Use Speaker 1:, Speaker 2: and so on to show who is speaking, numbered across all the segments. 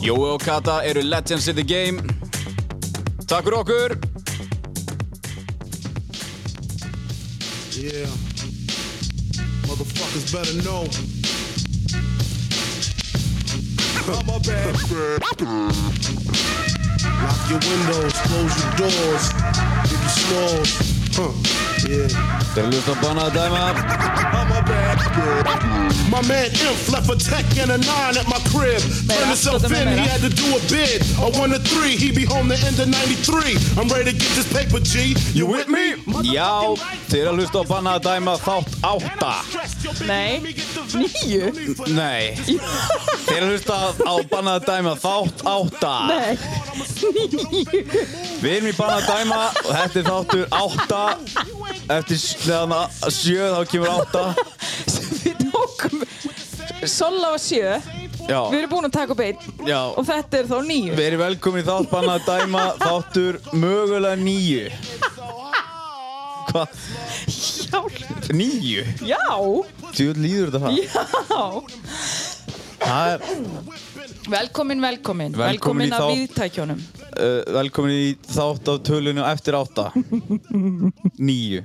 Speaker 1: Jói og Kata eru legends in the game. Takk fyrir okkur.
Speaker 2: Yeah. Motherfuckers better know. I'm a bad Lock your windows, close your doors. If you snores. Huh. Yeah.
Speaker 1: Þeir að banna að dæma.
Speaker 2: My man Imp left a tech and a nine at my crib. Turned himself in, he had to do a bid. A one to three, he be home the end of 93. I'm ready to get this paper, G. You with me?
Speaker 1: Já, þeir eru að hlusta á banna að dæma þátt átta.
Speaker 3: Nei, níu?
Speaker 1: Nei. Þeir eru að hlusta á banna að dæma þátt átta.
Speaker 3: Nei, níu.
Speaker 1: Við erum í banna að dæma og þetta er þáttur átta. Eftir þegar það sjö þá kemur átta.
Speaker 3: Tókum Sola var sjö
Speaker 1: Já,
Speaker 3: Við erum búin að taka upp einn
Speaker 1: já.
Speaker 3: Og þetta er þá níu
Speaker 1: Við erum velkomin í þátt banna að dæma þáttur mögulega nýju. Hvað?
Speaker 3: Já,
Speaker 1: Nýju?
Speaker 3: já,
Speaker 1: Tjóð líður þetta það?
Speaker 3: já.
Speaker 1: Það er
Speaker 3: Velkomin, velkomin
Speaker 1: Velkomin
Speaker 3: Velkomin að viðtækjónum
Speaker 1: uh, velkomin í þátt á tölunum eftir átta. Nýju.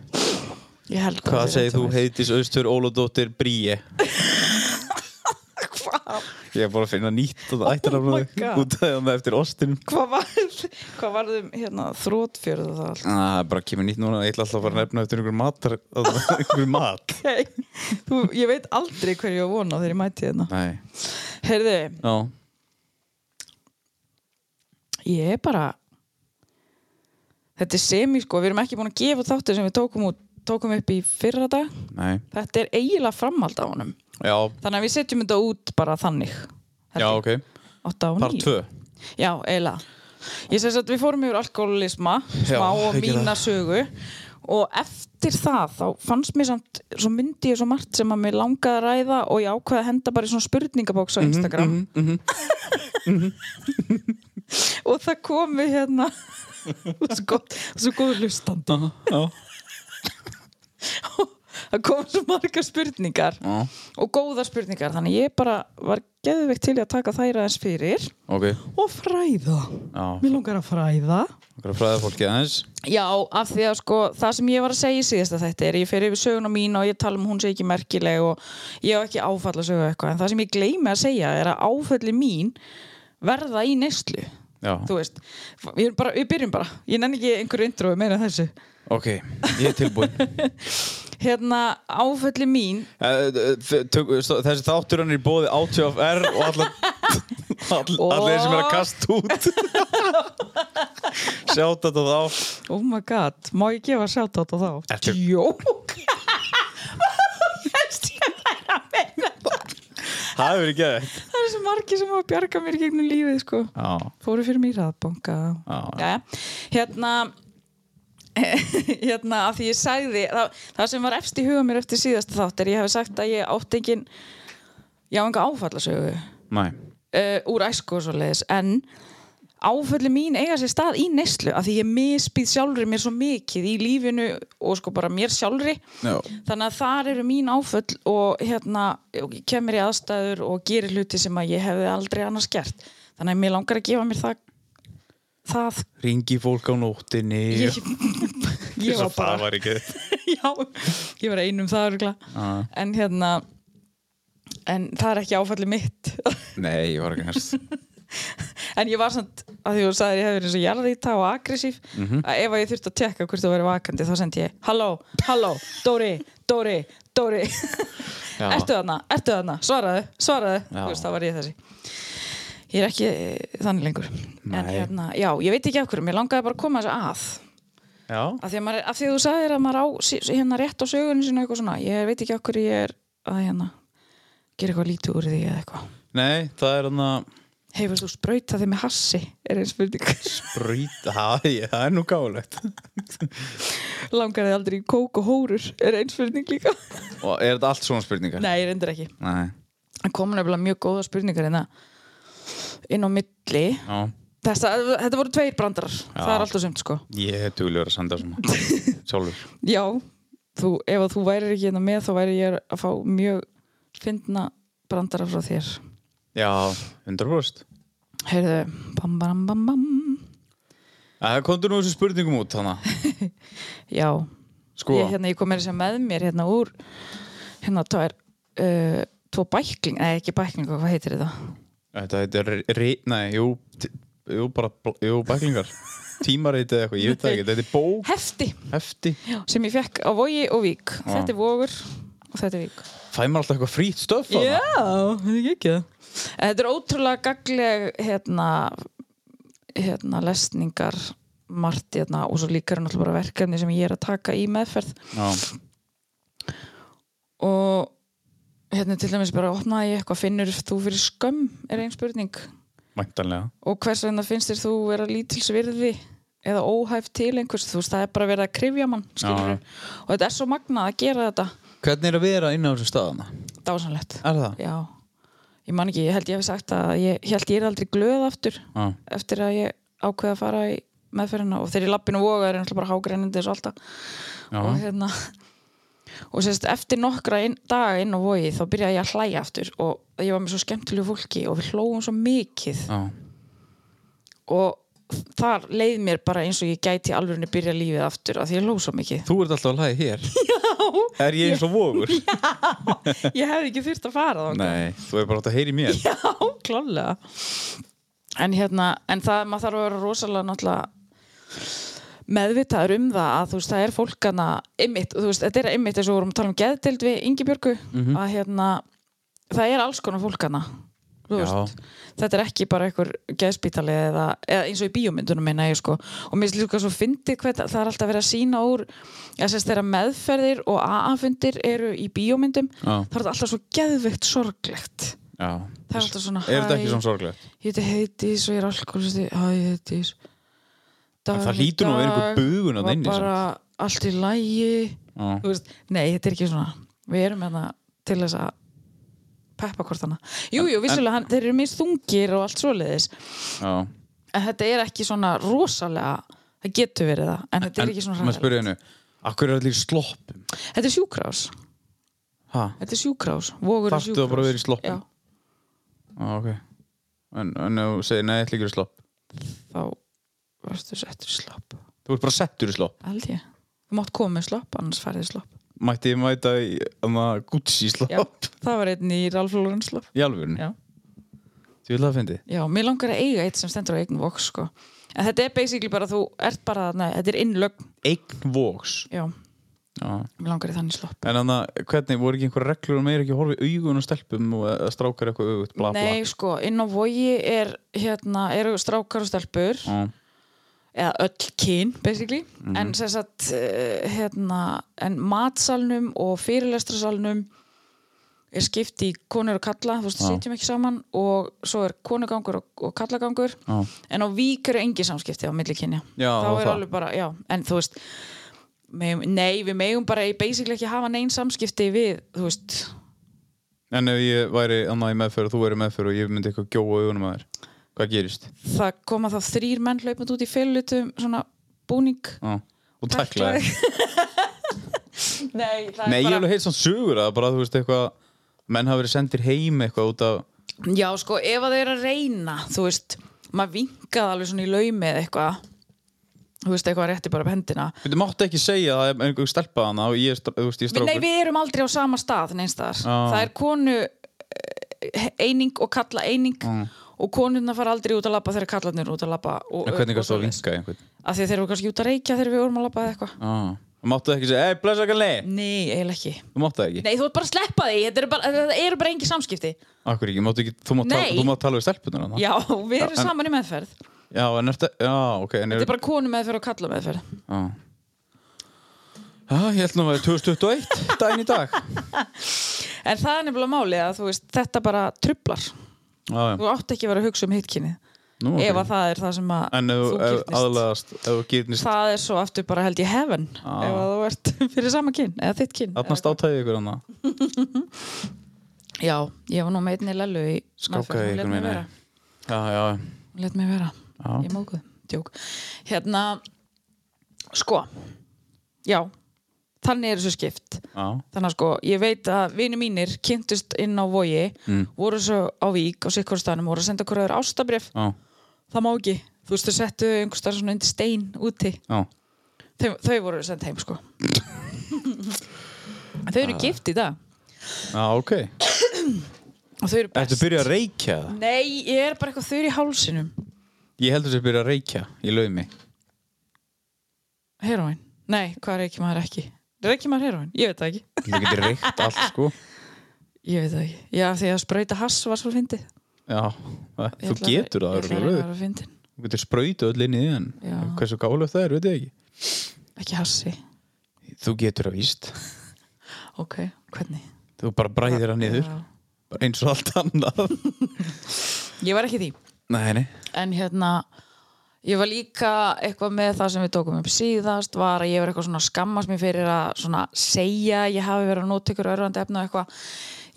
Speaker 3: Ég held að
Speaker 1: Hvað segir þú heitis Austur Óludóttir Bríi?
Speaker 3: Hvað?
Speaker 1: Ég er bara að finna nýtt og það ættir að
Speaker 3: Oh God.
Speaker 1: út af það eftir ostinum.
Speaker 3: Hvað var Hvað varðum hérna þrótfjörð og það allt
Speaker 1: Það er bara kemur nýtt núna, ég ætla alltaf að fara að nefna eftir einhver matar, einhver mat.
Speaker 3: Hey, þú, Ég veit aldrei hverju ég á vona þegar ég mæti hérna
Speaker 1: Nei,
Speaker 3: Heyrðu,
Speaker 1: já,
Speaker 3: ég er bara Þetta er semi sko Við erum ekki búin að gefa þáttu sem við tókum, út, tókum upp í fyrra dag.
Speaker 1: Nei,
Speaker 3: Þetta er eiginlega framhald á honum.
Speaker 1: Já,
Speaker 3: Þannig að við setjum þetta út bara þannig.
Speaker 1: Já, ok,
Speaker 3: og
Speaker 1: part
Speaker 3: níu.
Speaker 1: 2.
Speaker 3: Já, eiginlega. Ég segi að við fórum yfir alkoholisma Smá og mína sögu. Og eftir það þá fannst mér samt Svo myndi ég svo margt sem að mér langaði að ræða Og ég ákvaði að henda bara í svona spurningabóks á
Speaker 1: Mhm,
Speaker 3: Instagram. Og það komi hérna Svo gott Svo góð hlustandi.
Speaker 1: Já,
Speaker 3: Það komu svo margar spurningar
Speaker 1: já,
Speaker 3: Og góðar spurningar Þannig ég bara var geðveikt til að taka þær aðeins fyrir
Speaker 1: ok,
Speaker 3: Og fræða.
Speaker 1: Já,
Speaker 3: Mér langar að fræða.
Speaker 1: Okkur að fræða fólki aðeins.
Speaker 3: Já, af því að sko það sem ég var að segja í síðasta þetta er ég fer yfir söguna mín og ég tala um hún sé ekki merkileg og ég hef ekki áfall að sögu eitthvað en það sem ég gleymi að segja er að áfalli mín verða í neyslu.
Speaker 1: Já,
Speaker 3: þú veist, við, bara, við byrjum bara. Ég nenni ekki einhverju intro meira þessu
Speaker 1: ok, ég er tilbúinn.
Speaker 3: hérna áfalli mín
Speaker 1: Eh, eh, Þessi þáttur hann er í bóði ATFR og allar, all, allir sem er að kasta út. Sjátt þetta þá.
Speaker 3: oh my god, má ég gefa sjátt á þá? Jók að það
Speaker 1: hefur verið geðið.
Speaker 3: Það er svo margir sem hafa bjargað mér í gegnum lífið sko fóru fyrir mér. Jæja. hérna hérna að því ég sagði það, það sem var efst í huga mér eftir síðasta þátt er ég hef sagt að ég átti engin ég á enga áfallasögu uh, úr æsku og svo leiðis en áfalli mín eiga sér stað í neyslu af því ég misbýð sjálfri mér svo mikið í lífinu og sko bara mér sjálfri.
Speaker 1: Já,
Speaker 3: þannig að þar eru mín áföll og hérna ég kemur í aðstæður og gerir hluti sem að ég hefði aldrei annars gert. Þannig að mér langar að gefa mér það það
Speaker 1: ringi fólk á nóttinni.
Speaker 3: ég, ég var bara
Speaker 1: var
Speaker 3: já, ég var einum það
Speaker 1: Já.
Speaker 3: en hérna en það er ekki áfalli mitt.
Speaker 1: Nei, ég var ekki næst.
Speaker 3: en ég var samt að því þú sagðir ég hefði verið eins og jarðýta og aggressív að ef að ég þurfti að tekka hvort þú verið vakandi þá sendi ég halló, halló, Dóri, Dóri, Dóri. Ertu þarna, ertu þarna, svaraðu, svaraðu. Þú veist, þá var ég þessi ég er ekki eh, þannig lengur en
Speaker 1: Nei.
Speaker 3: hérna, já, ég veit ekki af hverju mér langaði bara að koma þessu að
Speaker 1: Já,
Speaker 3: af því að, maður, af því þú sagðir að maður á hérna rétt á sögunni sinni eitthvað svona ég veit ekki af hverju ég er að hérna gera eitthvað lítið úr því eða eitthvað
Speaker 1: nei, það er hann að
Speaker 3: Hefur þú sprautað þig með hassi? Er einn spurning.
Speaker 1: Brýta, það, það er nú gáðulegt
Speaker 3: Langar þið aldrei í kók og hórur? Er einn spurning líka?
Speaker 1: Og er þetta allt svona spurningar?
Speaker 3: Nei, reyndir ekki.
Speaker 1: Nei.
Speaker 3: Það komu nefnilega mjög góða spurningar hérna inn á milli.
Speaker 1: Já,
Speaker 3: Þessa, þetta voru tveir brandarar. Það er alltaf sumt, sko.
Speaker 1: ég er duglur að senda svona Sjálfur
Speaker 3: Já, þú, ef að þú værir ekki hérna með þá væri ég að fá mjög fyndna brandara frá þér.
Speaker 1: Já, 100%
Speaker 3: Heyrðu, bam, bam, bam, bam.
Speaker 1: Það komdur nú þessu spurningum út hana
Speaker 3: Já,
Speaker 1: Sko,
Speaker 3: ég, hérna, ég kom meira sem með mér hérna úr hérna tvær uh, tvo bækling, nei ekki bækling hvað heitir þetta?
Speaker 1: Þetta heitir re, Nei, jú, t- jú, bara Jú, bæklingar. Tímarit eða eitthvað, ég veit það ekki. Þetta er bók,
Speaker 3: Hefti,
Speaker 1: hefti.
Speaker 3: Sem ég fekk á Vogi og Vík. Þetta er Vogur og þetta er Vík.
Speaker 1: Fæ maður alltaf eitthvað frýtt stöf þarna?
Speaker 3: Já, þetta er ekki það Þetta er ótrúlega gagleg hérna, hérna lesningar margt hérna, og svo líka er náttúrulega bara verkefni sem ég er að taka í meðferð.
Speaker 1: Já,
Speaker 3: og hérna til dæmis bara opnaði ég eitthvað finnur þú fyrir skömm er einn spurning.
Speaker 1: Væntanlega.
Speaker 3: Og hvers vegna finnst þér þú vera lítilsvirði eða óhæf til einhvers? Þú veist það er bara verið að krifja mann skilurðu. og þetta er svo magnað að gera þetta.
Speaker 1: Hvernig er að vera inn á þessu staðana?
Speaker 3: dásanlegt
Speaker 1: Er það?
Speaker 3: já, ég man ekki, ég held ég hef sagt að ég held ég er aldrei glöð aftur
Speaker 1: Já,
Speaker 3: eftir að ég ákveða að fara í meðferðina. Og þegar ég lappinu voga er náttúrulega bara hágrænindi eins og alltaf.
Speaker 1: Já,
Speaker 3: og hérna og sérst eftir nokkra inn, daga inn á vogi þá byrjaði ég að hlæja aftur og ég var með svo skemmtilegu fólki og við hlóum svo mikið.
Speaker 1: Já.
Speaker 3: og þar leið mér bara eins og ég gæti alveg byrja lífið aftur af því ég hló svo mikið.
Speaker 1: Þú ert alltaf að hlæði hér. Já. Er ég eins og vogur?
Speaker 3: ég hefði ekki þurft að fara þá
Speaker 1: Nei, þú er bara átt að heyri mér.
Speaker 3: Já, klálega en hérna, en það maður þarf að vera rosalega náttúrulega meðvitaður um það að þú veist, það er fólkana ymmit, þú veist, þetta er ymmit eins og við vorum að tala um geðdeild við Ingibjörgu að hérna, það er alls konar fólkana veist, þetta er ekki bara einhver geðspítali eða, eða eins og í bíómyndunum meina ég sko. Og mér finnst líka svo fyndið hvað það er alltaf verið að sína úr ég þeirra meðferðir og AA-fundir eru í bíómyndum
Speaker 1: Já.
Speaker 3: það er alltaf svo geðveikt sorglegt.
Speaker 1: Já.
Speaker 3: Það er alltaf svona,
Speaker 1: Er þetta ekki svona sorglegt?
Speaker 3: ég heiti Heiðdís og ég er alkoholisti hæ Heiðdís
Speaker 1: En það hlýtur nú að vera einhver bugun þarna
Speaker 3: var
Speaker 1: inni,
Speaker 3: bara allt í lægi nei, þetta er ekki svona. Við erum hérna til þess að peppa hvort hana jú, jú, vissulega, hann, þeir eru minnst þungir og allt svoleiðis.
Speaker 1: Já.
Speaker 3: En þetta er ekki svona rosalega það getur verið það, en þetta er ekki svona
Speaker 1: maður spyrir hennu Akkur er allir í sloppum?
Speaker 3: þetta er sjúkrás
Speaker 1: Hæ?
Speaker 3: þetta er sjúkrás, vogur er
Speaker 1: Þarftu að bara vera í sloppum?
Speaker 3: já,
Speaker 1: Já, ok. En, en ef þú segir, nei, ég ætla ekki að vera slopp.
Speaker 3: Þá varstu settur í slopp?
Speaker 1: Þú ert bara settur í slopp.
Speaker 3: Held ég, þú mátt koma með slopp annars færið slopp.
Speaker 1: Mætti ég mæta í um, Gucci slopp?
Speaker 3: Já, það var einn í Ralph Lauren slopp.
Speaker 1: Í alvörunni?
Speaker 3: Já.
Speaker 1: Þú vil að fyndi?
Speaker 3: Já, mér langar að eiga eitt sem stendur á eigin voks sko. En þetta er basically bara þú ert bara, nei, þetta er innlögn
Speaker 1: Eign Vox?
Speaker 3: Já,
Speaker 1: Já.
Speaker 3: Mér langar í þannig slopp.
Speaker 1: En þannig að hvernig, voru ekki einhver reglur og meira ekki að horfa í augun og stelpum og strákar eitthvað augut, bla bla?
Speaker 3: Nei, sko, inn á vogi er hérna, eru strákar og stelpur.
Speaker 1: Já,
Speaker 3: eða öll kyn, basically
Speaker 1: Mhm.
Speaker 3: en sem sagt uh, hérna, en matsalnum og fyrirlestrasalnum er skipt í konur og kalla, þú veist,
Speaker 1: Já.
Speaker 3: sitjum ekki saman og svo er konugangur og, og kallagangur
Speaker 1: já,
Speaker 3: en á vík eru engi samskipti á milli kynja
Speaker 1: Já,
Speaker 3: þá
Speaker 1: það
Speaker 3: er
Speaker 1: það.
Speaker 3: alveg bara, já, en þú veist megum, nei, við megum bara basically ekki hafa neinn samskipti við, þú veist
Speaker 1: En ef ég væri annað í meðferð og þú væri meðferð og ég myndi eitthvað gjóa augunum að þér Hvað gerist?
Speaker 3: það koma þá þrýr menn hlaupand út í félutum svona búning.
Speaker 1: Já, og tækla þér
Speaker 3: Nei, það
Speaker 1: Nei,
Speaker 3: er
Speaker 1: ég hef
Speaker 3: bara
Speaker 1: alveg heilt svona sögur að bara, þú veist, eitthvað menn hafa verið sendir heim eitthvað út af
Speaker 3: Já, sko, ef að þau eru að reyna þú veist, maður vinkaði alveg svona í laumi eða eitthvað þú veist, eitthvað rétti bara upp hendina.
Speaker 1: Þú máttu ekki segja að það er einhver stelpa hana og ég er, þú veist, ég er
Speaker 3: Nei,
Speaker 1: strákur
Speaker 3: við erum aldrei á sama stað neinstaðar.
Speaker 1: Já.
Speaker 3: Það er konu eh, eining og kalla eining og konurna fara aldrei út að labba þegar kallarnir út að og,
Speaker 1: En hvernig
Speaker 3: og
Speaker 1: kannski að vinka einhvern?
Speaker 3: af því að þeir eru kannski út að reykja þegar við vorum að labba eða eitthvað.
Speaker 1: Þú máttu ekki segja, ei, blessa kalli
Speaker 3: Nei, eiginlega ekki.
Speaker 1: Þú máttu það ekki?
Speaker 3: Nei, þú ert bara að sleppa því, þetta eru bara, eru bara engi samskipti.
Speaker 1: Akkur ekki, máttu ekki, þú mátt, tala, þú mátt tala við stelpunar
Speaker 3: Já, við erum
Speaker 1: en-
Speaker 3: saman í meðferð.
Speaker 1: Já, en ertu, já, ok
Speaker 3: Þetta er bara konu meðferð og kalla meðferð.
Speaker 1: Já Já, ég held nú að það er 2021 daginn í dag.
Speaker 3: En það er nefnilega máli að þú veist, þetta bara trublar
Speaker 1: Já.
Speaker 3: þú átt ekki að vera að hugsa um hitkynnið
Speaker 1: Nú, ok.
Speaker 3: ef að það er það sem að
Speaker 1: En ef
Speaker 3: þú
Speaker 1: ef aðlagast, ef gyrnist
Speaker 3: það er svo aftur bara held ég heaven
Speaker 1: Ah.
Speaker 3: ef að þú ert fyrir sama kyn eða þitt kyn
Speaker 1: Þarna státæði ykkur hana
Speaker 3: já, ég var nú með einni lellu í
Speaker 1: Skákaði ykkur minni.
Speaker 3: hún let mig vera,
Speaker 1: Já.
Speaker 3: ég mókuð djók, hérna sko. Já, þannig er þessu skipt.
Speaker 1: Já.
Speaker 3: Þannig að sko, ég veit að vini mínir kynntust inn á vogi
Speaker 1: Mm.
Speaker 3: voru svo á vík á sikkurstanum voru að senda hverju öðru ástabrif
Speaker 1: Já,
Speaker 3: það má ekki, þú veist þau settu einhvers staðar svona undir stein úti.
Speaker 1: Já.
Speaker 3: Þau, þau voru senda heim sko. Þau eru gift í dag.
Speaker 1: Já, ok.
Speaker 3: Og þau eru best.
Speaker 1: Ertu byrjað að reykja
Speaker 3: nei, ég er bara eitthvað þau eru í hálsinum.
Speaker 1: Ég heldur sér byrjað að reykja í laumi.
Speaker 3: Heroin, nei, hvað reykir maður ekki reykir maður heroin, ég veit það ekki.
Speaker 1: Þú getur reykt allt, sko.
Speaker 3: Ég veit það ekki, já því að sprauta hass var svo fyndið.
Speaker 1: Já, þú
Speaker 3: að-
Speaker 1: getur það
Speaker 3: ég ætla að að fyndin.
Speaker 1: Þú getur sprautu öll inn í
Speaker 3: Já.
Speaker 1: hversu gálega það er, veit ég ekki.
Speaker 3: Ekki hassi,
Speaker 1: Þú getur það víst.
Speaker 3: Ok, hvernig?
Speaker 1: Þú bara bræðir það niður. Bara eins og allt annað.
Speaker 3: Ég var ekki því.
Speaker 1: Nei, nei.
Speaker 3: En hérna ég var líka eitthvað með það sem við tókum upp síðast var að ég var eitthvað svona skammast mér fyrir að segja ég hafi verið að nota ykkur örfandi efna eitthvað.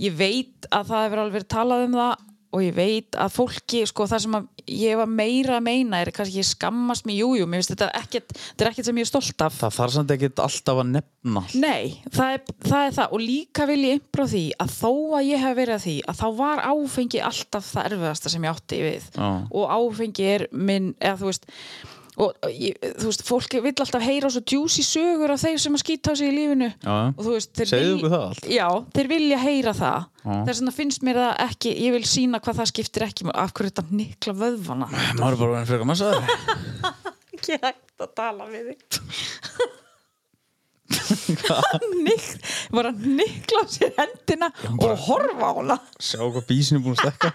Speaker 3: Ég veit að það hefur alveg verið talað um það og ég veit að fólki sko það sem ég var meira að meina er kannski ég skammast mér, jújú, jú, mér finnst þetta ekkert þetta er ekkert sem ég er stolt af
Speaker 1: Það þarf samt ekki alltaf að nefna.
Speaker 3: Nei, það er, það er það og líka vil ég impra því að þó að ég hef verið að því að þá var áfengi alltaf það erfiðasta sem ég átti við
Speaker 1: Já.
Speaker 3: og áfengi er minn, eða þú veist og ég, þú veist, fólk vill alltaf heyra svo djúsi sögur af þeir sem að skýta á sig í lífinu.
Speaker 1: Já, já.
Speaker 3: og þú veist, þeir vil-. Já, þeir vilja heyra það.
Speaker 1: Já.
Speaker 3: þess vegna finnst mér það ekki ég vil sína hvað það skiptir ekki af hverju þetta nikla vöðvana?
Speaker 1: Maður er bara verið frekar massaður
Speaker 3: ekki hægt að tala við þig. Nik, var að nikla á sér hendina og horfa á hana.
Speaker 1: Sjá hvað bísin er búin að stekka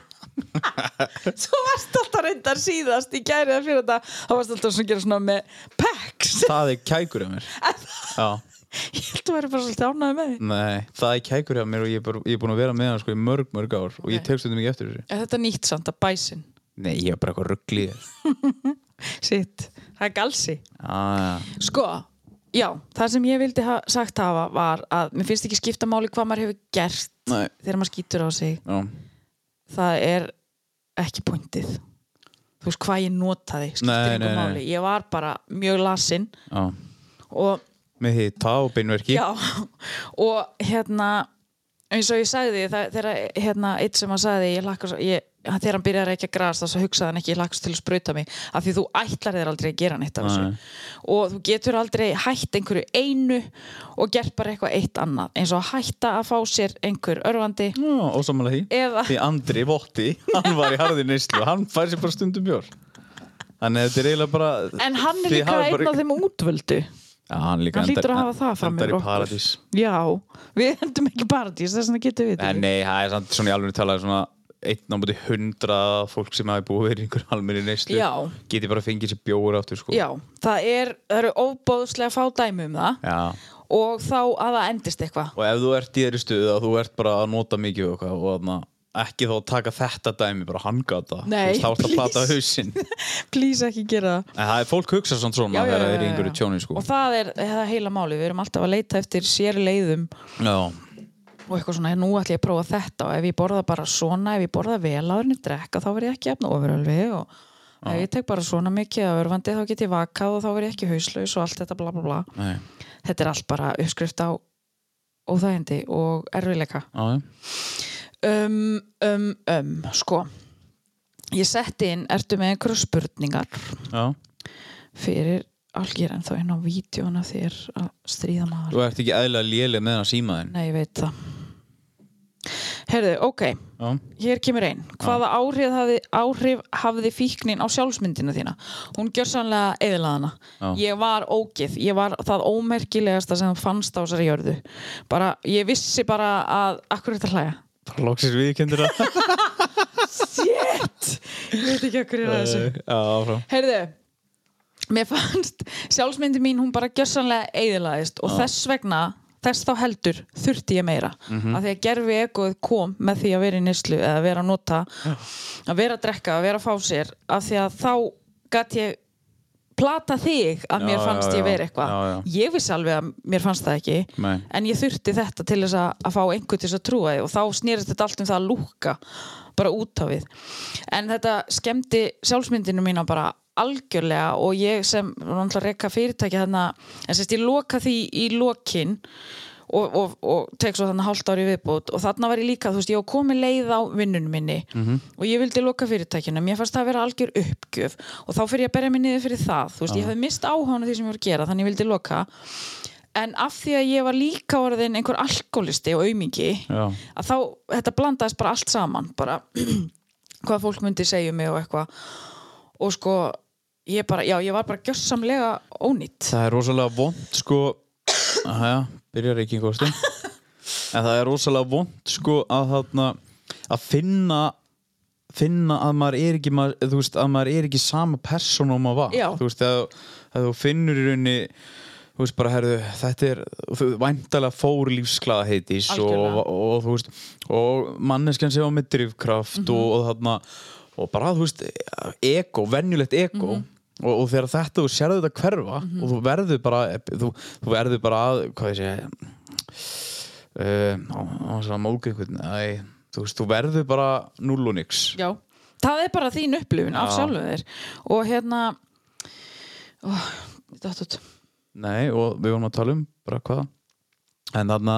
Speaker 3: svo varst alltaf reyndar síðast í gærið að fyrir þetta. Þá varst alltaf svona að gera svona með packs
Speaker 1: Það er kækur af mér.
Speaker 3: Ég held að vera bara svolítið ánægð með því.
Speaker 1: Nei, það er kækur af mér og ég er, bara, ég er búin að vera með hann sko í mörg, mörg ár og ég tek stundum ekki eftir þessu.
Speaker 3: Er þetta nýtt samt að bæsin
Speaker 1: Nei, ég er bara eitthvað ruggli í þér
Speaker 3: sitt, það er galsi.
Speaker 1: Já,
Speaker 3: sko, já, það sem ég vildi ha sagt hafa var að mér finnst ekki skipta máli hvað maður hefur gert
Speaker 1: nei,
Speaker 3: þegar maður skýtur á sig.
Speaker 1: Já,
Speaker 3: það er ekki pointið. Þú veist hvað ég notaði
Speaker 1: Nei, nei, nei.
Speaker 3: ég var bara mjög lasinn og
Speaker 1: Með hita og beinverki.
Speaker 3: Já, og hérna eins og ég sagði það, þegar hérna, eitt sem hann sagði ég svo, ég, þegar hann byrjaði ekki að gras þá hugsaði hann ekki, svo til að sprauta mig af því þú ætlar þér aldrei að gera neitt af þessu.
Speaker 1: Nei.
Speaker 3: og þú getur aldrei hætt einhverju einu og gert bara eitthvað eitt annað eins og að hætta að fá sér einhver örfandi
Speaker 1: Já, ósamála því.
Speaker 3: eða
Speaker 1: Því Andri Votti, hann var í harði neyslu Hann fær sér bara stundum Þannig að þetta er eiginlega bara
Speaker 3: en hann er líka einn
Speaker 1: bara-
Speaker 3: af þeim útvöldu.
Speaker 1: Já, hann líka
Speaker 3: Hann
Speaker 1: endar-
Speaker 3: að
Speaker 1: endar
Speaker 3: yfir
Speaker 1: í paradís.
Speaker 3: Já, við endum ekki paradís þess vegna getum við þetta.
Speaker 1: nei, það er svona í alveg talað svona einn á múti hundra fólk sem hafi búið verið í einhver almenni neyslu geti bara fengið sér bjór áttur sko.
Speaker 3: Já, það, er, það eru óbóðslega fá dæmi um það.
Speaker 1: Já.
Speaker 3: og þá að það endist eitthvað.
Speaker 1: Og ef þú ert í þeirri stuðu að þú ert bara að nota mikið og, eitthvað, og þarna, ekki þá að taka þetta dæmi bara hangata
Speaker 3: Nei,
Speaker 1: þá ert að plata
Speaker 3: please.
Speaker 1: hausinn.
Speaker 3: Please ekki gera það.
Speaker 1: En það er fólk hugsa svona svona þegar það er í einhverju tjóni sko.
Speaker 3: Og það er, það er heila máli, við erum alltaf að leita eftir sér leiðum.
Speaker 1: Já,
Speaker 3: og eitthvað svona, nú ætlum ég að prófa þetta og ef ég borða bara svona, ef ég borða vel áður en ég drekka, þá verð ég ekki efna ofurölvi og ef ég tek bara svona mikið af örfandi þá get ég vakað og þá verð ég ekki hauslaus og allt þetta bla bla bla.
Speaker 1: Nei,
Speaker 3: þetta er allt bara uppskrift á óþægindi og erfileika
Speaker 1: já, já.
Speaker 3: um, um, um, sko. Ég setti inn, ertu með einhverju spurningar?
Speaker 1: Já.
Speaker 3: fyrir algjör en þá inn á vídjóna þér að stríða maður.
Speaker 1: Þú ert ekki eðlilega lélega með hann símaðin
Speaker 3: Nei, ég veit það Herðu, ok,
Speaker 1: Já,
Speaker 3: hér kemur einn Hvaða áhrif hafði, áhrif hafði fíknin á sjálfsmyndina þína? Hún gjör sannlega eðlaðana
Speaker 1: Já.
Speaker 3: Ég var ógið, ég var það ómerkilegasta sem fannst á þessari jörðu. Bara, ég vissi bara að Akkur er þetta hlæja?
Speaker 1: bara loksins viðkendur
Speaker 3: Shit! Ég veit ekki akkur er þessu
Speaker 1: Já, áfram.
Speaker 3: Heyrðu, mér fannst sjálfsmyndi mín hún bara gjörsanlega eðilaðist og þess vegna þess þá heldur þurfti ég meira.
Speaker 1: Mhm.
Speaker 3: af því að gerfi egoð kom með því að vera í nýslu eða vera að nota að vera að drekka, að vera að fá sér. Af því að þá gat ég plata þig að
Speaker 1: Já,
Speaker 3: mér fannst
Speaker 1: já,
Speaker 3: ég vera eitthvað. Ég vissi alveg að mér fannst það ekki
Speaker 1: Nei.
Speaker 3: en ég þurfti þetta til þess að, að fá einhvern til þess að trúa því. Og þá snýrist þetta allt um það að lúka bara út á við. En þetta skemmti sjálfsmyndinu mína bara algjörlega og ég sem rekka fyrirtæki þarna en sérst ég loka því í lokin og, og, og tek svo þannig hálft ári viðbútt og þarna var ég líka, þú veist, ég var komið leið á vinnunum minni og ég vildi loka fyrirtækinu. Mér fannst það að vera algjör uppgjöf og þá fyrir ég að berja mig niður fyrir það. Þú veist, ég hafði mist áhána því sem ég voru að gera þannig ég vildi loka. En af því að ég var líka orðin einhver alkoholisti og aumingi
Speaker 1: Já.
Speaker 3: að þá, þetta blandaðist bara allt saman bara hvað fólk myndi segja um mig og eitthvað. Og sko, ég bara, já, ég var bara gjössamlega ónýtt
Speaker 1: Það er rosalega vond sko Aja, byrjar ekki einhver stund En það er rosalega vond sko að þarna að finna finna að maður er ekki maður, þú veist, að maður er ekki sama persóna og maður var
Speaker 3: Já.
Speaker 1: þú veist, að, þú finnur í rauninni þú veist bara, herðu, þetta er væntalega fór lífsklaða heitis og, og, og þú veist og manneskjan sem var með drifkraft
Speaker 3: Mhm.
Speaker 1: og, og þarna og bara, þú veist, ego, venjulegt ego
Speaker 3: Mhm.
Speaker 1: Og, og þegar þetta, þú sérðu þetta hverfa og þú verður bara þú, þú verður bara að, hvað ég sé uh, á, á svona mók einhvern æ, þú þú verður bara null og nix.
Speaker 3: Já, það er bara þín upplifun af
Speaker 1: Já.
Speaker 3: sjálfu þér. Og hérna datt út.
Speaker 1: Nei, og við vorum að tala um bara hvað. En þarna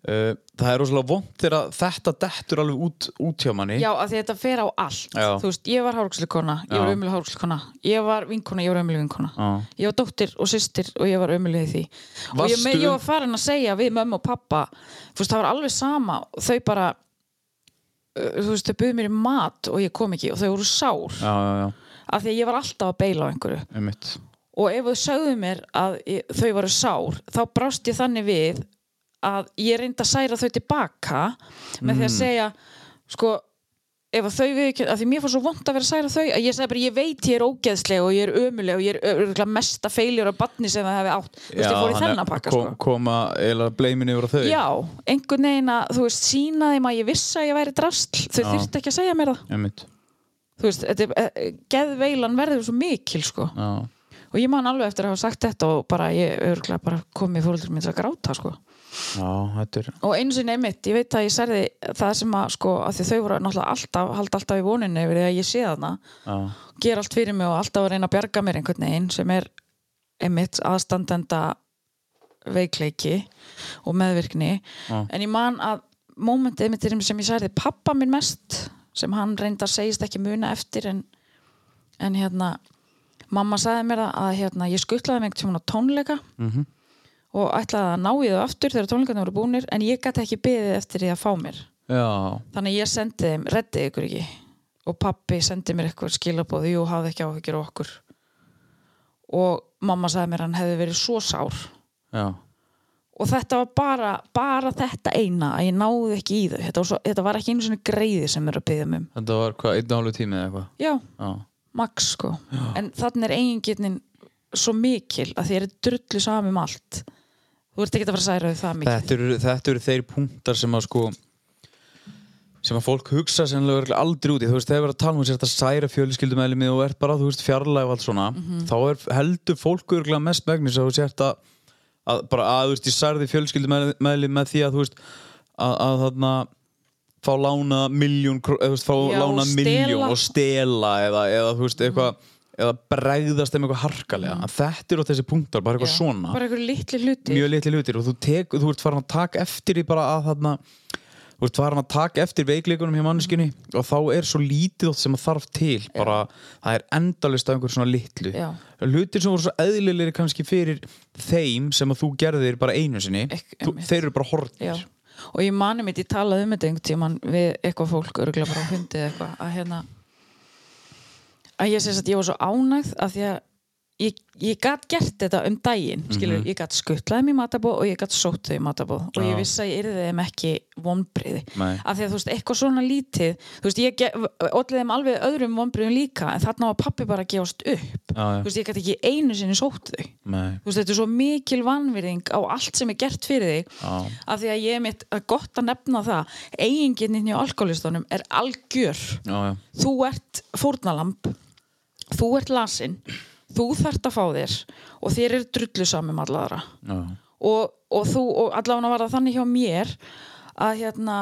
Speaker 1: það er rosalega vond þegar þetta dettur alveg út, út hjá manni.
Speaker 3: Já, að þetta fer á allt.
Speaker 1: Já.
Speaker 3: þú veist, ég var hárúksleikona, ég var ömuleg hárúksleikona ég var vinkona, ég var ömuleg vinkona.
Speaker 1: Já.
Speaker 3: ég var dóttir og systir og ég var ömuleg því. Og ég,
Speaker 1: Varstu-
Speaker 3: ég var farin að segja við mömmu og pappa þú veist, það var alveg sama. Þau bara uh, þú veist, þau buðu mér í mat og ég kom ekki og þau voru sár.
Speaker 1: Já, já, já,
Speaker 3: af því að ég var alltaf að beila á einhverju.
Speaker 1: Einmitt.
Speaker 3: Og ef þau sögðu mér að ég, þau voru sár þá brást ég þannig við að ég reyndi að særa þau tilbaka með því að segja sko ef að þau við að því mér fór svo vond að vera að særa þau að ég sagði bara ég veit ég er ógeðsleg og ég er ömuleg og ég er örugglega mesta feiljur á batni sem það hefði átt. Þú veist ég fór í þennan pakka
Speaker 1: kom,
Speaker 3: sko.
Speaker 1: koma eða bleimin yfir þau.
Speaker 3: Já, einhvern veginn að þú veist sína þeim að ég vissi að ég væri drastl þau þurfti ekki að segja mér það.
Speaker 1: Einmitt.
Speaker 3: Þú veist, þetta er, eh, geðveilan verður svo mikil sko.
Speaker 1: Já,
Speaker 3: og ég man alveg eftir að hafa sagt þetta og bara ég
Speaker 1: já, þetta er
Speaker 3: og einu sinni einmitt, ég veit að ég særði það sem að sko, að þau voru náttúrulega alltaf halda alltaf í voninni yfir því að ég sé þarna
Speaker 1: já,
Speaker 3: gera allt fyrir mig og alltaf að reyna að bjarga mér einhvern veginn sem er einmitt aðstandenda veikleiki og meðvirkni
Speaker 1: Já.
Speaker 3: en ég man að mómentið einmitt er sem ég særði pappa minn mest sem hann reyndar segist ekki muna eftir en, en hérna mamma sagði mér að hérna, ég skuttlaði mig einhvern tímann á tónleika
Speaker 1: Mhm.
Speaker 3: Og ætlaði að ná í þau aftur þegar tónleikarnir voru búnir en ég gæti ekki beðið eftir því að fá mér.
Speaker 1: Já,
Speaker 3: þannig ég sendi þeim, reddið ykkur ekki. Og pappi sendi mér eitthvað skilabóð jú, hafði ekki áhyggjur á okkur. Og mamma sagði mér hann hefði verið svo sár.
Speaker 1: Já,
Speaker 3: og þetta var bara, bara þetta eina að ég náði ekki í þau. Þetta var, svo, þetta var ekki einu svona greiði sem er að byggja um.
Speaker 1: Þetta var hvað, einn og hálfu tími eða eitthvað?
Speaker 3: Já,
Speaker 1: já,
Speaker 3: max sko. En þannig er eigingirnin svo mikil að þér er drullu sami um allt þú ert ekki að fara að særa þau það mikið.
Speaker 1: Þetta eru, þetta eru þeir punktar sem að sko sem að fólk hugsa örugglega aldrei úti þú veist, þegar við erum að tala um þess að særa fjölskyldumæli og ert bara, þú veist, fjarlæg og allt svona þá er, heldur fólk örugglega mest megnis að þú sért að, að bara að, þú veist, ég særði fjölskyldumæli með því að, þú veist, að, að þarna fá lána miljón, eða þú veist, fá
Speaker 3: Já,
Speaker 1: lána miljón og stela eða, eða þú veist, eitthvað eða bregðast þeim eitthvað harkalega. Mm. þetta eru þessi punktar, bara eitthvað
Speaker 3: Já,
Speaker 1: svona.
Speaker 3: bara einhver litli hluti
Speaker 1: mjög litli hlutir og þú, tek, þú ert farin að taka eftir í bara að þarna þú ert farin að taka eftir veikleikunum hjá manneskinni og þá er svo lítið sem að þarf til. Bara, það er endalist af einhver svona litlu.
Speaker 3: Já.
Speaker 1: hlutir sem voru svo eðlilegir kannski fyrir þeim sem að þú gerðir bara einu sinni
Speaker 3: Ek-
Speaker 1: þú, þeir eru bara hortnir
Speaker 3: Já. og ég mani mitt, ég talaði um þetta einhvern tímann við eitthvað fólk, örgulega bara hundi eitthvað, að ég sést að ég var svo ánægð að því að ég, ég gat gert þetta um daginn skilur, ég gat skuttlaði mér matabóð og ég gat sótt þau í matabóð og ég
Speaker 1: Já.
Speaker 3: vissi að ég yrði þeim ekki vonbriði af því að þú veist, eitthvað svona lítið þú veist, ég olliði þeim alveg öðrum vonbriðum líka en þarna var pappi bara að gefast upp.
Speaker 1: Já,
Speaker 3: þú veist, ég gat ekki einu sinni sótt þau.
Speaker 1: Nei.
Speaker 3: þú veist, þetta er svo mikil vanvirðing á allt sem er gert fyrir þig
Speaker 1: Já.
Speaker 3: af því að ég er mitt að gott að nefna það eiginginni hjá alkoholistunum er algjör. Þú ert fórnalamb þú ert lasin þú þarft að fá þér og þér er drullu sami um allara
Speaker 1: Já.
Speaker 3: og, og þú, og allavega var það þannig hjá mér að hérna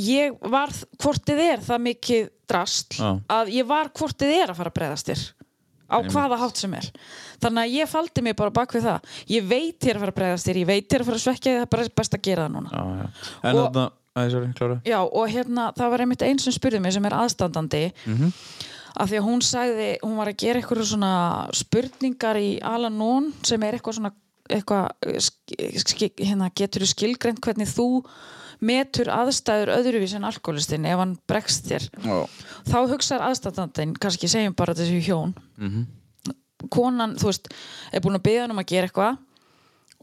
Speaker 3: ég var hvort þið er það mikið drastl
Speaker 1: Já.
Speaker 3: að ég var hvort þið er að fara að breyðast þér á hvaða hátt sem er þannig að ég faldi mig bara bak við það ég veit þér að fara að breyðast þér, ég veit þér að fara að svekja þig, það er bara best að gera það núna
Speaker 1: Já, já. En
Speaker 3: Og-
Speaker 1: þarna, æ, sorry, klára.
Speaker 3: Já, og hérna, það var einmitt einn sem spurði mig sem er aðstandandi
Speaker 1: Mhm.
Speaker 3: Af því að hún sagði, hún var að gera eitthvað svona spurningar í Alanón sem er eitthvað svona eitthvað, sk- hérna, getur þú skilgreint hvernig þú metur aðstæður öðruvís en alkoholistinn ef hann bregst þér
Speaker 1: Já.
Speaker 3: þá hugsar aðstandandinn, kannski segjum bara þessi hjón
Speaker 1: Mhm.
Speaker 3: konan, þú veist, er búin að byggja hann um að gera eitthvað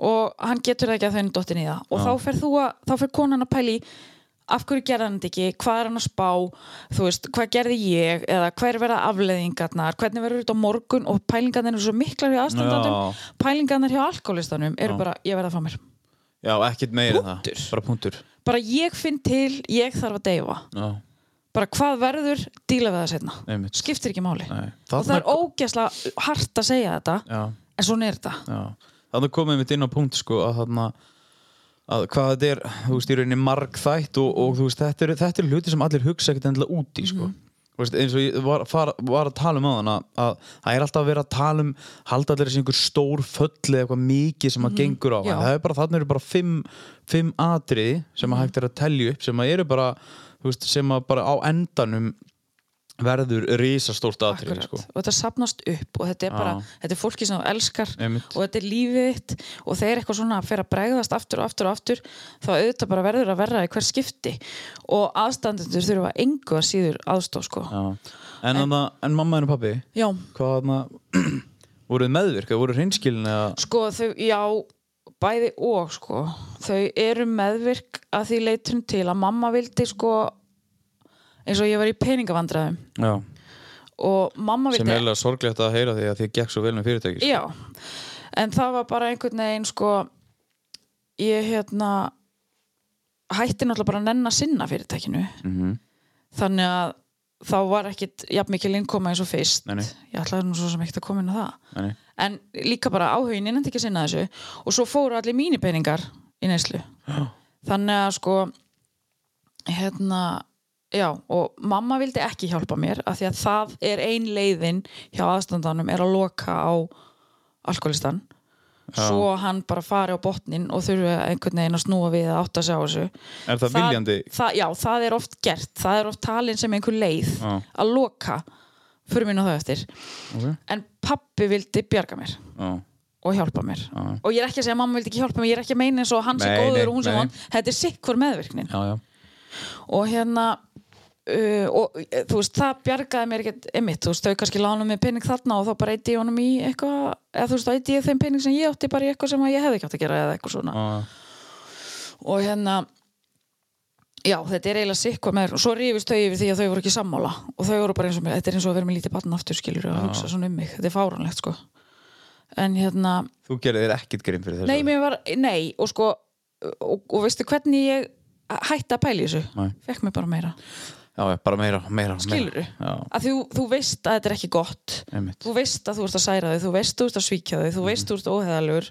Speaker 3: og hann getur það ekki að þau dottin í það og þá fer, þú að, þá fer konan að pæli af hverju gerði hann þetta ekki, hvað er hann að spá þú veist, hvað gerði ég eða hver verða afleðingarnar, hvernig verður þetta á morgun og pælingarnir eru svo miklar hjá aðstandandum
Speaker 1: Já.
Speaker 3: pælingarnir hjá alkoholistanum eru
Speaker 1: Já.
Speaker 3: bara, ég verða að fá mér
Speaker 1: Já, ekkert meira en það.
Speaker 3: Punktur.
Speaker 1: Bara punktur.
Speaker 3: bara ég finn til, ég þarf að deyfa
Speaker 1: Já,
Speaker 3: bara hvað verður, díla við það setna
Speaker 1: einmitt.
Speaker 3: skiptir ekki máli
Speaker 1: Nei.
Speaker 3: og það er ógeðslega hart að segja þetta
Speaker 1: Já,
Speaker 3: en svona er þetta
Speaker 1: já. Þannig komum við inn á punkt, sko, að þarna að hvað þetta er, þú veist, í rauninni margþætt og, og þú veist, þetta eru þetta er hluti sem allir hugsa ekkert endilega úti, sko.
Speaker 3: Mhm.
Speaker 1: Þú veist, eins og ég var, far, var að tala um á þann að það er alltaf að vera að tala um halda allir þessi einhver stór föll eða eitthvað mikið sem að gengur á
Speaker 3: Mhm.
Speaker 1: Það er bara, þannig eru bara fimm, fimm atriði sem
Speaker 3: Mhm.
Speaker 1: að hægt er að telja upp sem að eru bara, þú veist, sem að bara á endanum verður risastórt
Speaker 3: Akkurat.
Speaker 1: sko
Speaker 3: og þetta sapnast upp og þetta er bara,
Speaker 1: Já.
Speaker 3: þetta er fólki sem þú elskar
Speaker 1: Einmitt.
Speaker 3: og þetta er lífið þitt og þegar eitthvað svona fer að bregðast aftur og aftur og aftur þá auðvitað bara verður að verða í hver skipti og aðstandendur þurfa engu að síður aðstof sko
Speaker 1: Já. En, en, en mamma en pappi
Speaker 3: já,
Speaker 1: hvað voruð meðvirk, voruð hreinskilin eða
Speaker 3: sko þau, já bæði og sko þau eru meðvirk að því leiturinn til að mamma vildi sko eins og ég var í peningavandræðum
Speaker 1: já.
Speaker 3: og mamma
Speaker 1: sem
Speaker 3: vildi
Speaker 1: er alveg sorglegt að heyra því að þið gekk svo vel með fyrirtæki sko.
Speaker 3: Já, en það var bara einhvern veginn sko ég hérna hætti náttúrulega bara að nenn að sinna fyrirtækinu
Speaker 1: Mhm.
Speaker 3: þannig að þá var ekkit jafn mikil innkoma eins og fyrst
Speaker 1: Nei, nei.
Speaker 3: ég ætlaði nú svo sem ekkert að koma inn á það
Speaker 1: Nei, nei.
Speaker 3: en líka bara áhugin, ég nefndi ekki að sinna þessu og svo fóru allir mínir peningar í neyslu þannig að sko hérna já, og mamma vildi ekki hjálpa mér af því að það er ein leiðin hjá aðstandanum er að loka á alkoholistan svo hann bara fari á botnin og þurfi einhvern veginn að snúa við að átta sig á þessu
Speaker 1: Er það viljandi?
Speaker 3: það, já, það er oft gert það er oft talin sem einhver leið
Speaker 1: Já.
Speaker 3: að loka fyrir minn og það eftir
Speaker 1: Ok.
Speaker 3: en pappi vildi bjarga mér
Speaker 1: Já.
Speaker 3: og hjálpa mér
Speaker 1: Já.
Speaker 3: og ég er ekki að segja að mamma vildi ekki hjálpa mér ég er ekki að meina eins og hann sé
Speaker 1: Nei,
Speaker 3: góður
Speaker 1: nei,
Speaker 3: og hún sé
Speaker 1: nei.
Speaker 3: vond þetta er sikk for meðvirknin
Speaker 1: Já, já.
Speaker 3: og hérna uh, og uh, þú veist það bjargaði mér ekkert emitt, þú veist þau kannski lána mig pening þarna og þá bara eitti ég honum í eitthvað eða þú veist þá eitti ég þeim pening sem ég átti bara í eitthvað sem ég hefði ekki átt að gera eða eitthvað svona.
Speaker 1: Já.
Speaker 3: og hérna já þetta er eiginlega sikk for meðvirknin og svo rífist þau yfir því að þau voru ekki sammála og þau voru bara eins og mér, þetta er eins og að vera með lítið batn aftur skilur og hugsa svona um mig, þetta er fáránlegt sko. En hérna
Speaker 1: Þú gerir þér
Speaker 3: og sko hætti að pæla í þessu, fekk mér bara meira
Speaker 1: Já, bara meira, meira
Speaker 3: skilur.
Speaker 1: Já,
Speaker 3: að þú, þú veist að þetta er ekki gott.
Speaker 1: Einmitt.
Speaker 3: Þú veist að þú ert að særa þau, þú veist að þú ert að svíkja þau þú veist að þú ert óheðalur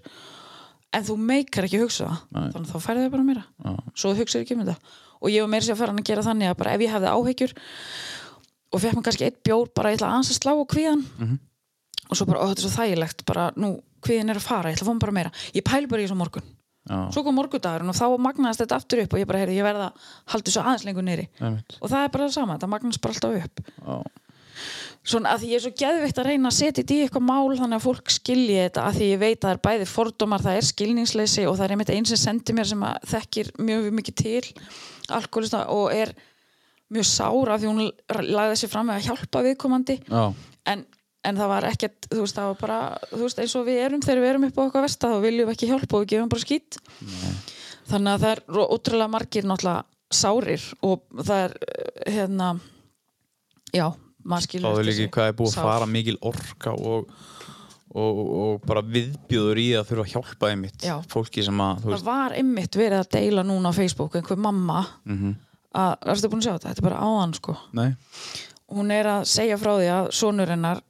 Speaker 3: en þú meikar ekki að hugsa það.
Speaker 1: Nei.
Speaker 3: þannig að þá færðu þau bara meira.
Speaker 1: Já.
Speaker 3: svo hugsaðu ekki um þetta. Og ég var meira sér að fara hann að gera þannig að bara ef ég hefði áhyggjur og fekk mér kannski eitt bjór bara ég ætla aðeins að slá á kvíðan
Speaker 1: Mhm.
Speaker 3: og svo bara, ó þetta er svo þægilegt bara nú, kvíðin er að fara, ég ætla að mér bara meira. Ég pæli bara í þessu morgun svo kom morgundagurinn og þá magnaðist þetta aftur upp og ég bara, heyrði, ég verða að halda þessu aðeins lengur neyri og það er bara það sama, þetta magnast bara alltaf upp.
Speaker 1: Já,
Speaker 3: svona að því ég er svo geðvikt að reyna að setja þetta í eitthvað mál þannig að fólk skilji þetta að því ég veit að það er bæði fordómar, það er skilningsleysi og það er einmitt eins sem sendi mér sem að þekkir mjög mikið til alkoholista og er mjög sára því hún lagði sér fram með að hjálpa viðkomandi.
Speaker 1: Já,
Speaker 3: en en það var ekkert, þú veist, það var bara þú veist, eins og við erum, þegar við erum upp á okkar versta þá viljum við ekki hjálpa og við gefum bara skýt þannig að það er ótrúlega margir náttúrulega sárir og það er eh, hérna já, maður skilur
Speaker 4: þá er líka hvað er búið að
Speaker 3: sár.
Speaker 4: fara mikil orka og, og, og bara viðbjóður í að þurfa að hjálpa einmitt
Speaker 3: Já.
Speaker 4: fólki sem að þú
Speaker 3: það var einmitt verið að deila núna á Facebook einhver mamma
Speaker 4: Mhm.
Speaker 3: að, erstu búin að sjá þetta, þetta er bara áðan sko
Speaker 4: nei,
Speaker 3: hún er að segja frá því að sonur hennar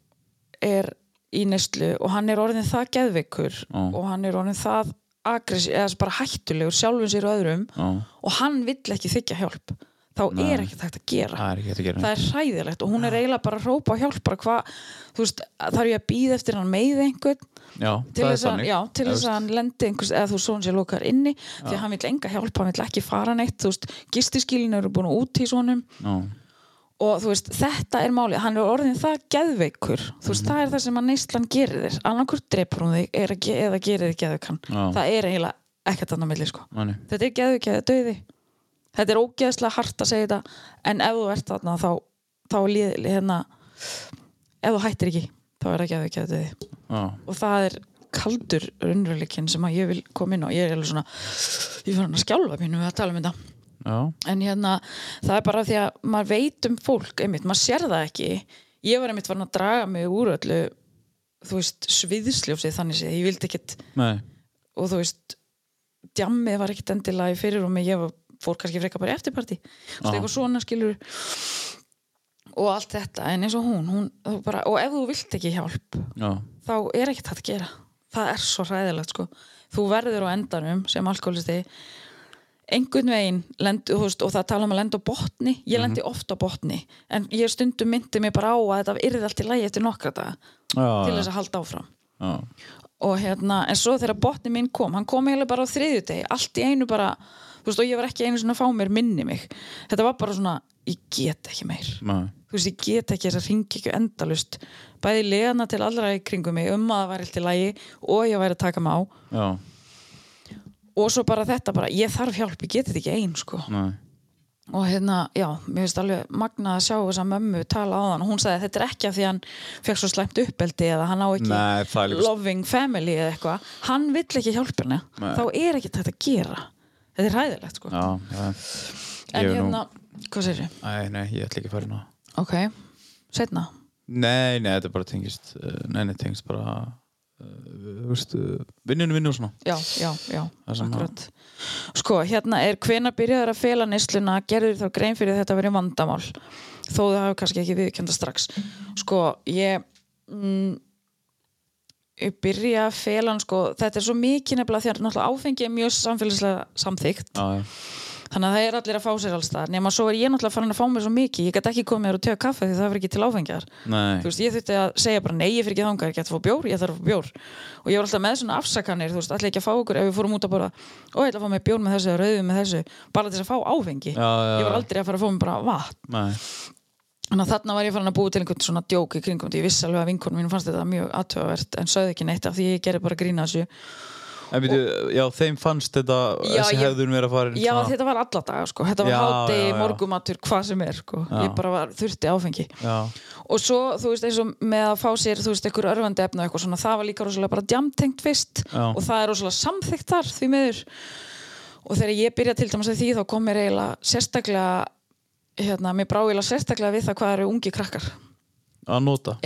Speaker 3: er í neyslu og hann er orðin það geðveikur
Speaker 4: Já.
Speaker 3: og hann er orðin það agressi, eða bara hættulegur sjálfum sér og öðrum
Speaker 4: Já.
Speaker 3: og hann vill ekki þykja hjálp þá er ekki hægt að
Speaker 4: er að gera
Speaker 3: það er hræðilegt og hún er eiginlega bara að rópa á hjálp bara hvað, þú veist, þarf ég að býða eftir hann með einhvern?
Speaker 4: Já,
Speaker 3: til þess að, já, til að hann lendi einhvers, eða þú svona sér lokar inni því að hann vill enga hjálp, hann vill ekki fara neitt gistiskilin eru búin út í svonum
Speaker 4: já,
Speaker 3: og þú veist, þetta er málið, hann er orðin það geðveikur, þú veist, það er það sem að neyslan gerir þér, annarkur dreipur hún þig er ge- eða gerir þig geðveikan.
Speaker 4: Já.
Speaker 3: það er eiginlega ekkert annað milli sko.
Speaker 4: Nei.
Speaker 3: þetta er geðveik eða döði þetta er ógeðslega hart að segja þetta en ef þú ert þarna þá, þá líð, hérna ef þú hættir ekki, þá er það geðveik eða döði
Speaker 4: já,
Speaker 3: og það er kaldur raunveruleikin sem að ég vil koma inn á. Ég er alveg svona, ég hann að skjálfa mínu að tala um þetta
Speaker 4: já,
Speaker 3: en hérna, það er bara því að maður veit um fólk, einmitt, maður sér það ekki. Ég var einmitt farin að draga mig úr öllu þú veist, sviðsljósið þannig séð, ég vildi ekkit
Speaker 4: nei,
Speaker 3: og þú veist, djammið var ekkit endilega í fyrir og mig, ég var, fór kannski freka bara eftirparti, veist, eitthvað svona skilur og allt þetta en eins og hún, hún bara, og ef þú vilt ekki hjálp
Speaker 4: já,
Speaker 3: þá er ekkert hægt að gera. Það er svo hræðilegt sko. Þú verður á endanum sem alkoholisti einhvern veginn lend, veist, og það tala um að lenda á botni. Ég
Speaker 4: Mhm.
Speaker 3: lendi oft á botni en ég stundum myndi mig bara á að þetta yrði allt í lagi eftir nokkra daga
Speaker 4: já,
Speaker 3: til þess að halda áfram.
Speaker 4: Já,
Speaker 3: og hérna, en svo þegar botni minn kom hann kom eiginlega bara á þriðjudegi allt í einu bara, veist, og ég var ekki einu svona að fá mér minni mig, þetta var bara svona ég get ekki meir.
Speaker 4: Nei,
Speaker 3: þú veist, ég get ekki þess að ringi ekki endalust bæði legana til allra í kringum mig um að það væri alltaf lægi og ég væri að taka mig á.
Speaker 4: Já,
Speaker 3: og svo bara þetta bara, ég þarf hjálp, ég get þetta ekki ein sko.
Speaker 4: nei,
Speaker 3: og hérna, já, mér finnst alveg magnað að sjá þess að mömmu tala á þann. Og hún sagði þetta er ekki af því að hann fekk svo slæmt uppeldi eða hann á ekki
Speaker 4: Nei,
Speaker 3: loving family eða eitthvað. Hann vill ekki hjálpa henni.
Speaker 4: Nei.
Speaker 3: þá er ekki þetta að gera. Þetta er hæðilegt sko.
Speaker 4: já, já.
Speaker 3: En
Speaker 4: er nú-
Speaker 3: hérna, hvað sér ég?
Speaker 4: Nei, nei, ég ætla ekki að fara inn á.
Speaker 3: Ok, setna
Speaker 4: Nei, nei, þetta bara tengist uh, Nei, nei, tengist bara vinninu vinnu og svona.
Speaker 3: Já, já, já, akkurat. Sko, hérna er hvenær byrjaður að fela neysluna? Gerður þá grein fyrir þetta að vera vandamál? Þó það hafa kannski ekki viðkjönda strax. Sko, ég mm, byrja að fela sko, þetta er svo mikið nefnilega því að áfengi er mjög samfélagslega samþykkt.
Speaker 4: Já, já,
Speaker 3: þannig að það er allir að fá sér alls það nema svo er ég náttúrulega farin að fá mér svo mikið. Ég get ekki komið mér og tega kaffe því það er ekki til áfengjar. Þú veist, ég þurfti að segja bara nei, ég fyrir ekki þangað, ég get að fá bjór, ég þarf að fá bjór. Og ég var alltaf með svona afsakanir, þú veist, allir ekki að fá okkur ef við fórum út að borða, og ég ætla að fá mig bjór með þessu rauðu með þessu, bara til að fá áfengi.
Speaker 4: Já, já,
Speaker 3: ég var
Speaker 4: já.
Speaker 3: aldrei að fara að fá mig bara vatn. Þannig að þarna var ég farin að búa til einhvern svona djók í kringum þetta, ég vissi alveg að vinkonum mínu fannst þetta mjög aðtöfavert en sögðu ekki neitt af því ég gerði bara grína þessu
Speaker 4: en veitu, já, þeim fannst þetta þessi hefður verið að fara
Speaker 3: Já,
Speaker 4: svona-
Speaker 3: þetta var alla daga, sko. Þetta var
Speaker 4: já.
Speaker 3: morgumatur, hvað sem er, sko.
Speaker 4: Já.
Speaker 3: Ég bara var, þurfti áfengi.
Speaker 4: Já,
Speaker 3: Og svo, þú veist, eins og með að fá sér, þú veist, einhver örfandi efna eitthvað svona, það var líka rosalega bara djamtengt fyrst og það er rosalega samþykkt þar, því miður. Og þegar ég byrja til dæmis að því, þá kom mér eiginlega sérstaklega, hérna, mér brá eiginlega sérstaklega við það hvað eru ungi krakkar.
Speaker 4: að nota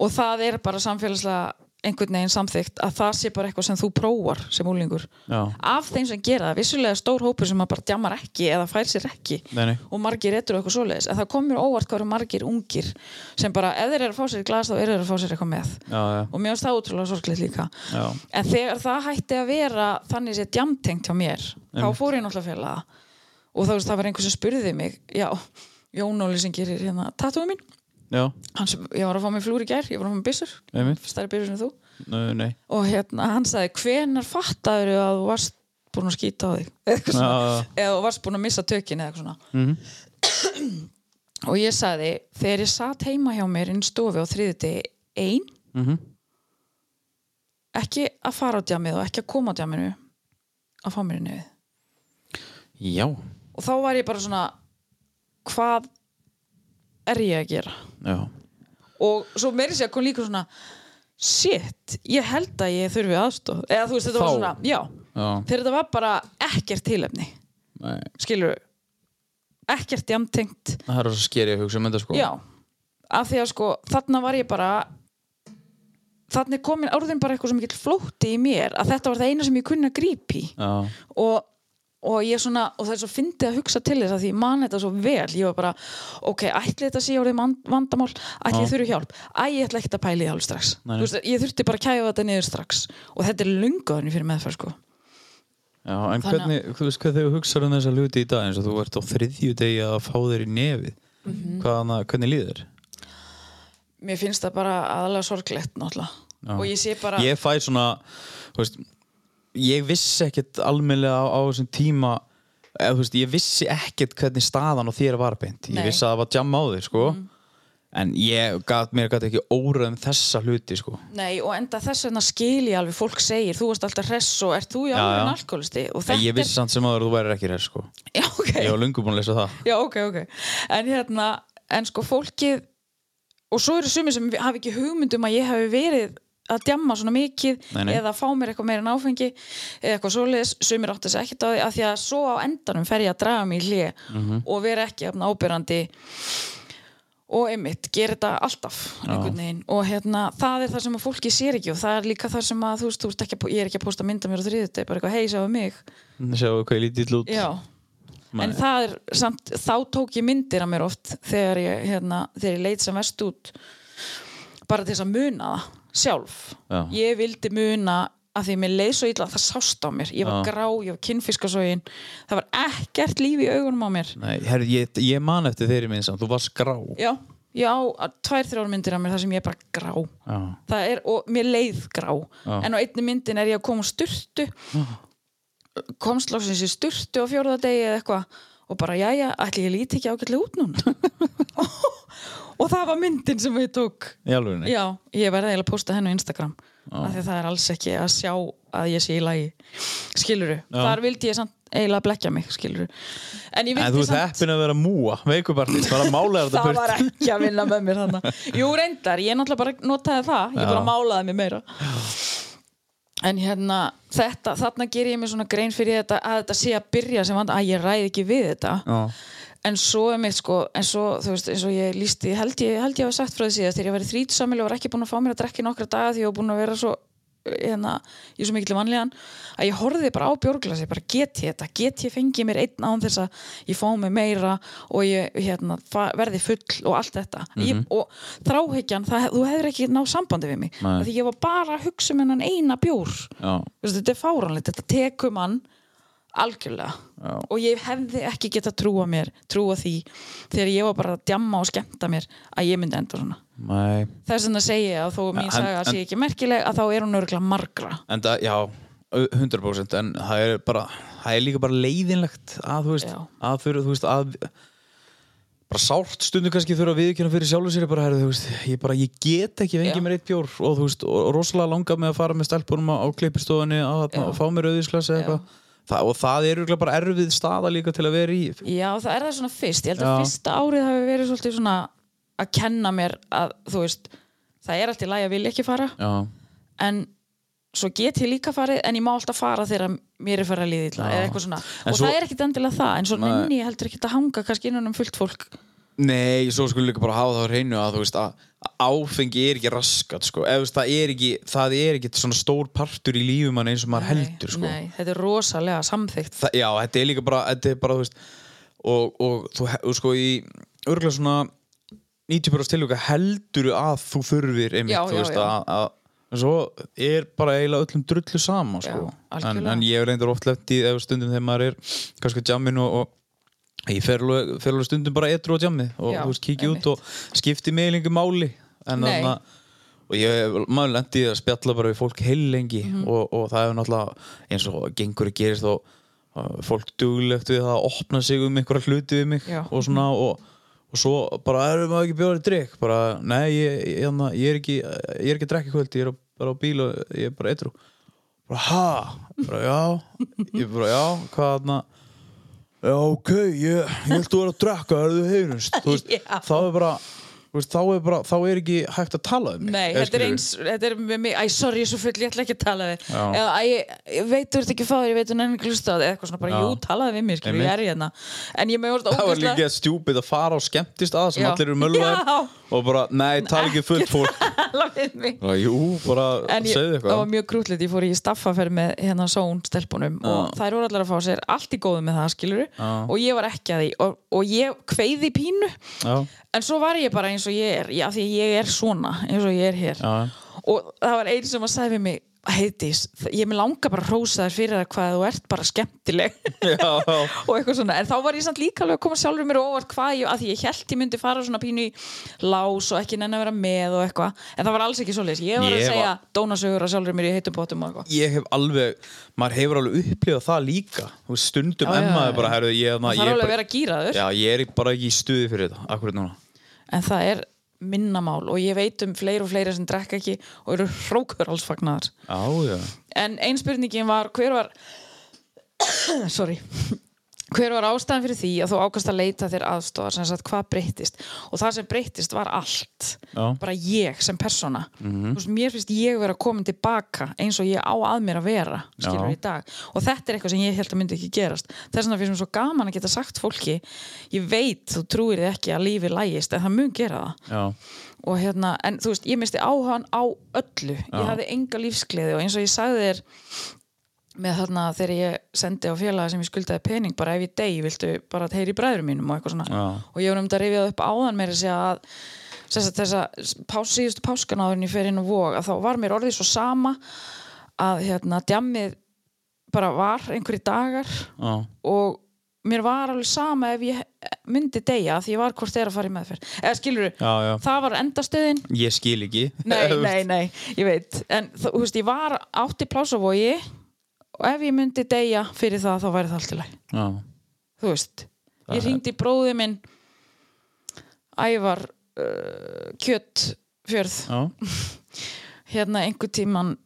Speaker 3: Og það er bara samfélagslega einhvern veginn samþykkt að það sé bara eitthvað sem þú prófar sem úlingur.
Speaker 4: já.
Speaker 3: Af þeim sem gera það, vissulega stór hópur sem að bara djammar ekki eða fær sér ekki
Speaker 4: Nei, nei.
Speaker 3: og margir ettur og eitthvað svoleiðis en það komur óvart hvað eru margir ungir sem bara, ef þeir eru að fá sér í glas þá eru þeir að fá sér eitthvað með
Speaker 4: Já, já,
Speaker 3: og mér finnst það útrúlega sorglegt líka
Speaker 4: já,
Speaker 3: en þegar það hætti að vera þannig sér djamtengt hjá mér þá
Speaker 4: Einmitt.
Speaker 3: fór ég náttúrulega það og þá veist það var einhver sem spurði mig Jón Óli sem gerir hérna tattúið mín sem- ég var að fá mig flúr í gær, ég var að fá mig byssur. Stærri byssur en þú.
Speaker 4: Nei, nei,
Speaker 3: og hérna hann sagði hvenar fattaður að þú varst búin að skýta á þig? Eða þú varst búin að missa tökin eða eitthvað svona.
Speaker 4: Mhm.
Speaker 3: og ég sagði þegar ég satt heima hjá mér inn stofi á þriðuti ein
Speaker 4: Mhm.
Speaker 3: ekki að fara á djamið og ekki að koma á djaminu að fá mér í nefið
Speaker 4: já,
Speaker 3: og þá var ég bara svona hvað er ég að gera
Speaker 4: já,
Speaker 3: og svo meiri sér kom líka svona shit, ég held að ég þurfi aðstof eða þú veist, þetta var
Speaker 1: Þá?
Speaker 3: svona, já,
Speaker 1: Já.
Speaker 3: þegar þetta var bara ekkert tilefni,
Speaker 1: Nei,
Speaker 3: skilur ekkert jamtengt.
Speaker 1: Það er svo skeri að hugsa um þetta sko.
Speaker 3: Já, af því að sko þarna var ég bara þarna er komin orðin bara eitthvað sem ekki flótti í mér, að þetta var það eina sem ég kunni að grípi
Speaker 1: Já,
Speaker 3: og, og ég svona og það er svo fyndið að hugsa til þess að því ég man þetta svo vel ég var bara, ok, ætli þetta sé man- vandamál, ætli ég þurfi hjálp æ, ég ætla ekkert að það alveg strax
Speaker 1: Nei.
Speaker 3: Þú veist, ég þurfti bara að kæfa þetta niður strax og þetta er lungaðurinn fyrir meðferð sko.
Speaker 1: já en
Speaker 3: Þannig
Speaker 1: hvernig, þú veist hvað þegar hugsaður um þessa hluti í dag eins og þú ert á þriðju degi að fá þér í nefið
Speaker 3: Mhm.
Speaker 1: Hvaðan, hvernig líður?
Speaker 3: mér finnst það bara aðalega sorglegt náttúrulega
Speaker 1: Já.
Speaker 3: og ég sé bara
Speaker 1: Ég ég vissi ekkert almennilega á, á þessum tíma eða, veist, ég vissi ekkert hvernig staðan og þér var beint. Ég vissi að það var jam á þig sko. En ég gat, mér gat ekki órað um þessa hluti sko.
Speaker 3: Nei, og enda þess vegna skil ég alveg fólk segir, þú varst alltaf hress og ert þú í alveg alkoholisti
Speaker 1: en
Speaker 3: þetta
Speaker 1: ég vissi samt sem aður að þú væri ekki hér sko.
Speaker 3: Já, ok,
Speaker 1: ég var lungu búin að lesa það.
Speaker 3: Já, ok, ok. En hérna, en sko fólkið og svo eru sumir sem hafi ekki hugmyndum að ég hafi verið að djamma svona mikið
Speaker 1: Nei, nei.
Speaker 3: eða fá mér eitthvað meira en áfengi eða eitthvað svoleiðis, sumir átti þess ekkert á því að því að svo á endanum fer ég að draga mig í hlje
Speaker 1: Mhm.
Speaker 3: og vera ekki jafn ábyrrandi og einmitt, gera þetta alltaf og hérna það er það sem að fólki sér ekki og það er líka það sem að þú veist, þú ert ekki að, ég er ekki að posta mynda mér á þriðut bara eitthvað, hei, sjáu mig.
Speaker 1: Sjáu hvað ég lítið út.
Speaker 3: Já, en það er samt, þá tók ég myndir af mér oft þegar ég, hérna, þegar ég leit sem vest út bara til þess að muna það sjálf.
Speaker 1: Já.
Speaker 3: ég vildi muna að því mér leið svo illa að það sást á mér. Ég var
Speaker 1: Já.
Speaker 3: grá, ég var kinnfiskasógin það var ekkert líf í augunum á mér.
Speaker 1: Nei, herri, ég, ég man eftir þeirri minn samt, þú varst grá.
Speaker 3: Já, ég á tvær, þrjár myndir af mér þar sem ég er bara grá.
Speaker 1: Já.
Speaker 3: það er, og mér leið grá.
Speaker 1: Já.
Speaker 3: en á einni myndin er ég að koma úr sturtu. Komst lóksins í sturtu á fjórða degi eða eitthvað. Og bara, jæja, ætli ég líti ekki ágætlega út núna og það var myndin sem ég tók.
Speaker 1: Í
Speaker 3: já, ég verði eiginlega að posta henni á Instagram. Af því að það er alls ekki að sjá að ég sé í lagi. Skiluru,
Speaker 1: Já.
Speaker 3: þar vildi ég samt eiginlega blekja mig, skiluru en
Speaker 1: En þú ert
Speaker 3: samt
Speaker 1: heppin að vera múa, veikubarnið, bara mála þetta
Speaker 3: það var ekki að vinna með mér þannig Jú reyndar, ég náttúrulega bara notaði það. Ég
Speaker 1: Já.
Speaker 3: bara málaði mig meira. En hérna þetta, þarna ger ég mér svona grein fyrir þetta að þetta sé að byrja sem að ég ræði ekki við þetta.
Speaker 1: Já.
Speaker 3: En svo er mitt sko en svo, þú veist, eins og ég lísti held ég, held ég hafa sagt frá því síðast þegar ég væri þrítsamil og var ekki búin að fá mér að drekka í nokkra daga því ég var búin að vera svo hérna, ég er svo mikill vanlíðan að ég horfði bara á bjórglasi, bara get ég þetta? Get ég fengið mér einn án þess að ég fá mig meira og ég hérna, verði full og allt þetta? Ég, og þráhyggjan, það, þú hefur ekki náð sambandi við mig, því ég var bara að hugsa um hennan eina bjór.
Speaker 1: Já.
Speaker 3: Veistu, þetta er fáranlegt, þetta tekur mann algjörlega
Speaker 1: Já.
Speaker 3: og ég hefði ekki geta trúa mér trúa því, þegar ég var bara að djamma og skemmta mér að ég myndi enda svona
Speaker 1: Nei.
Speaker 3: þess vegna segi ég að þó mín saga sé ekki merkileg að þá er hún örgulega margra
Speaker 1: En það, já, 100% en það er bara, það er líka bara leiðinlegt að þú veist,
Speaker 3: Já.
Speaker 1: að fyrir, þú veist, að bara sárt stundu kannski þurfa að viðkjöna fyrir sjálfur sér bara, herri, þú veist, ég bara, ég get ekki
Speaker 3: Já.
Speaker 1: fengið mér eitt bjór og þú veist, og rosalega langa með að fara með stelpunum á, á klippistofunni að, að fá mér auðisglas eða eitthvað það, og það er örugglega bara erfið staða líka til að vera í
Speaker 3: Já, það er það svona fyrst. Ég held að
Speaker 1: Já.
Speaker 3: fyrsta árið hafi verið svolítið svona að kenna mér að, þú veist, það er allt í lagi að vilja ekki fara,
Speaker 1: Já,
Speaker 3: en svo get ég líka farið, en ég má alltaf fara þegar mér er farið að líða illa, eða eitthvað svona.
Speaker 1: En
Speaker 3: og
Speaker 1: svo-
Speaker 3: það er ekkit endilega það, en svo nenni ég heldur ekkit að hanga kannski innan um fullt fólk.
Speaker 1: Nei, svo skulle líka bara hafa það á hreinu að þú veist að áfengi er ekki raskat sko. eða þú veist, það er ekki það er ekki svona stór partur í lífum mann eins og maður heldur sko.
Speaker 3: Nei, þetta er rosalega samþykkt.
Speaker 1: Þa, já, þetta er líka bara, þetta er bara þú veist, og, og þú sko í örgulega svona 90% tilvíka heldur að þú þurfir einmitt,
Speaker 3: Já,
Speaker 1: þú
Speaker 3: já,
Speaker 1: veist,
Speaker 3: já.
Speaker 1: að, að en svo er bara eiginlega öllum drullu sama
Speaker 3: Já,
Speaker 1: sko. en,
Speaker 3: algjörlega.
Speaker 1: en ég er reyndar oft lett í eða stundum þegar maður er kannski jamminu og, og ég fer alveg, stundum bara etru á jammi og
Speaker 3: Já,
Speaker 1: veist, kíkja út og skipti mig lengi máli en
Speaker 3: Nei.
Speaker 1: þarna og ég, maður lendi að spjalla bara við fólk heil lengi
Speaker 3: Mhm.
Speaker 1: og, og það er náttúrulega eins og gengur að gerist og fólk duglegt við það að opna sig um einhverja hluti við mig
Speaker 3: Já.
Speaker 1: og svona og, og svo bara erum maður ekki bjóðið drikk bara, nei, ég, ég, ég, er ekki ég er ekki að drekka kvöld, ég er bara á bíl og ég er bara eitru bara, ha? bara, já, ég bara, já, hvað þarna já, ok, ég, ég held að vera að drekka, er þú heyrust þú veist,
Speaker 3: Já.
Speaker 1: þá er bara þú veist, þá, er bara, þá er ekki hægt að tala um mig.
Speaker 3: Nei,
Speaker 1: eða
Speaker 3: þetta er eins, þetta er með mig, æ, sorry, ég er svo full, ég ætla ekki að tala við
Speaker 1: Já.
Speaker 3: eða, æ, ég, veit þú ert ekki fáður, ég veit þú nefnir ekki hlusta á þig eða eitthvað svona, bara,
Speaker 1: Já.
Speaker 3: jú, talaði við mér, skilur, ég er hérna. En ég með orða
Speaker 1: það var líka stjúpid að fara á skemmtist að sem
Speaker 3: Já.
Speaker 1: allir eru mölvaðir og bara, nei, tala ekki fullt fólk.
Speaker 3: tala við mig.
Speaker 1: Bara, jú, bara
Speaker 3: en ég,
Speaker 1: segðu
Speaker 3: það var
Speaker 1: eitthvað
Speaker 3: mjög grútlegt, ég fór í staffaferð með hérna són stelpunum og þær voru allar að fá sér allt í góðu með það, skilur og ég var ekki að því og, og ég kveiði pínu.
Speaker 1: Já,
Speaker 3: en svo var ég bara eins og ég er já, því ég er svona, eins og ég er hér.
Speaker 1: Já,
Speaker 3: og það var einn sem að sagði við mig heitis, ég með langa bara hrósa þér fyrir hvað þú ert bara skemmtileg. Og eitthvað svona, en þá var ég samt líka alveg að koma sjálfur mér á óvart hvað ég, að því ég held ég myndi fara svona pínu í lás og ekki nenni að vera með og eitthvað, en það var alls ekki svoleiðis. Ég var
Speaker 1: Ég
Speaker 3: að segja dónasögur að sjálfur mér í heitum bótum og eitthvað.
Speaker 1: Ég hef alveg maður hefur alveg upplifað það líka. Stundum
Speaker 3: Já, já,
Speaker 1: emma
Speaker 3: já.
Speaker 1: er bara, herru, ég,
Speaker 3: það
Speaker 1: ég, er bara, já, ég er bara ekki í stuði fyrir þetta akkurat núna.
Speaker 3: En það er minnamál og ég veit um fleiri og fleiri sem drekka ekki og eru hrókur alls fagnar En ein spurningin var hver var sorry hver var ástæðan fyrir því að þú ákast að leita þér aðstofar sem sagt hvað breyttist? Og það sem breyttist var allt.
Speaker 1: Já.
Speaker 3: bara ég sem persóna. Mm veist, mér finnst ég vera komin tilbaka eins og ég á að mér að vera
Speaker 1: Já.
Speaker 3: og þetta er eitthvað sem ég held að myndi ekki gerast. Þess vegna finnst mér svo gaman að geta sagt fólki ég veit þú trúir þið ekki að lífi lægist en það mun gera það.
Speaker 1: Já,
Speaker 3: og hérna, en þú veist, ég misti áhugan á öllu, ég hafði enga lífsgleði og eins og ég sagði þér með þarna þegar ég sendi á félaga sem ég skuldaði pening, bara ef ég degi viltu bara að heyri í bræðurum mínum og eitthvað svona.
Speaker 1: Já.
Speaker 3: og ég var um þetta að rifja það upp áðan meira að segja að síðustu páskanáðurinn ég fer inn á vog að þá var mér orðið svo sama að hérna djammið bara var einhverjir dagar
Speaker 1: já,
Speaker 3: og mér var alveg sama ef ég myndi deyja því ég var hvort þeir að fara í meðferð. Eða skilur
Speaker 1: já.
Speaker 3: það var endastöðin.
Speaker 1: Ég skil ekki.
Speaker 3: Nei, nei, nei, ég veit. En þú þú veist, ég var átti plásavogi og ef ég myndi deyja fyrir það þá væri það allt í læg þú veist, ég hringdi í bróði minn ævar uh, kjöttfjörð
Speaker 1: já,
Speaker 3: hérna einhver tíman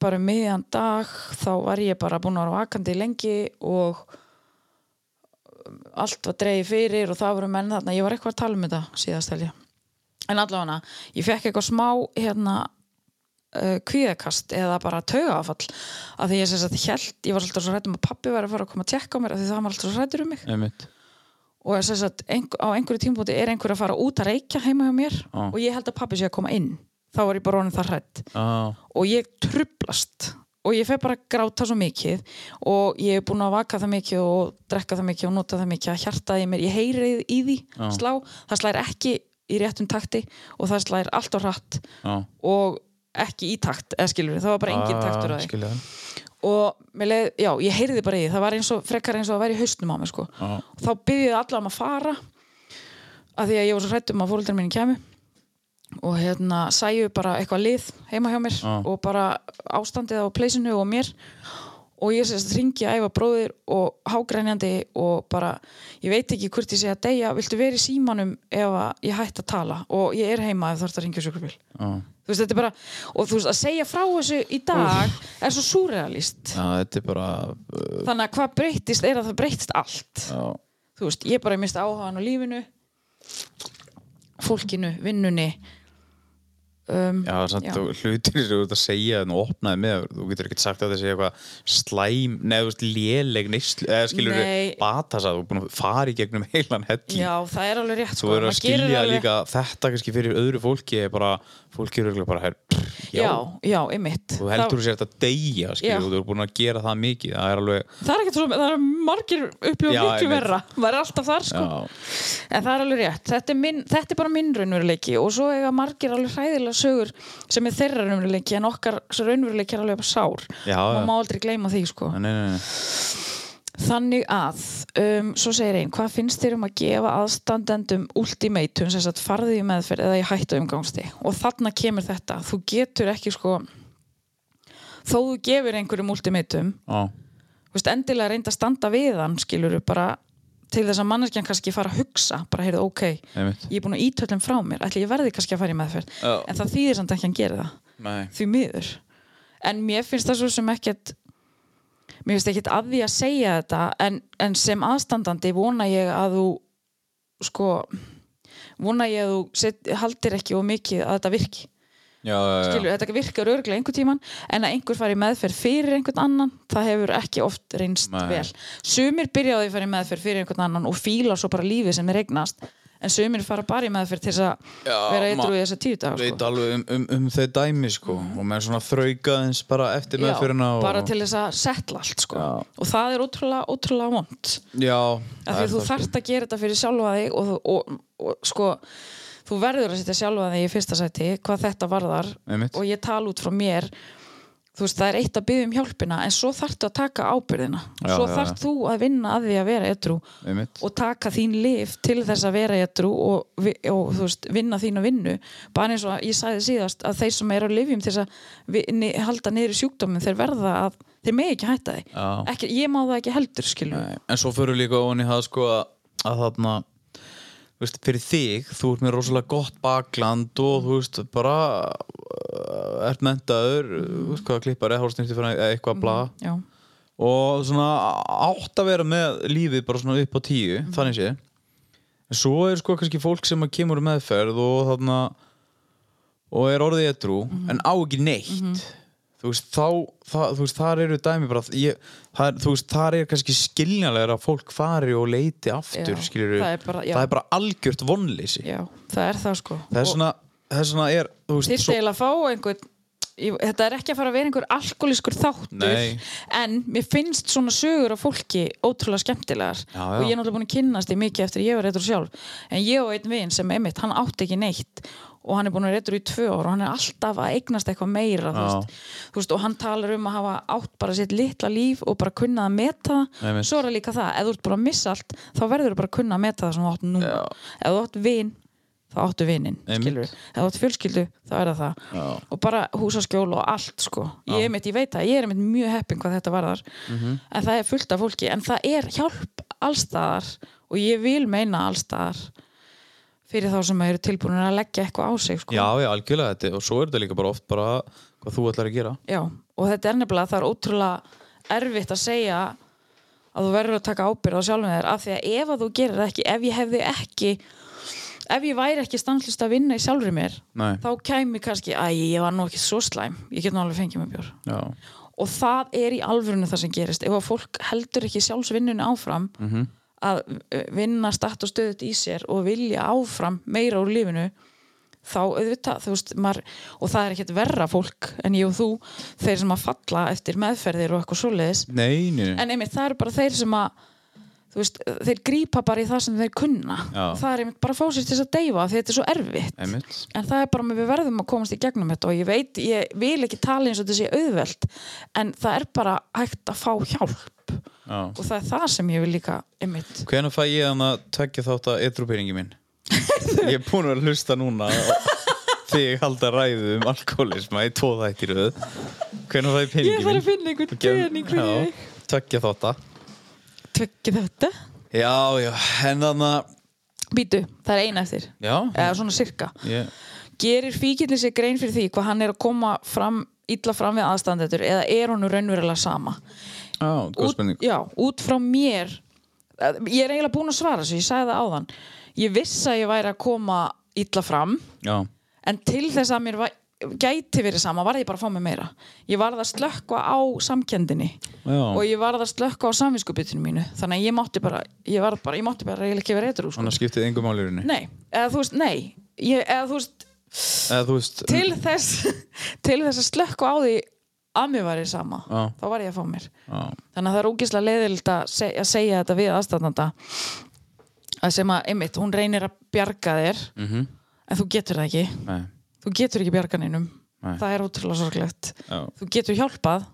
Speaker 3: bara um miðjan dag þá var ég bara búin að vera vakandi lengi og um, allt var dreigið fyrir og það voru menn þarna, ég var eitthvað að tala um þetta síðast helgi en allavega, ég fekk eitthvað smá hérna kvíðakast eða bara taugaafall af því ég sem sagt held, ég var alltaf svo hrættum að pappi væri að fara að koma að tjekka á mér af því það var alltaf svo hrættur um mig.
Speaker 1: Einmitt.
Speaker 3: Og sem sagt, á einhverju tímpúti er einhver að fara út að reykja heima hjá mér
Speaker 1: Já.
Speaker 3: og ég held að pappi sé að koma inn. Þá var ég bara honum það hrætt
Speaker 1: já,
Speaker 3: og ég trublast og ég fer bara að gráta svo mikið. Og ég er búin að vaka það mikið og drekka það mikið og nota það mikið að hjartaði mér, ég heyri í því
Speaker 1: Já.
Speaker 3: slá, það slær ekki í réttum takti og það slær allt og hratt. Og ekki í takt, eða skilur það var bara engin taktur að því.
Speaker 1: það
Speaker 3: og leið, já, ég heyrði bara í því það var eins og, frekar eins og að vera í haustnum á mig sko. Og þá byrjuði allar um að fara að því að ég var svo hrætt um að fóröldar mínu kæmu. Og hérna sæju bara eitthvað lið heima hjá mér
Speaker 1: Já.
Speaker 3: og bara ástandið á pleysinu og mér. Og ég sérst ringi að æfa bróðir og hágrænjandi og bara ég veit ekki hvort ég sé að deyja viltu verið símanum ef ég hætti að tala? Og ég er heima ef þú ert að ringja sjúkrabíl.
Speaker 1: Já,
Speaker 3: þú veist, þetta er bara, og þú veist, að segja frá þessu í dag er svo súrealist
Speaker 1: já, þetta er bara uh,
Speaker 3: þannig að hvað breytist er að það breytist allt.
Speaker 1: Já,
Speaker 3: þú veist, ég bara mista áhugaðan á lífinu fólkinu, vinnunni um,
Speaker 1: Já, samt,
Speaker 3: Já.
Speaker 1: hlutir sem þú ert að segja en opnaði með, þú getur ekkert sagt að það sé eitthvað slæm, veist, léleg neyslu, eða skilur
Speaker 3: Nei.
Speaker 1: við batasa, þú er búin að fara í gegnum heilan helling
Speaker 3: já, það er alveg rétt
Speaker 1: Þú verður að
Speaker 3: maður gerir
Speaker 1: skilja
Speaker 3: alveg-
Speaker 1: líka þetta kannski fyrir öðru fólki er bara, fólki eru örugglega bara her, já,
Speaker 3: já, einmitt.
Speaker 1: Þú heldur þú sér þetta skilur, þú er búin að gera það mikið það er alveg,
Speaker 3: það er svo, það er margir
Speaker 1: Já,
Speaker 3: miklu verra maður er alltaf þar sko.
Speaker 1: Já,
Speaker 3: En það er alveg rétt, þetta er, minn, þetta er bara minn raunveruleiki og svo eiga margir alveg hræðilega sögur sem er þeirra raunveruleiki en okkar raunveruleiki er alveg bara sár.
Speaker 1: Já,
Speaker 3: maður má aldrei gleyma því sko.
Speaker 1: Nei, nei, nei
Speaker 3: Þannig að, um, svo segir einn, hvað finnst þér um að gefa aðstandendum ultimatum, sem sagt farði í meðferð eða í hættu umgangsti og þarna kemur þetta, þú getur ekki sko þó þú gefur einhverjum ultimatum þú veist, endilega reynda að standa við hann skilur bara til þess að manneskjan kannski fara að hugsa, bara heyrðu, ok
Speaker 1: einmitt.
Speaker 3: ég er búin að ítöllum frá mér, ætli ég verði kannski að fara í meðferð?
Speaker 1: Já.
Speaker 3: en það þýðir samt ekki að gera það.
Speaker 1: Nei,
Speaker 3: því miður. En mér finnst það svo sem ekkert mér finnst ekkert að því að segja þetta en, en sem aðstandandi vona ég að þú sko vona ég að þú set, haldir ekki og mikið að þetta virki
Speaker 5: já, já, já.
Speaker 3: þetta virkar örglega einhvern tíman en að einhver fari meðferð fyrir einhvern annan það hefur ekki oft reynst
Speaker 5: Nei.
Speaker 3: vel sumir byrjaði að fara í meðferð fyrir einhvern annan og fíla svo bara lífið sem er eignast en sumir fara bara í meðferð til að
Speaker 5: Já,
Speaker 3: vera eitthvað í þessa tíu dag
Speaker 1: veit
Speaker 3: sko.
Speaker 1: alveg um, um, um þau dæmi sko og með svona þraukaðins bara eftir með fyrir
Speaker 3: Já, bara til þess að setla allt sko. Og það er ótrúlega, ótrúlega vond af því þú
Speaker 1: það,
Speaker 3: þarft að gera þetta fyrir sjálfa þig og, og, og, sko þú verður að setja sjálfa þig í fyrsta sæti hvað þetta varðar
Speaker 1: Einmitt.
Speaker 3: og ég tala út frá mér þú veist það er eitt að byggja um hjálpina en svo þarftu að taka ábyrðina
Speaker 1: Já,
Speaker 3: svo
Speaker 1: já.
Speaker 3: þú að vinna að því að vera
Speaker 1: einmitt.
Speaker 3: og taka þín lif til þess að vera edru og, og þú veist, vinna þína vinnu. Bara eins og að ég sagði síðast að þeir sem eru á lifjum til þess að vi- ni- halda niður í sjúkdóminn þeir verða að þeir megi ekki hætta því. Ekki, ég má það ekki heldur
Speaker 1: Nei, en svo fyrir líka ofan í það sko að, að þarna veist, fyrir þig, þú ert með rosalega gott bakland og þú veist bara uh, ert mentaður þú veist hvað klippar eða hálfsnýtti fyrir eitthvað bla.
Speaker 3: Já,
Speaker 1: og svona átt að vera með lífið bara svona upp á tíu þannig sé. En svo er sko kannski fólk sem kemur meðferð og þarna og er orðið edru en á ekki neitt þú veist þá það, þú veist þar eru dæmi bara ég, það, þú veist þar er kannski skiljanlegur að fólk fari og leiti aftur
Speaker 3: Já,
Speaker 1: skilur
Speaker 3: það er bara-
Speaker 1: það er bara algjört vonleysi.
Speaker 3: Já, það er það sko.
Speaker 1: Það er svona það er svona er veist
Speaker 3: þyrfti eiginlega að fá einhvern ég, þetta er ekki að fara að vera einhver alkoholískur þáttur
Speaker 1: Nei.
Speaker 3: en mér finnst svona sögur af fólki ótrúlega skemmtilegar.
Speaker 1: Já,
Speaker 3: og ég er náttúrulega búin að kynnast því mikið eftir ég var reytur sjálf. En ég og einn vin sem emitt, hann átti ekki neitt og hann er búin að reytur í tvö ár og hann er alltaf að eignast eitthvað meira þú veist, þú veist, og hann talar um að hafa átt bara sitt litla líf og bara kunna að meta það
Speaker 1: Einmitt.
Speaker 3: svo er það líka það, ef þú ert bara að missa allt þá verður þú bara að kunna að meta það sem þú átt núna
Speaker 1: Já.
Speaker 3: ef þú átt vin þá áttu
Speaker 1: Einmitt.
Speaker 3: skilur ef þú átt fjölskyldu, þá er það það
Speaker 1: Já.
Speaker 3: og bara húsaskjól og allt sko ég, er mitt, ég veit það, ég er mitt mjög heppin hvað þetta varðar
Speaker 1: Mhm.
Speaker 3: en það er fullt af fólki en það er hjálp allstaðar og ég vil meina allstaðar fyrir þá sem eru tilbúinir að leggja eitthvað á sig sko.
Speaker 1: já, já, algjörlega þetta og svo er þetta líka bara oft bara hvað þú ætlar að gera
Speaker 3: Já, og þetta er nefnilega það er ótrúlega erfitt að segja að þú verður að taka ábyrð á sjálfum þér af því að ef að þú gerir ekki ef ég hefði ekki ef ég væri ekki stanslist að vinna í sjálfri mér
Speaker 1: Nei.
Speaker 3: þá kæmi kannski, æ, ég var nú ekki svo slæm ég get alveg fengið mig bjór
Speaker 1: já,
Speaker 3: og það er í alvörinu það sem gerist ef að fólk heldur ekki sjálfsvinnunni áfram
Speaker 1: Mhm.
Speaker 3: Að uh, vinna statt og stöðut í sér og vilja áfram meira úr lífinu þá auðvitað, veist, maður, og það er ekkert verra fólk en ég og þú þeir sem að falla eftir meðferðir og eitthvað svoleiðis.
Speaker 1: Nei, nei,
Speaker 3: en einmitt það eru bara þeir sem að veist, þeir grípa bara í það sem þeir kunna.
Speaker 1: Já.
Speaker 3: það er einmitt bara að fá sér til þess að deyfa því þetta er svo erfitt.
Speaker 1: Einmitt.
Speaker 3: En það er bara með við verðum að komast í gegnum þetta og ég veit, ég vil ekki tala eins og þetta sé auðvelt en það er bara hægt að fá hjálp
Speaker 1: já.
Speaker 3: og það er það sem ég vil líka einmitt.
Speaker 1: Hvenær fæ ég hann að tvekja þátt að ytrúpyringi minn? ég er búin að hlusta núna þegar ég halda ræðu um alkoholisma í röð. Hvenær fæ ég peningi
Speaker 3: ég þarf að finna einhvern pening fyrir þig.
Speaker 1: Já, tvekja þátt að Já, já, en þannig að
Speaker 3: býtu, það er eina eftir.
Speaker 1: Já,
Speaker 3: eða svona sirka.
Speaker 1: Ég,
Speaker 3: gerir fíkillin sér grein fyrir því hvað hann er að koma fram illa fram við aðstandendur eða er honum raunverulega sama
Speaker 1: góð
Speaker 3: út, já, út frá mér eh, ég er eiginlega búin að svara þessu, ég sagði það áðan. Ég viss að ég væri að koma illa fram
Speaker 1: Já,
Speaker 3: en til þess að mér var, gæti verið sama varði ég bara að fá mig meira. Ég varði að slökkva á samkendinni
Speaker 1: já,
Speaker 3: og ég varði að slökkva á samvinskupitinu mínu. Þannig að ég mátti bara ég, bara, ég mátti bara eiginlega ekki vera eitthvað
Speaker 1: þannig að skiptið engum málirinni
Speaker 3: nei, eða þú veist, nei ég, eða þú veist,
Speaker 1: Eða þú veist
Speaker 3: til þess til þess að slökkva á því að mér væri sama
Speaker 1: Já.
Speaker 3: þá var ég að fá mér.
Speaker 1: Já,
Speaker 3: þannig að það er ógislega leiðild að, seg að segja þetta við aðstæðanda að sem að, einmitt, hún reynir að bjarga þér
Speaker 1: mhm,
Speaker 3: en þú getur það ekki.
Speaker 1: Nei,
Speaker 3: þú getur ekki bjarganinum
Speaker 1: Nei.
Speaker 3: það er ótrúlega sorglegt.
Speaker 1: Já,
Speaker 3: þú getur hjálpað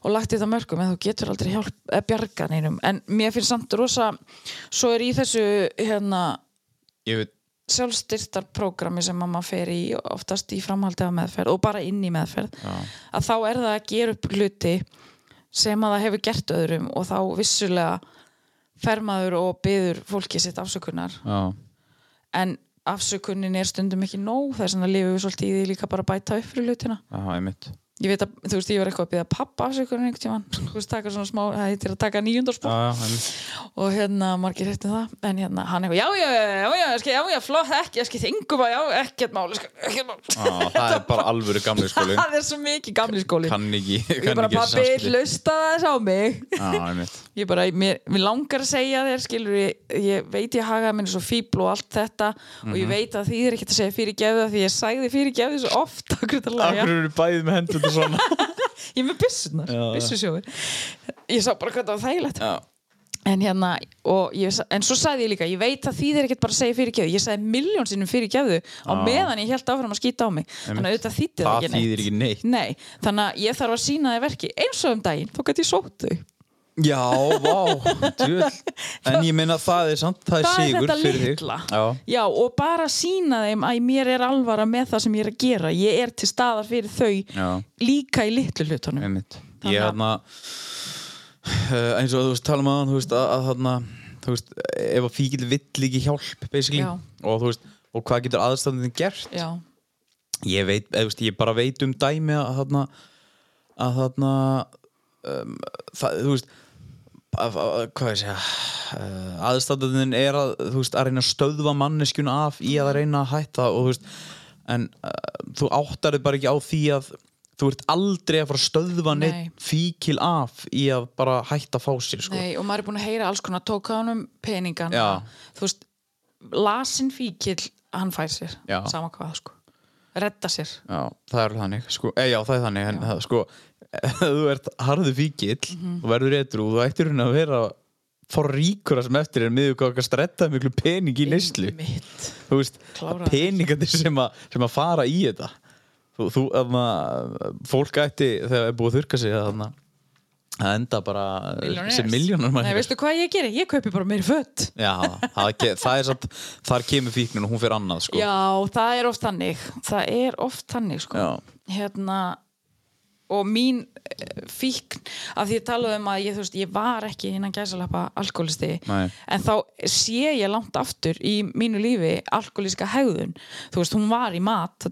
Speaker 3: og lagt þetta mörgum en þú getur aldrei hjálp, eh, bjarganinum en mér finnst samt rosa svo er í þessu hérna
Speaker 1: ég veit
Speaker 3: sjálfstyrtarprogrammi sem að maður fer í oftast í framhaldi af meðferð og bara inn í meðferð
Speaker 1: Já,
Speaker 3: að þá er það að gera upp hluti sem að það hefur gert öðrum og þá vissulega fer maður og byður fólki sitt afsökunar.
Speaker 1: Já,
Speaker 3: en afsökunin er stundum ekki nóg þess að lifum við svolítið í því líka bara bæta upp fyrir hlutina.
Speaker 1: Já, einmitt
Speaker 3: ég veit að, þú veist, ég var eitthvað að byggja pappa afsökunum einhvern tíman, þú veist, taka svona smá það heitir að taka nýjundarspor og hérna, margir hittum það. En hérna, hann eitthvað, já, já, já, já, já, já flott, ekki, ekki þingum að, já, ekkert máli ekkert
Speaker 1: máli það er bara alvöru gamli skóli
Speaker 3: það er svo mikið gamli skóli
Speaker 1: kann ekki, kann ekki ég
Speaker 3: bara,
Speaker 1: pappi,
Speaker 3: lausta þess á mig. Ég bara, mér langar að segja þér skilur, ég veit ég haga minni svo fíbl og allt þetta. Og ég mhm. veit að
Speaker 1: og svona.
Speaker 3: Ég er með
Speaker 1: já.
Speaker 3: byssusjóður ég sá bara hvað það var þægilegt.
Speaker 1: Já,
Speaker 3: en hérna, ég, en svo sagði ég líka ég veit að því er ekkert bara segja fyrir gefðu ég sagði miljón sinnum fyrir gefðu á meðan ég held áfram að skýta á mig. Þannig að auðvitað þýtti það
Speaker 1: það
Speaker 3: ekki neitt.
Speaker 1: ekki neitt.
Speaker 3: Nei, þannig að ég þarf að sína þið verki eins og um daginn, þá gæti ég sótt þau
Speaker 1: Já, vá, djöl En ég meina það er samt, það er
Speaker 3: Það er
Speaker 1: sigur
Speaker 3: þetta
Speaker 1: fyrir þig. Já,
Speaker 3: Já, og bara sína þeim að mér er alvara með það sem ég er að gera. Ég er til staðar fyrir þau
Speaker 1: já,
Speaker 3: líka í litlu hlutunum.
Speaker 1: Einmitt. Ég
Speaker 3: að-
Speaker 1: hérna uh, eins og þú veist, tala um aðan þú veist, að, að þarna þú veist, ef að fíkil vill ekki hjálp basically,
Speaker 3: Já.
Speaker 1: og þú veist og hvað getur aðstæðin gert?
Speaker 3: Já,
Speaker 1: ég veit, eða, þú veist, ég bara veit um dæmi að þarna að þarna um, það, þú veist að, að, hvað ég segja uh, aðstæðin er að veist, að reyna að stöðva manneskjun af í að reyna að hætta og veist en uh, þú áttar þig bara ekki á því að þú ert aldrei að fara að stöðva
Speaker 3: Nei.
Speaker 1: neitt fíkil af í að bara hætta að fá sér sko.
Speaker 3: nei, og maður er búin að heyra alls konar tók á honum peningan þú veist, lasin fíkil hann fær sér,
Speaker 1: Já.
Speaker 3: sama hvað sko redda sér
Speaker 1: Já, það er þannig sko. e, Já, það er þannig en það, sko, ef þú ert harðu fíkil
Speaker 3: Mhm.
Speaker 1: og verður eitthvað þú ættir hún að vera fór ríkura sem eftir er hvað að stretta miklu pening í neyslu. Þú veist,
Speaker 3: Kláraði
Speaker 1: peningarnir sem, að- sem að fara í þetta. Þú, þú aðna, fólk ætti þegar það er búið að þurka sig að þarna að enda bara sem miljónar
Speaker 3: Nei, veistu hvað ég gerir? Ég kaupi bara meiri fött
Speaker 1: Já, það, það er satt þar kemur fíknin og hún fyrir annað sko.
Speaker 3: Já, það er oft þannig. Það er oft þannig sko. Hérna og mín eh, fíkn af því ég talaði um að ég, veist, ég var ekki innan gæsalappa alkoholisti
Speaker 1: Nei.
Speaker 3: en þá sé ég langt aftur í mínu lífi alkoholíska hegðun. Þú veist, hún var í mat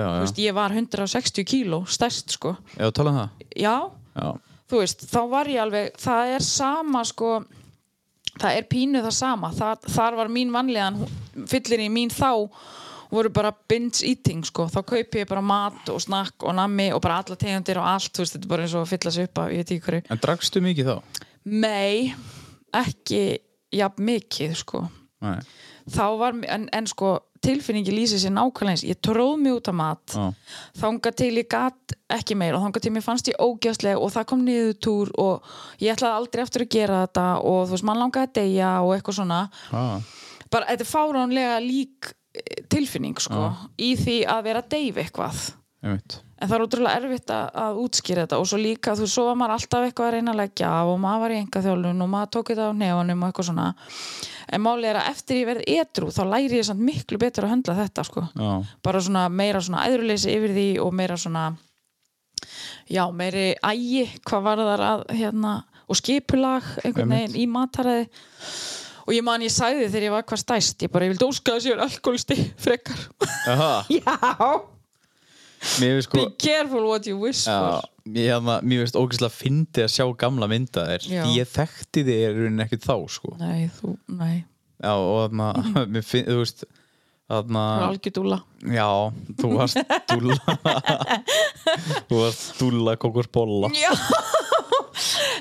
Speaker 1: já,
Speaker 3: veist, ég var 160 kíló stærst sko,
Speaker 1: já, tala um það.
Speaker 3: Já.
Speaker 1: Já,
Speaker 3: þú veist, þá var ég alveg það er sama sko það er pínu það sama. Þar, þar var mín vanlegan fyllir í mín þá voru bara binge eating sko, þá kaupi ég bara mat og snakk og nammi og bara alla tegundir og allt, veist, þetta er bara eins og að fylla sig upp af, ég veit ekki hverju.
Speaker 1: En dragstu mikið þá?
Speaker 3: Nei, ekki jafn mikið sko.
Speaker 1: Nei,
Speaker 3: þá var, en, en sko tilfinningi lýsið sér nákvæmlega eins. Ég tróð mig út af mat.
Speaker 1: Já.
Speaker 3: þanga til ég gat ekki meir og þanga til mér fannst ég ógjastlega og það kom niður túr og ég ætlaði aldrei aftur að gera þetta og þú veist, mann langaði að deyja og eitthvað svona.
Speaker 1: Ah.
Speaker 3: bara, þetta er fáránlega lík tilfinning sko, í því að vera að deyfa eitthvað.
Speaker 1: Einmitt.
Speaker 3: En það er útrúlega erfitt að, að útskýra þetta og svo líka, þú svo var maður alltaf eitthvað að reyna að leggja af og maður var í enga þjálfun og maður tók þetta á nefanum og eitthvað svona. En málið er að eftir ég verði edru þá læri ég samt miklu betur að höndla þetta sko.
Speaker 1: Já,
Speaker 3: bara svona meira svona æðruleysi yfir því og meira svona já, meiri ægi hvað var þar að hérna, og skipulag einhvern veginn í mataræði og ég man ég sagði þegar ég var hvað stæst ég bara, ég vildi óska þess að ég er alkoholisti frekar. Já,
Speaker 1: sko
Speaker 3: be careful what you wish
Speaker 1: Já,
Speaker 3: for.
Speaker 1: mér, hérna, mér finnst ógeðslega fyndi að sjá gamla mynda þér. Ég þekkti þig er raunin ekkert þá sko.
Speaker 3: Nei, þú, nei,
Speaker 1: Já, og þarna, mér finn, þú veist Þarna,
Speaker 3: algjör dúla
Speaker 1: já, þú varst dúlla Þú varst dúlla kokosbolla
Speaker 3: já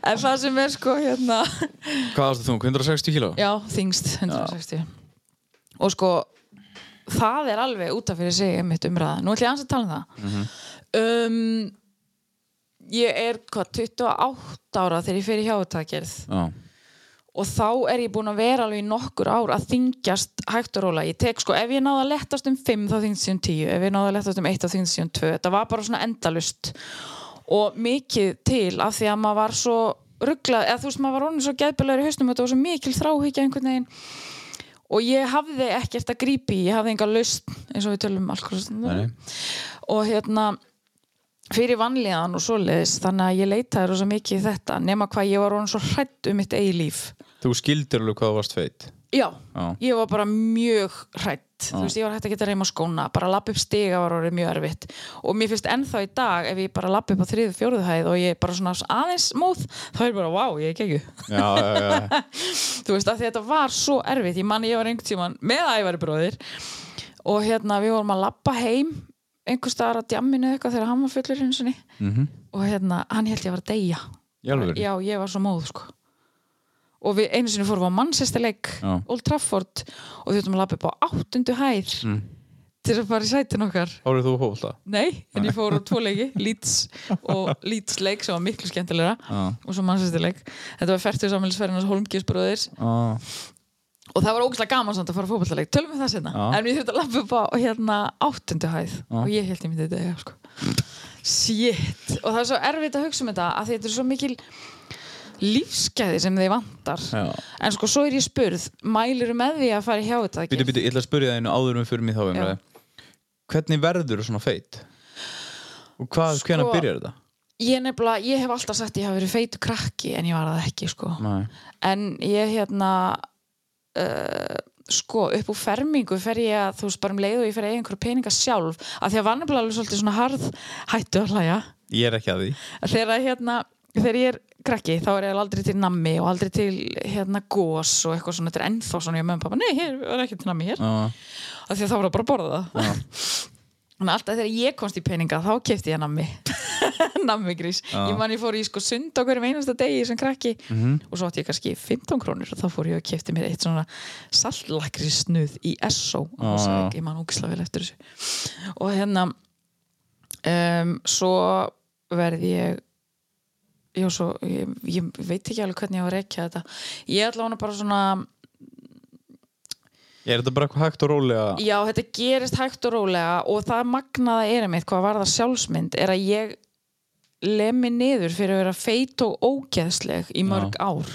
Speaker 3: en það sem er sko hérna.
Speaker 1: Hvað varstu þú, 160 kíló?
Speaker 3: já, þingst 160 og sko það er alveg út af fyrir sig einmitt umræða, nú ætlum ég aðeins að tala um það. Um, ég er hvað, 28 ára þegar ég fer í hjáutakgerð
Speaker 1: Já,
Speaker 3: og þá er ég búin að vera alveg í nokkur ár að þingjast hægt og róla ég tek sko, ef ég náða að lettast um 5 þá þingst ég um 10, ef ég náða að lettast um 1 þá þingst ég um 2, þetta var bara svona endalust og mikið til af því að maður var svo rugglað, eða þú veist maður var orðin svo geðbjörlegur í hausnum þetta var svo mikil þráhyggja einhvern veginn. Og ég hafði ekkert að grípi ég hafði enga laust eins og við tölum alkoholistundum
Speaker 1: Nei.
Speaker 3: og hérna fyrir vanlíðan og svoleiðis þannig að ég leitaði rosa mikið í þetta nema hvað ég var orðin svo hrætt um mitt eigi líf.
Speaker 1: Þú skildir alveg hvað þú varst feit
Speaker 3: Já,
Speaker 1: Já.
Speaker 3: ég var bara mjög hrætt þú veist, ég var hægt að geta reyma skóna bara að lappa upp stiga var orðið mjög erfitt. Og mér finnst ennþá í dag ef ég bara lappa upp á þriðu fjóruðu hæð og ég er bara svona aðeins móð, þá er bara, wow, ég er gegju
Speaker 1: Já, já, já,
Speaker 3: þú veist, þetta var svo erfitt. Ég man ég var einhvern tíman með ævari bróðir og hérna við vorum að lappa heim einhver staðar að djamminu eitthvað þegar hann var fullur hins
Speaker 1: Mhm.
Speaker 3: og hérna, hann held ég að
Speaker 1: Í alvöru?
Speaker 3: já, ég var svo móð sko og við einu sinni fórum á mannsestarleik
Speaker 1: Já.
Speaker 3: Old Trafford og við þurfum að lappa upp á áttundu hæð
Speaker 1: Mm.
Speaker 3: til að fara í sætin okkar
Speaker 1: Árið þú fólta?
Speaker 3: Nei, en ég fór á tvo leiki Leeds og Leeds leik sem var miklu skemmtilegra
Speaker 1: Já.
Speaker 3: og svo mannsestarleik þetta var færtur samhælsferðinars Holmgisbróðir
Speaker 1: Já,
Speaker 3: og það var ógæslega gaman samt að fara fótballaleik tölum við það sinna,
Speaker 1: Já.
Speaker 3: en við þurfum að lappa upp á hérna áttundu hæð og ég held ég myndi þetta ja, sko. shit og það er svo erfitt að hugsa um þetta að þetta er svo mikil lífsgæði sem þið vantar
Speaker 1: Já.
Speaker 3: en sko svo er ég spurð mæliru með því að fara í hjá þetta
Speaker 1: Býtu, býtu, ég ætla að spyrja það einu áður með fyrir mig þá umræði Hvernig verður þú svona feit? Og hvað,
Speaker 3: Sko-
Speaker 1: hvenær byrjar þetta?
Speaker 3: ég, nefnilega, ég hef alltaf sagt að ég hafi verið feitu krakki en ég var það ekki sko.
Speaker 1: Nei
Speaker 3: en ég hérna uh, sko upp úr fermingu fer ég að þú veist bara um leið og ég fer að eiga einhverja peninga sjálf af því að var nefnilega alveg svolítið svona harð hættu að hlæja
Speaker 1: Ég er ekki að því
Speaker 3: þegar, hérna, þegar ég er krakki þá er ég aldrei til nammi og aldrei til hérna gós og eitthvað svona. Þetta er ennþá svona ég með pappa, nei, hér er ekki til nammi hér.
Speaker 1: Já,
Speaker 3: af því að þá það bara að borða það. Þannig að alltaf þegar ég komst í peninga þá kefti ég nammi. Nammi grís, ég man ég fór í sko sund á hverjum einasta degi sem krakki. Og svo átti ég kannski 15 krónur og þá fór ég og kefti mér eitt svona saltlakri snuð í Esso. Og
Speaker 1: Já,
Speaker 3: svo
Speaker 1: já.
Speaker 3: ég man ógislega vel eftir þessu. Og hérna um, svo verði ég já svo ég, ég veit ekki alveg hvernig ég á að rekja þetta. Ég ætla hana bara svona
Speaker 1: Er þetta bara eitthvað hægt og rólega?
Speaker 3: Já, þetta gerist hægt og rólega og það magnaða er mitt hvað var það sjálfsmynd er að ég lemmi niður fyrir að vera feit og ógeðsleg í mörg ár.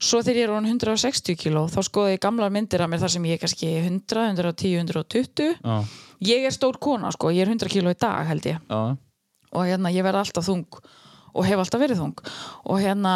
Speaker 3: Svo þegar ég er orðin 160 kíló þá skoði ég gamlar myndir af mér þar sem ég er kannski 100, 110, 120
Speaker 1: Já,
Speaker 3: ég er stór kona sko, ég er 100 kíló í dag held ég.
Speaker 1: Já,
Speaker 3: og hérna ég verð alltaf þung og hef alltaf verið þung. Og hérna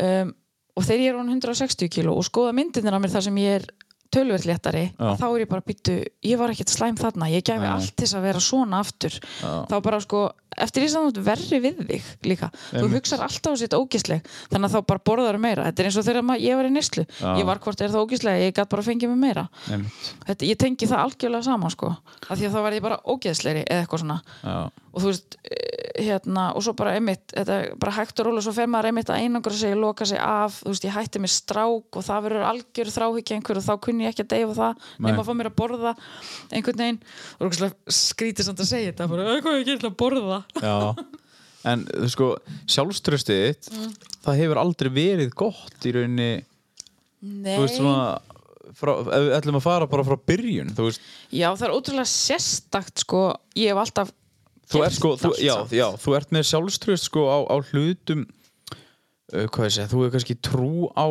Speaker 3: um, og þegar ég er orðin 160 kíló og skoða myndirnir af mér þar sem ég er tölvöld léttari,
Speaker 1: Já.
Speaker 3: þá er ég bara byttu ég var ekkert slæm þarna, ég gæfi allt til þess að vera svona aftur. Þá bara sko, eftir þú ert verri við þig líka, þú
Speaker 1: Einmitt.
Speaker 3: hugsar alltaf á sitt ógisleg, þannig að þá bara borðar meira. Þetta er eins og þegar ég var í neslu
Speaker 1: Já.
Speaker 3: ég var hvort er það ógislega, ég gætt bara að fengja mig meira þetta, ég tengi það algjörlega saman sko, af því að þá var ég bara ógeðslegri eða eitthvað svona.
Speaker 1: Já,
Speaker 3: og þú veist, eh, hérna og svo bara einmitt, þetta bara hægt og róla svo fer maður einmitt að einangra sig, loka sig af þú veist, ég hætti með strák og það verður algjör þráhyggja einhver og þá kunni ég ekki að deyfa það nema að fá mér að borða einhvern veginn. Og skrítið samt að segja þetta bara, "Eh, hvað er ekki að borða?
Speaker 1: Já. En þú sko, sjálfströstið þitt
Speaker 3: Mm.
Speaker 1: Það hefur aldrei verið gott í rauninni
Speaker 3: Nei,
Speaker 1: Þú veist svona frá, Ef við ætlum að fara bara frá byrjun veist,
Speaker 3: já það er ótrúlega sérstakt sko, ég hef alltaf
Speaker 1: þú ert sko þú, já, já, þú ert með sjálfströst sko á, á hlutum uh, Hvað ég segja, þú hefur kannski trú á,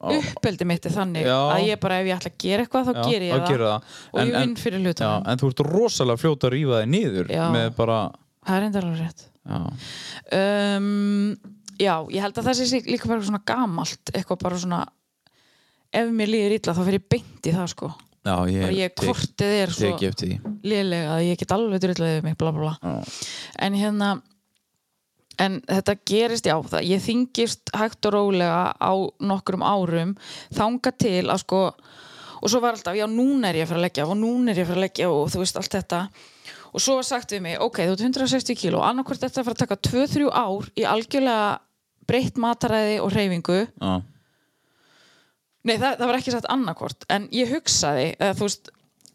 Speaker 1: á
Speaker 3: uppeldi mitt er þannig
Speaker 1: Já.
Speaker 3: að ég bara ef ég ætla að gera eitthvað þá ger ég það,
Speaker 1: það.
Speaker 3: og
Speaker 1: En-
Speaker 3: ég vinn fyrir
Speaker 1: Já,
Speaker 3: hlutunum
Speaker 1: en þú ert rosalega fljóta að rífa þig niður með bara
Speaker 3: það er enda alveg rétt. Um, já, ég held að það sé líka bara svona gamalt eitthvað bara svona ef mér líður illa þá fer ég beint í það sko
Speaker 1: já ég,
Speaker 3: bara ég kortið er svo lélega að ég get alveg drullið yfir mig bla bla bla.
Speaker 1: Já.
Speaker 3: en hérna en þetta gerist já það, ég þingist hægt og rólega á nokkrum árum þanga til að sko og svo var alltaf, já núna er ég að fara að leggja og núna er ég að fara að leggja og þú veist allt þetta. Og svo sagt við mig, ok, þú ert 160 kíló annarkvort þetta að fara að taka 2-3 ár í algjörlega breytt mataræði og hreyfingu
Speaker 1: Já,
Speaker 3: Nei, það, það var ekki sagt annarkvort en ég hugsaði, eða, þú veist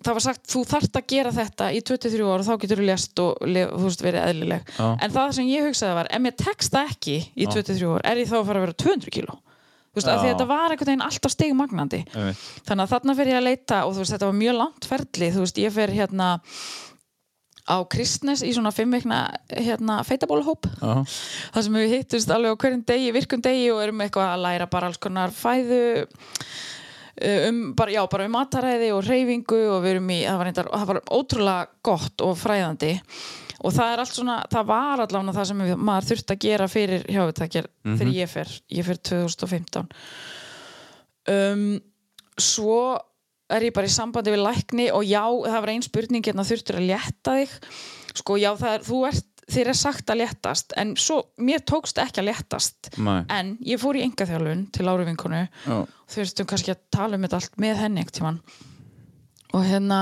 Speaker 3: það var sagt, þú þarft að gera þetta í 23 ára og þá getur þú lést og lef, þú veist, verið eðlileg.
Speaker 1: Já.
Speaker 3: en það sem ég hugsaði var, ef mér tekst það ekki í 23 ára, er ég þá að fara að vera 200 kíló? Þú veist, af því
Speaker 1: Já.
Speaker 3: þetta var einhvern veginn alltaf stigmagnandi. Þannig að þarna fer ég að leita og þú veist, þetta var mjög langt ferli þú veist, ég fer hérna á Kristnes í svona fimm vikna hérna, feitabólahóp.
Speaker 1: Já.
Speaker 3: það sem við hittust alveg á hverjum degi, virkum degi og erum eitthvað að læra bara alls konar fæðu uh, um, bara, já, bara um mataræði og reyfingu og við erum í, það var, reyndar, það var ótrúlega gott og fræðandi. Og það er allt svona, það var allavega það sem við, maður þurfti að gera fyrir hjávitakir þegar ég fer, ég fer 2015 um, svo er ég bara í sambandi við lækni og já, það var ein spurning hérna þurftur að létta þig? Sko já, er, þú ert þér er sagt að léttast en svo, mér tókst ekki að léttast.
Speaker 4: Nei.
Speaker 3: en ég fór í engaþjálfun til Láru vinkonu
Speaker 4: Já.
Speaker 3: þurftum kannski að tala um þetta allt með henni og hérna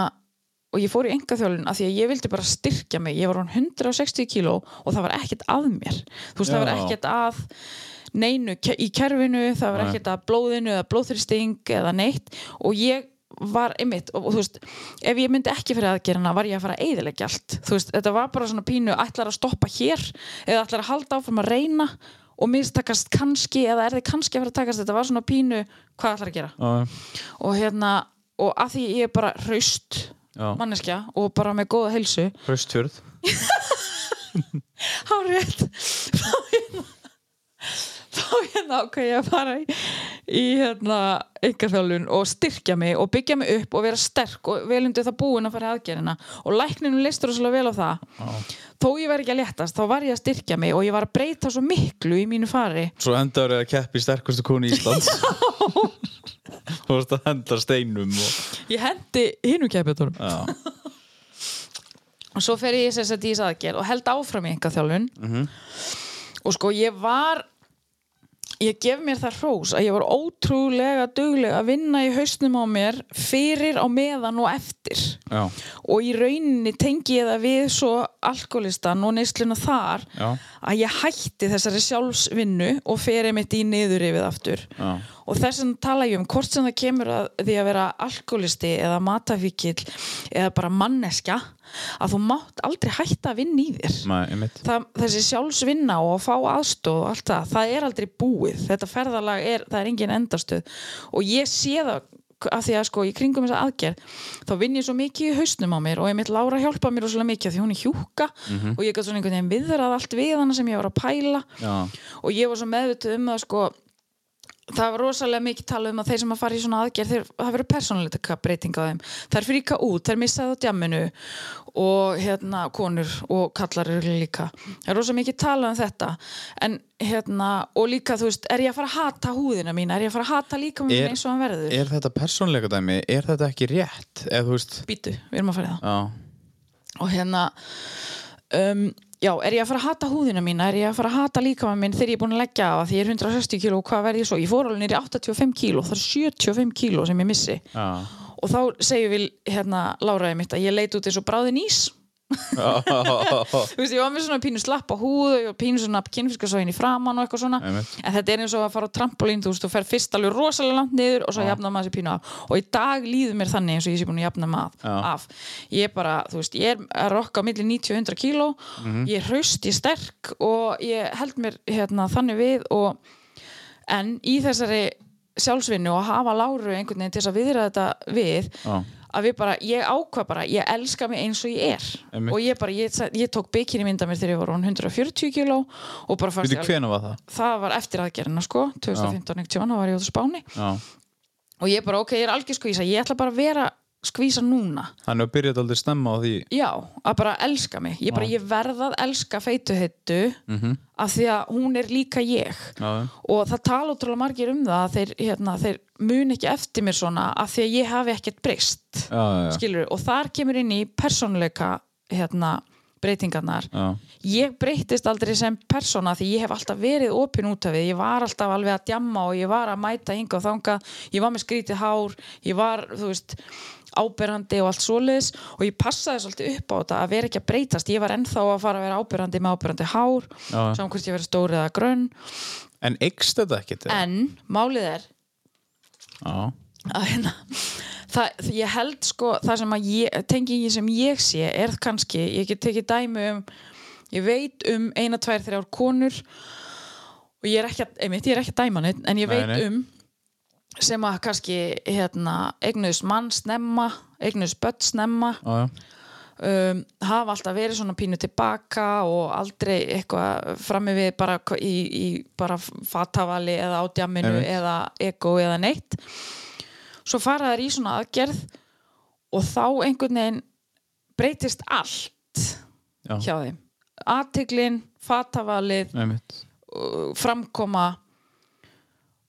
Speaker 3: og ég fór í engaþjálfun af því að ég vildi bara styrkja mig. Ég var hann 160 kíló og það var ekkert að mér. Þú veist, það var
Speaker 4: Já.
Speaker 3: ekkert að neinu í kerfinu, það var ekkert að blóðinu eða blóðþristing eða neitt. Og ég var einmitt og, og þú veist, ef ég myndi ekki fyrir aðgerina var ég að fara að eyðilegja allt. Þú veist, þetta var bara svona pínu, ætlar að stoppa hér eða ætlar að halda áfram að reyna og mistakast kannski eða er þið kannski að fara að takast, þetta var svona pínu hvað ætlar að gera?
Speaker 4: Já,
Speaker 3: og hérna, og að því ég er bara hraust manneskja og bara með góða heilsu.
Speaker 4: Hraustfjörð
Speaker 3: hárið þá hérna þá hérna ákveð ég að fara í, í hérna yngarþjálfun og styrkja mig og byggja mig upp og vera sterk og vel undir það búin að fara í aðgerina og lækninu leistur rosalega vel á það. Þó ég væri ekki að léttast, þá var ég að styrkja mig og ég var að breyta svo miklu í mínu fari.
Speaker 4: Svo endaður að keppi sterkustu konu í Íslands Þú veist að henda steinum og...
Speaker 3: ég hendi hinu keppitunum
Speaker 4: Já,
Speaker 3: og svo fer ég í þess aðgerð og held áfram í yngarþjálfun og sko ég var ég gef mér það hrós að ég var ótrúlega dugleg að vinna í hausnum á mér fyrir á meðan og eftir.
Speaker 4: Já,
Speaker 3: og í rauninni tengi ég það við svo alkoholistan og neysluna þar
Speaker 4: já,
Speaker 3: að ég hætti þessari sjálfsvinnu og feri mitt í niður yfir aftur.
Speaker 4: Já.
Speaker 3: Og þess vegna tala ég um hvort sem það kemur að því að vera alkoholisti eða matafíkil eða bara manneskja að þú mátt aldrei hætta að vinna í þér.
Speaker 4: Nei,
Speaker 3: það, þessi sjálfsvinna og að fá aðstóð og allt það, það er aldrei búið. Þetta ferðalag er, það er engin endastöð. Og ég sé það að því að sko í kringum þessa aðgerð þá vinn ég svo mikið í hausnum á mér og ég mitt Lára hjálpa mér rosalega mikið af því hún er hjúka og ég gæti svona einhvern veginn viðrað allt við hana sem ég var að pæla.
Speaker 4: Já,
Speaker 3: og ég var svo meðvituð um það sko það var rosalega mikið talað um að þeir sem að fara í svona aðgerð þeir, það verður persónuleika breyting á þeim. Þær fríka út, þær missaði á djamminu og hérna konur og kallar eru líka. Það er rosalega mikið talað um þetta. En hérna, og líka þú veist er ég að fara að hata húðina mína, er ég að fara að hata líka mín
Speaker 4: Er-
Speaker 3: eins og hann verður?
Speaker 4: er þetta persónleika dæmi, er þetta ekki rétt? Eða þú veist
Speaker 3: býtu, við erum að fara í það.
Speaker 4: Já,
Speaker 3: og hérna um, já, er ég að fara að hata húðina mína? Er ég að fara að hata líkamann minn þegar ég er búin að leggja á því ég er 160 kíló og hvað verð ég svo? Ég fór alveg nýri 85 kíló, það er 75 kíló sem ég missi.
Speaker 4: Já,
Speaker 3: og þá segjum við hérna Láraði mitt að ég leit út eins og bráðin ís þú veist, ég var með svona pínu slappa húð og ég var pínu svona kynfiskasógin í framann og eitthvað svona
Speaker 4: Einmitt.
Speaker 3: en þetta er eins og að fara á trampolín þú veist, þú fer fyrst alveg rosalega langt niður og svo jafna maður sér pínu af og í dag líður mér þannig eins og ég sé búin að jafna maður
Speaker 4: Já.
Speaker 3: af ég er bara, þú veist, ég er að rokka á milli 90 og 100 kíló
Speaker 4: Mhm.
Speaker 3: ég er hraust, ég er sterk og ég held mér hérna þannig við og en í þessari sjálfsvinnu og hafa láru einhvern veginn til þess að viðra þetta við
Speaker 4: já,
Speaker 3: að við bara, ég ákvað bara ég elska mig eins og ég er
Speaker 4: Einmitt.
Speaker 3: og ég bara, ég, ég tók bikini mynda mér þegar ég var orðin 140 kíló og bara fannst ég
Speaker 4: var það?
Speaker 3: það var eftir aðgerina sko 2015 ekkert þá var ég út á Spáni
Speaker 4: Já,
Speaker 3: og ég bara, ok, ég er algjör skvísa ég ætla bara að vera skvísa núna.
Speaker 4: Þannig að byrjaði aldrei snemma á því.
Speaker 3: Já, að bara elska mig. Ég bara, ég verða að elska feituhettu
Speaker 4: Mhm.
Speaker 3: af því að hún er líka ég.
Speaker 4: Já,
Speaker 3: og það tala útrúlega margir um það að þeir, hérna, þeir mun ekki eftir mér svona af því að ég hafi ekkert breyst. Skilur, og þar kemur inn í persónuleika hérna, breytingarnar.
Speaker 4: Já.
Speaker 3: ég breytist aldrei sem persóna því ég hef alltaf verið opinn út af við ég var alltaf alveg að djamma og ég var að mæta hinga og þanga, ég var með skrítið hár. Ég var, þú veist áberandi og allt svoleiðis og ég passaði svolítið upp á þetta að vera ekki að breytast ég var ennþá að fara að vera áberandi með áberandi hár saman hvort ég verið stóri eða grönn
Speaker 4: En eikst þetta ekkert? eða?
Speaker 3: en málið er að hérna það, ég held sko það sem að ég, tengingin sem ég sé er kannski, ég get tekið dæmi um ég veit um eina, tvær, þrjár konur og ég er ekki að, einmitt, ég er ekki að dæma neitt en ég
Speaker 4: Nei,
Speaker 3: veit
Speaker 4: nei.
Speaker 3: um sem að kannski hérna, eignuðs mann snemma eignuðs börn snemma.
Speaker 4: Já,
Speaker 3: um, hafa alltaf verið svona pínu tilbaka og aldrei eitthvað frammi við bara í, í bara fatavali eða á djamminu
Speaker 4: Einmitt.
Speaker 3: eða ego eða neitt. Svo fara þær í svona aðgerð og þá einhvern veginn breytist allt
Speaker 4: já.
Speaker 3: hjá þeim. Aðtiklin, uh, framkoma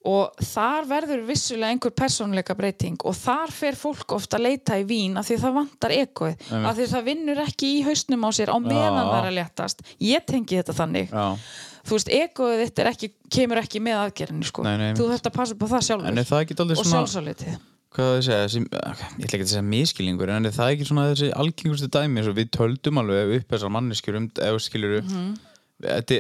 Speaker 3: og þar verður vissulega einhver persónuleika breyting og þar fer fólk ofta að leita í vín af því það vantar ekoið. Af því það vinnur ekki í hausnum á sér á meðan það er að léttast. Ég tengi þetta þannig.
Speaker 1: Já.
Speaker 3: þú veist, ekoið þitt er ekki, kemur ekki með aðgerðinni sko. Þú þurft að passa upp á það sjálfur.
Speaker 1: Er
Speaker 3: og sjálfsálitið.
Speaker 1: Hvað það segja, þessi, ég ætla ekki að segja miskilningur en er það ekki svona þessi algengustu dæmi? Við töldum alveg upp þessar manneskjur um, eða skilur þetta,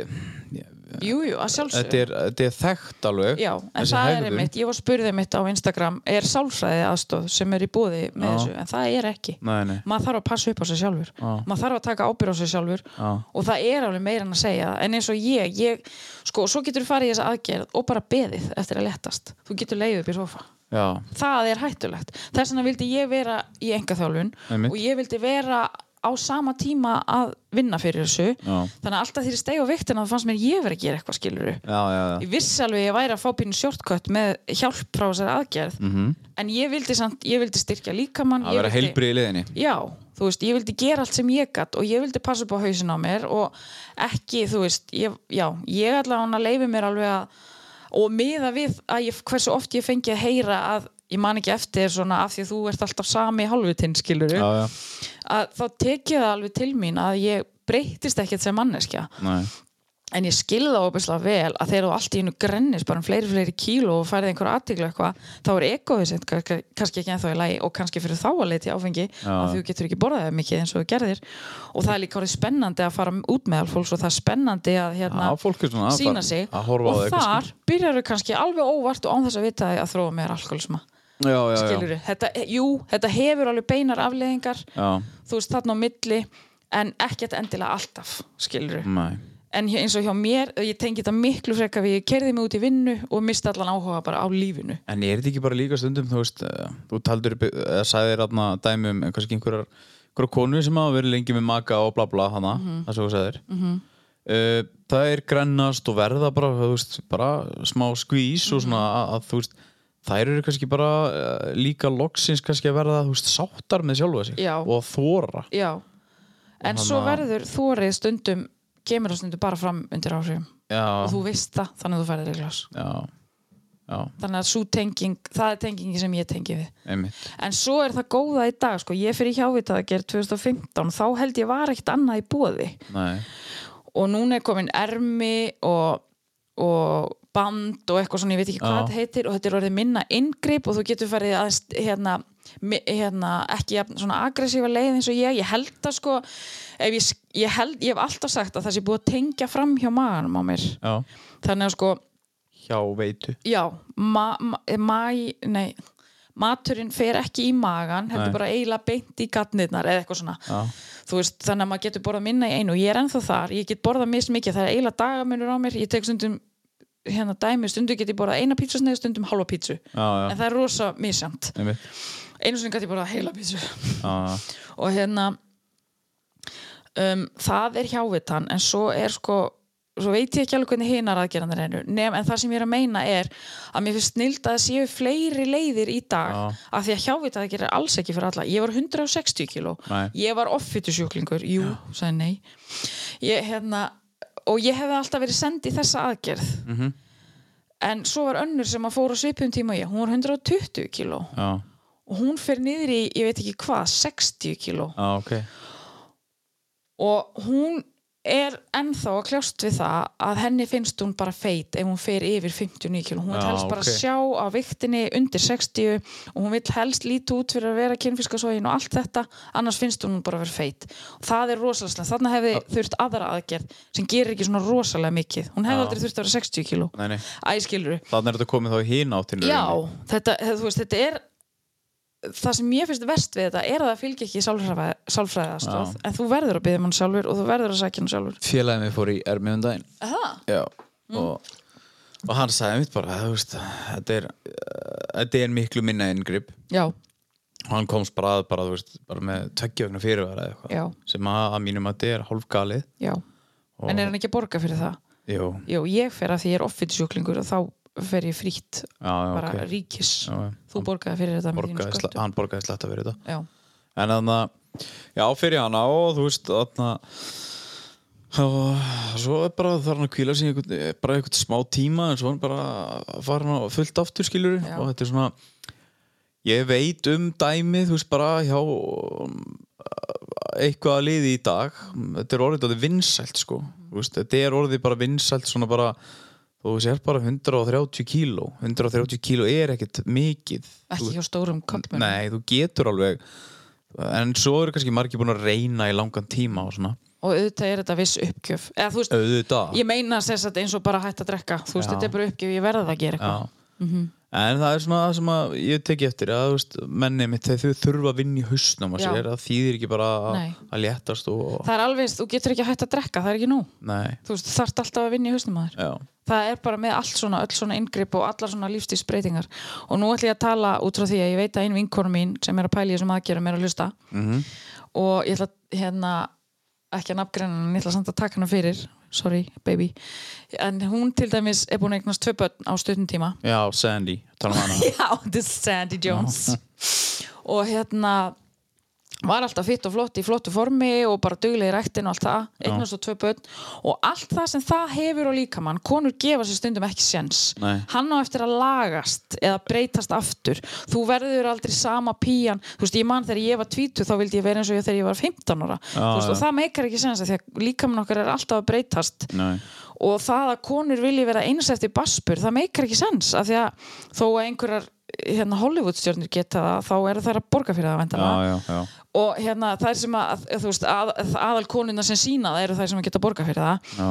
Speaker 3: jú, jú, að sjálfsög
Speaker 1: þetta, er, þetta er þekkt alveg
Speaker 3: Já, en það er
Speaker 1: hegðun.
Speaker 3: einmitt, ég var spurðið mitt á Instagram er sálfræði aðstóð sem er í búði með
Speaker 1: Já.
Speaker 3: þessu, en það er ekki
Speaker 1: Nei, nei.
Speaker 3: maður þarf að passa upp á sig sjálfur
Speaker 1: Já.
Speaker 3: maður þarf að taka ábyrð á sig sjálfur
Speaker 1: Já.
Speaker 3: og það er alveg meira en að segja en eins og ég, ég sko, svo getur þú farið í þessa aðgerð og bara beðið eftir að letast þú getur leiðið upp í sofa
Speaker 1: Já,
Speaker 3: það er hættulegt þess vegna vildi ég vera í engaþjálfun og ég vildi vera á sama tíma að vinna fyrir þessu
Speaker 1: Já.
Speaker 3: þannig að alltaf því að steg á viktina þá fannst mér ég verið að gera eitthvað skiluru
Speaker 1: já, já, já.
Speaker 3: ég vissi alveg að ég væri að fá pínu shortcut með hjálp frá þessari aðgerð
Speaker 1: Mhm.
Speaker 3: en ég vildi, samt, ég vildi styrkja líkamann
Speaker 1: að vera
Speaker 3: vildi-
Speaker 1: heilbrið í liðinni
Speaker 3: já, þú veist, ég vildi gera allt sem ég gatt og ég vildi passa upp á hausin á mér og ekki, þú veist, ég, já ég allavega leifi mér alveg að og miða við að ég, hversu oft ég fengi að heyra að ég man ekki eftir svona af því að þú ert alltaf sami hálfutinn skiluru,
Speaker 1: Já, já,
Speaker 3: að þá tekið það alveg til mín að ég breytist ekkert sem manneskja.
Speaker 1: Nei.
Speaker 3: En ég skilða óbærslega vel að þegar þú allt í hennu grennis bara um fleiri fleiri kíló og færið einhver aðtiklu eitthvað þá er ekoðið sem kannski ekki ennþá í lagi og kannski fyrir þá að leiti áfengi því þú getur ekki borðað það mikið eins og þú gerðir. Og það er líka orðið spennandi að fara út með fólks og það er spennandi að hérna,
Speaker 1: að
Speaker 3: sína sig.
Speaker 1: að
Speaker 3: og þar byrjar þau kannski alveg óvart og án þess að vita að þróa meira alkoholisma
Speaker 1: Já, já, já,
Speaker 3: skilur þetta, jú, þetta hefur alveg beinar afleðingar
Speaker 1: já.
Speaker 3: þú veist þarna á milli en ekkert endilega alltaf skilur
Speaker 1: Nei.
Speaker 3: en eins og hjá mér, ég tengi þetta miklu frekar við ég kerði mig út í vinnu og misti allan áhuga bara á lífinu
Speaker 1: En er þetta ekki bara líka stundum, þú veist, eh, þú taldur upp, eða sagðir þarna dæmi um kannski einhverjar, einhverjar konu sem hafa verið lengi með maka og bla bla hana,
Speaker 3: Mhm.
Speaker 1: það sem þú sagðir. -hmm. það er grennast og verða bara, þú veist, bara smá skvís og svona
Speaker 3: Mhm.
Speaker 1: að, að, þú veist, þær eru kannski bara uh, líka loksins kannski að verða, veist, sáttar með sjálfa sig
Speaker 3: Já.
Speaker 1: og þóra.
Speaker 3: já, en svo verður þórið stundum kemur það stundum bara fram undir áhrifum.
Speaker 1: Já,
Speaker 3: og þú veist það, þannig að þú færðir í glas.
Speaker 1: Já, já,
Speaker 3: þannig að svo tenging, það er tengingi sem ég tengi við.
Speaker 1: Einmitt.
Speaker 3: en svo er það góða í dag, sko, ég fyrir hjávitað að gera 2015, þá held ég var ekkert annað í bóði
Speaker 1: Nei,
Speaker 3: og núna er komin ermi og, og band og eitthvað svona, ég veit ekki hvað þetta heitir og þetta er orðið minna inngrip og þú getur farið að hérna, hérna ekki svona aggressífa leið eins og ég. Ég held að sko ég, ég, held, ég hef alltaf sagt að það sé búið að tengja fram hjá maganum á mér.
Speaker 1: Já,
Speaker 3: þannig að sko,
Speaker 1: hjá veitu.
Speaker 3: já ma, ma, ma, nei, maturinn fer ekki í magan, heldur
Speaker 1: Nei.
Speaker 3: bara eiginlega beint í gatnirnar eða eitthvað svona.
Speaker 1: Já,
Speaker 3: veist, þannig að maður getur borðað minna í einu. Og ég er ennþá þar, ég get borðað mist mikið það er eiginlega dagamunur á mér, ég tek stundum hérna dæmi, stundum get ég borðað eina pítsusneið stundum hálfa pítsu,
Speaker 1: já, já,
Speaker 3: en það er rosa misjamt,
Speaker 1: einmitt.
Speaker 3: einu sinni gæti ég borðað heila pítsu. Og hérna um, það er hjávitan en svo er sko svo veit ég ekki alveg hvernig hinar aðgerðanir eru Nefn, en það sem ég er að meina er að mér finnst snild að séu fleiri leiðir í dag
Speaker 1: Já.
Speaker 3: af því að hjávita það gerir alls ekki fyrir alla. Ég var 160 kíló. Ég var offitusjúklingur, jú, sagði nei. Ég, hérna, og ég hefði alltaf verið send í þessa aðgerð
Speaker 1: Mhm.
Speaker 3: en svo var önnur sem að fóra svipum tíma ég, hún var 120 kíló
Speaker 1: já,
Speaker 3: og hún fer niður í, ég veit ekki hvað 60 kíló
Speaker 1: já, ok.
Speaker 3: og hún er ennþá að kljást við það að henni finnst hún bara feit ef hún fer yfir 59 kg hún vil helst bara
Speaker 1: ok.
Speaker 3: sjá á viktinni undir 60 og hún vil helst líti út fyrir að vera kynfiskasógin og allt þetta annars finnst hún bara að vera feit. Og það er rosalega, þarna hefði þurft aðra aðgerð sem gerir ekki svona rosalega mikið. Hún hefði
Speaker 1: Já.
Speaker 3: aldrei þurft að vera 60 kg æskilur
Speaker 1: Þannig er þetta komið þá í hín áttinu.
Speaker 3: Já, þetta, þetta er það sem ég finnst verst við þetta er að það fylgir ekki aðstoð,
Speaker 1: Já.
Speaker 3: en þú verður að byggja mann sjálfur og þú verður að sækja hann sjálfur
Speaker 1: Félagið mér fór í ermið um daginn. Já.
Speaker 3: Mm.
Speaker 1: Og, og hann sagði mitt bara, veist, þetta er, uh, þetta er miklu minna inngrip.
Speaker 3: Já,
Speaker 1: Og hann komst bara að, bara, veist, bara með tveggjöfna fyrirvara. Sem að, að mínum að þetta er hálf galið.
Speaker 3: já
Speaker 1: Og,
Speaker 3: En er hann ekki að borga fyrir það?
Speaker 1: Jú,
Speaker 3: Jú, ég fer að því ég er offitsjúklingur og þá fer ég
Speaker 1: já,
Speaker 3: bara
Speaker 1: ok.
Speaker 3: ríkis
Speaker 1: Já.
Speaker 3: Þú borgaði fyrir þetta með þínu
Speaker 1: Borgaði,
Speaker 3: sköttu
Speaker 1: hann borgaði sletta fyrir þetta.
Speaker 3: Já,
Speaker 1: En þannig að, já, fyrir hana og þú veist, þannig að og svo er bara þarf hann að kvíla sig einhvern, bara einhvern smá tíma en svo er hann bara farin á fullt aftur skilur
Speaker 3: Já.
Speaker 1: og þetta er svona ég veit um dæmið þú veist bara hjá eitthvað að liði í dag þetta er orðið þetta vinsælt sko veist, þetta er orðið bara vinsælt svona bara þú sér bara 130 kíló. 130 kíló er ekkert mikið.
Speaker 3: Ekki hjá stórum kallmennum
Speaker 1: Nei, þú getur alveg en svo eru kannski margir búin að reyna í langan tíma og svona.
Speaker 3: Og auðvitað er þetta viss uppgjöf. Eða þú veist,
Speaker 1: auðvitað.
Speaker 3: ég meina að eins og bara hætt að drekka. Þú veist,
Speaker 1: Já.
Speaker 3: þetta er bara uppgjöf, ég verða að gera eitthvað.
Speaker 1: Já. En það er svona það sem að ég teki eftir að veist, menni mitt þegar þau þurfa að vinna í hausnum að sér, það þýðir ekki bara að,
Speaker 3: Nei.
Speaker 1: að léttast og
Speaker 3: það er alveg, þú getur ekki hætt að drekka, það er ekki nú.
Speaker 1: Nei,
Speaker 3: þú veist, þarft alltaf að vinna í hausnum að þér. Það er bara með allt svona, öll svona inngrip og allar svona lífstíðsbreytingar og nú ætlum ég að tala út frá því að ég veit að einn vinkonu mín sem er að pæla í þessum aðgerum er að hlusta.
Speaker 1: Mhm.
Speaker 3: og ég ætla að, hérna ekki að nafngreina hann, ég ætla samt að taka hana fyrir sorry baby. En hún til dæmis er búin að eignast tvö börn á stundum tíma.
Speaker 1: Já, Sandy um
Speaker 3: Já, this is Sandy Jones. Og hérna var alltaf fitt og flott í flottu formi og bara duglega í ræktin og allt það eignast og tvö börn. Og allt það sem það hefur á líkamann, konur gefa sér stundum ekki séns, hann á eftir að lagast eða breytast aftur. Þú verður aldrei sama píjan þú veist, ég man þegar ég var tvítu þá vildi ég vera eins og ég þegar ég var 15 ára. Þú veist,
Speaker 1: já.
Speaker 3: og það meikar ekki séns því að líkamann okkar er alltaf að breytast.
Speaker 1: Nei,
Speaker 3: og það að konur vilji vera eins eftir baspur, það meikar ekki sens af því að þó að einhverjar hérna, Hollywoodstjörnur geta það þá eru þær að borga fyrir það
Speaker 1: já, já, já.
Speaker 3: Og hérna þær sem að, veist, að, aðal konuna sem sína það eru þær sem geta borga fyrir það.
Speaker 1: Já,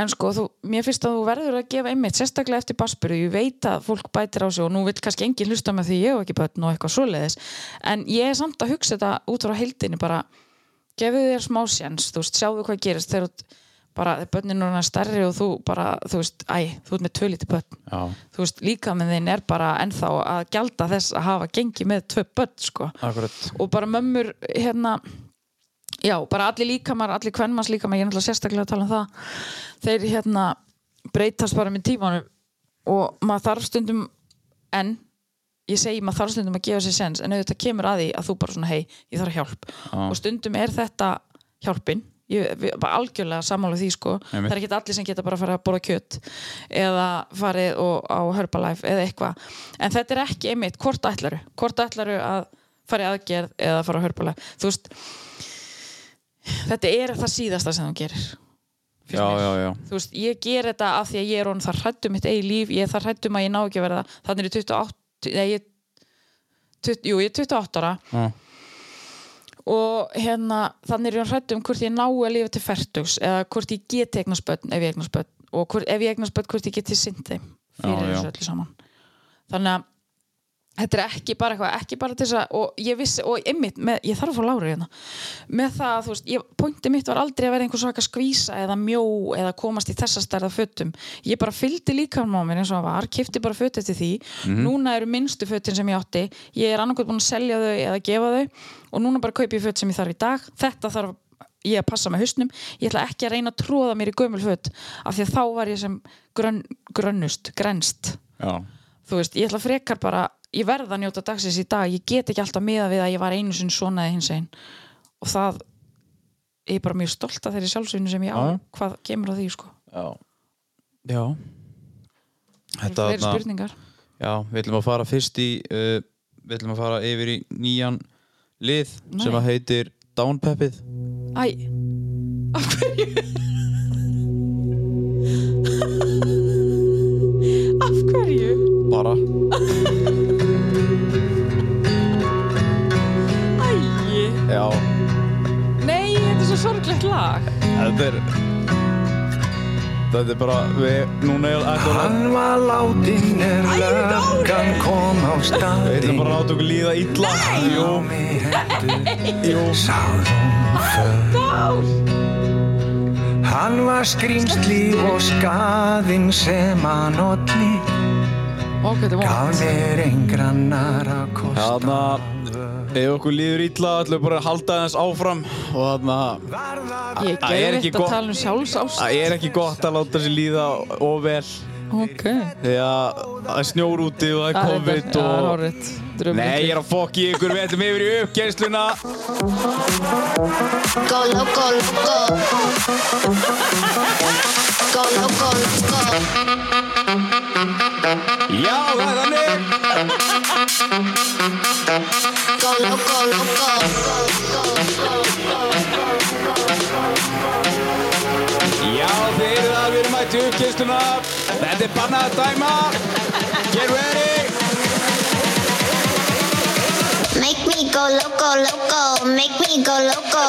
Speaker 3: en sko, þú, mér finnst að þú verður að gefa einmitt sérstaklega eftir baspuru, ég veit að fólk bætir á sig og nú vil kannski enginn hlusta með því ég hef ekki börn og eitthvað svoleiðis. En ég er samt að hugsa þetta út frá heildinni bara, gefið þér smá sjens þú veist, sjáðu hvað gerist þegar þú- bara börnin er stærri og þú bara, þú veist, æ, þú ert með tvö lítið börn.
Speaker 1: Já,
Speaker 3: þú veist, líka með þinn er bara ennþá að gjalda þess að hafa gengið með tvö börn, sko.
Speaker 1: Akkurat.
Speaker 3: Og bara mömmur hérna já, bara allir líkamar, allir kvenmans líkamar ég er náttúrulega sérstaklega að tala um það þeir hérna breytast bara með tímanum og maður þarf stundum en ég segi maður þarf stundum að gefa sér sens en auðvitað kemur að því að þú bara svona hei, ég þarf hjálp. Og stundum er þetta hjálpin ég bara algjörlega sammála því sko.
Speaker 1: Einmitt.
Speaker 3: það er ekki allir sem geta bara að fara að borða kjött eða farið og, á Herbalife eða eitthvað. En þetta er ekki einmitt, hvort ætlaru hvort ætlaru að fara í aðgerð eða fara á Herbalife? Þú veist þetta er það síðasta sem þú gerir
Speaker 1: Já, já, já,
Speaker 3: þú veist, ég ger þetta af því að ég er orðin það hrættum mitt eigi líf, ég er það hrættum að ég ná ekki að verða þannig er ég 28 nei, ég, 20, jú, ég er 28 ára.
Speaker 1: Já,
Speaker 3: og hérna þannig er ég hrættum hvort ég ná að lifa til færtugs eða hvort ég geti eignast börn ef ég eignast börn. Og hvort, ef ég eignast börn hvort ég geti sint þeim fyrir þessu öllu saman. Þannig að þetta er ekki bara eitthvað, ekki bara til þess að og ég vissi, og einmitt, með, ég þarf að fá lári hérna. Með það að þú veist, ég, pointi mitt var aldrei að vera einhver svaka skvísa eða mjó eða komast í þessa stærða fötum. Ég bara fylgdi líka á mér eins og það var kifti bara föt eftir því, núna eru minnstu fötin sem ég átti, ég er annarkvæmt búin að selja þau eða gefa þau og núna bara kaupi ég föt sem ég þarf í dag, þetta þarf ég að passa með hausnum, ég ætla ekki að reyna að tróða mér í gömul föt, af því að þá var ég sem grönn, grönnust, grenst
Speaker 1: já,
Speaker 3: þú veist, ég ætla frekar bara ég verð að njóta dagsins í dag, ég get ekki alltaf miða við að ég var einu sinni svona eða hins einn og það ég er bara mjög stolt af þeirri sjálfsvinni sem ég á
Speaker 1: Já.
Speaker 3: hvað kemur á því sko
Speaker 1: já Já
Speaker 3: Það eru fleiri spurningar
Speaker 1: Já, við ætlum að fara fyrst í uh, við ætlum að fara yfir í nýjan lið sem
Speaker 3: Nei.
Speaker 1: að heitir Downpeppið
Speaker 3: Æ, af hverju? af hverju?
Speaker 1: bara Já,
Speaker 3: nei, þetta er svo sorglegt lag.
Speaker 1: Þetta er þetta er bara við, núna er akkur
Speaker 6: Hann var látin er löggan kom á
Speaker 1: við
Speaker 6: staði
Speaker 1: ætlum bara að láta okkur líða illa. Jú,
Speaker 6: mig hendur
Speaker 1: jú.
Speaker 6: Sáðum för Hann var skrýmsli og skaðinn sem hann
Speaker 3: þetta er
Speaker 6: Gaf mér engrannar að kosta.
Speaker 1: Þarna, ef okkur líður illa ætlum við bara að halda þess áfram og þarna,
Speaker 3: Ég
Speaker 1: Það er
Speaker 3: er
Speaker 1: ekki
Speaker 3: ekki að tala um sjálfsást.
Speaker 1: Það er ekki gott að láta sér líða of vel?
Speaker 3: Ok.
Speaker 4: Að það er snjór úti og það er COVID og...
Speaker 3: hárið
Speaker 1: Nei, ég er að fokki ykkur, við ætlum yfir í uppgeisluna
Speaker 7: Go loco, loco. Go loco, loco.
Speaker 1: Já, það er þannig. Já, þið eru það, við erum mætti uppgeisluna Þetta er bannað að dæma Get ready
Speaker 7: Make me go loco, loco. Make me go loco.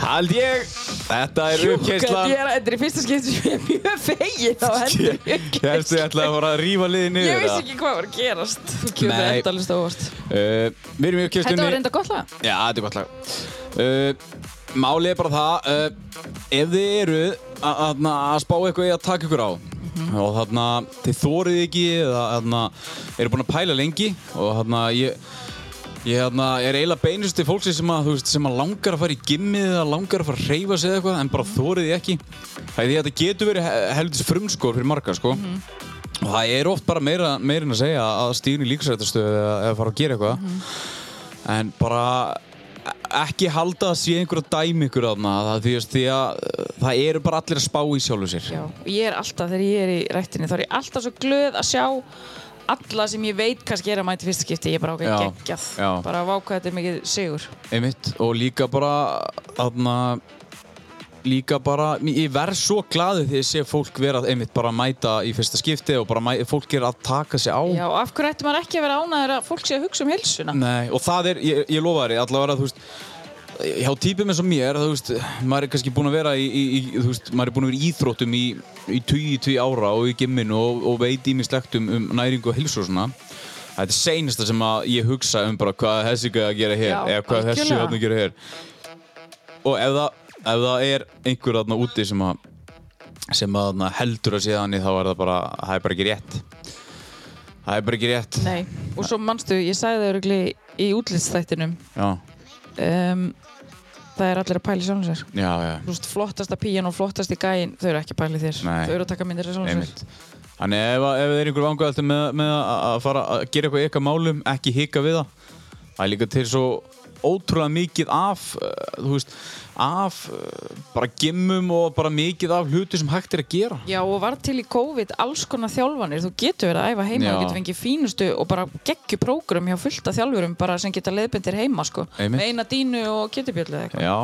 Speaker 1: Hald ég, þetta er
Speaker 3: Þetta er þetta er í fyrsta skipti sem ég er mjög fegin á hendur
Speaker 1: Hérstu, ég ætlaði að fara að rífa liðið niður
Speaker 3: Ég vissi
Speaker 1: eða?
Speaker 3: ekki hvað var að gerast. Þú kemur
Speaker 1: Nei.
Speaker 3: endalist ávart
Speaker 1: Uh, Við erum í uppgeislunni
Speaker 3: Þetta var reynda gott lag.
Speaker 1: Já, þetta er gott lag. Uh, Málið er bara það uh, Ef þið eru að, spá eitthvað í að taka ykkur á og þarna þið þórið ekki eða þarna eru búin að pæla lengi og þarna ég Ég hérna, er eiginlega beinust til fólksins sem, að, veist, sem að langar að fara í gimmið eða langar að fara að reyfa sig eða eitthvað en bara þórið því ekki. Það er því að þetta getur verið he- helvitis frumskór fyrir marga sko. Og það er oft bara meira, meira en að segja að stíðin í líksrættastöðu eða, eða fara að gera eitthvað. En bara ekki halda að sé einhver að dæmi ykkur þarna það, því, því að uh, það eru bara allir að spá í sjálfu sér.
Speaker 3: Já, ég er alltaf, þegar ég er í rættinni þá er ég alltaf svo glöð að sjá alla sem ég veit kannski er að mæti fyrsta skipti ég er bara ákveð geggjað. bara að váka þetta er mikið sigur.
Speaker 1: Einmitt, og líka bara þarna líka bara, ég verð svo glaðið þegar ég sé fólk vera einmitt bara að mæta í fyrsta skipti og bara mæ, fólk er að taka sig á.
Speaker 3: Já, af hverju ætti maður ekki að vera ánæður að fólk sé að hugsa um heilsuna?
Speaker 1: Nei, og það er, ég, ég lofa þér, allavega þú veist hjá típum eins og mér, þú veist maður er kannski búinn að vera í, í, í þú veist, maður er búinn að vera í íþróttum í, í 20 ára og í gimminu og, og veit ímislegt um, um næringu og heilsu og svona. Þetta er seinasta sem að ég hugsa um bara hvað þessi gæði að gera hér
Speaker 3: Já,
Speaker 1: eða hvað þessi þarna að gera hér. Og ef það, ef það er einhver þarna úti sem að sem að heldur að sé þannig þá er það bara, það er bara ekki rétt. Það er bara ekki rétt.
Speaker 3: Nei, og svo manstu, ég sagði það í útlýststættinum
Speaker 1: Já,
Speaker 3: um, það er allir að pæla í sjálfum sér.
Speaker 1: Já, já.
Speaker 3: Þú veist, flottasta píjan og flottasti gæin þau eru ekki að pæla í þér.
Speaker 1: Nei.
Speaker 3: þau eru að taka myndir í sjálfum sér.
Speaker 1: Þannig ef, ef þið er einhver vangaðaltur með, með að fara að gera eitthvað eitthvað málum, ekki hika við það. Það er líka til svo ótrúlega mikið af, uh, þú veist, af uh, bara gimmum og bara mikið af hluti sem hægt er að gera.
Speaker 3: Já, og var til í COVID alls konar þjálfanir þú getur verið að æfa heima,
Speaker 1: Já.
Speaker 3: þú getur fengið fínustu og bara geggju prógram hjá fullta þjálfurum bara sem geta leiðbyndir heima, sko
Speaker 1: Einmitt.
Speaker 3: með eina dínu og getubjöldu eða eitthvað
Speaker 1: Já,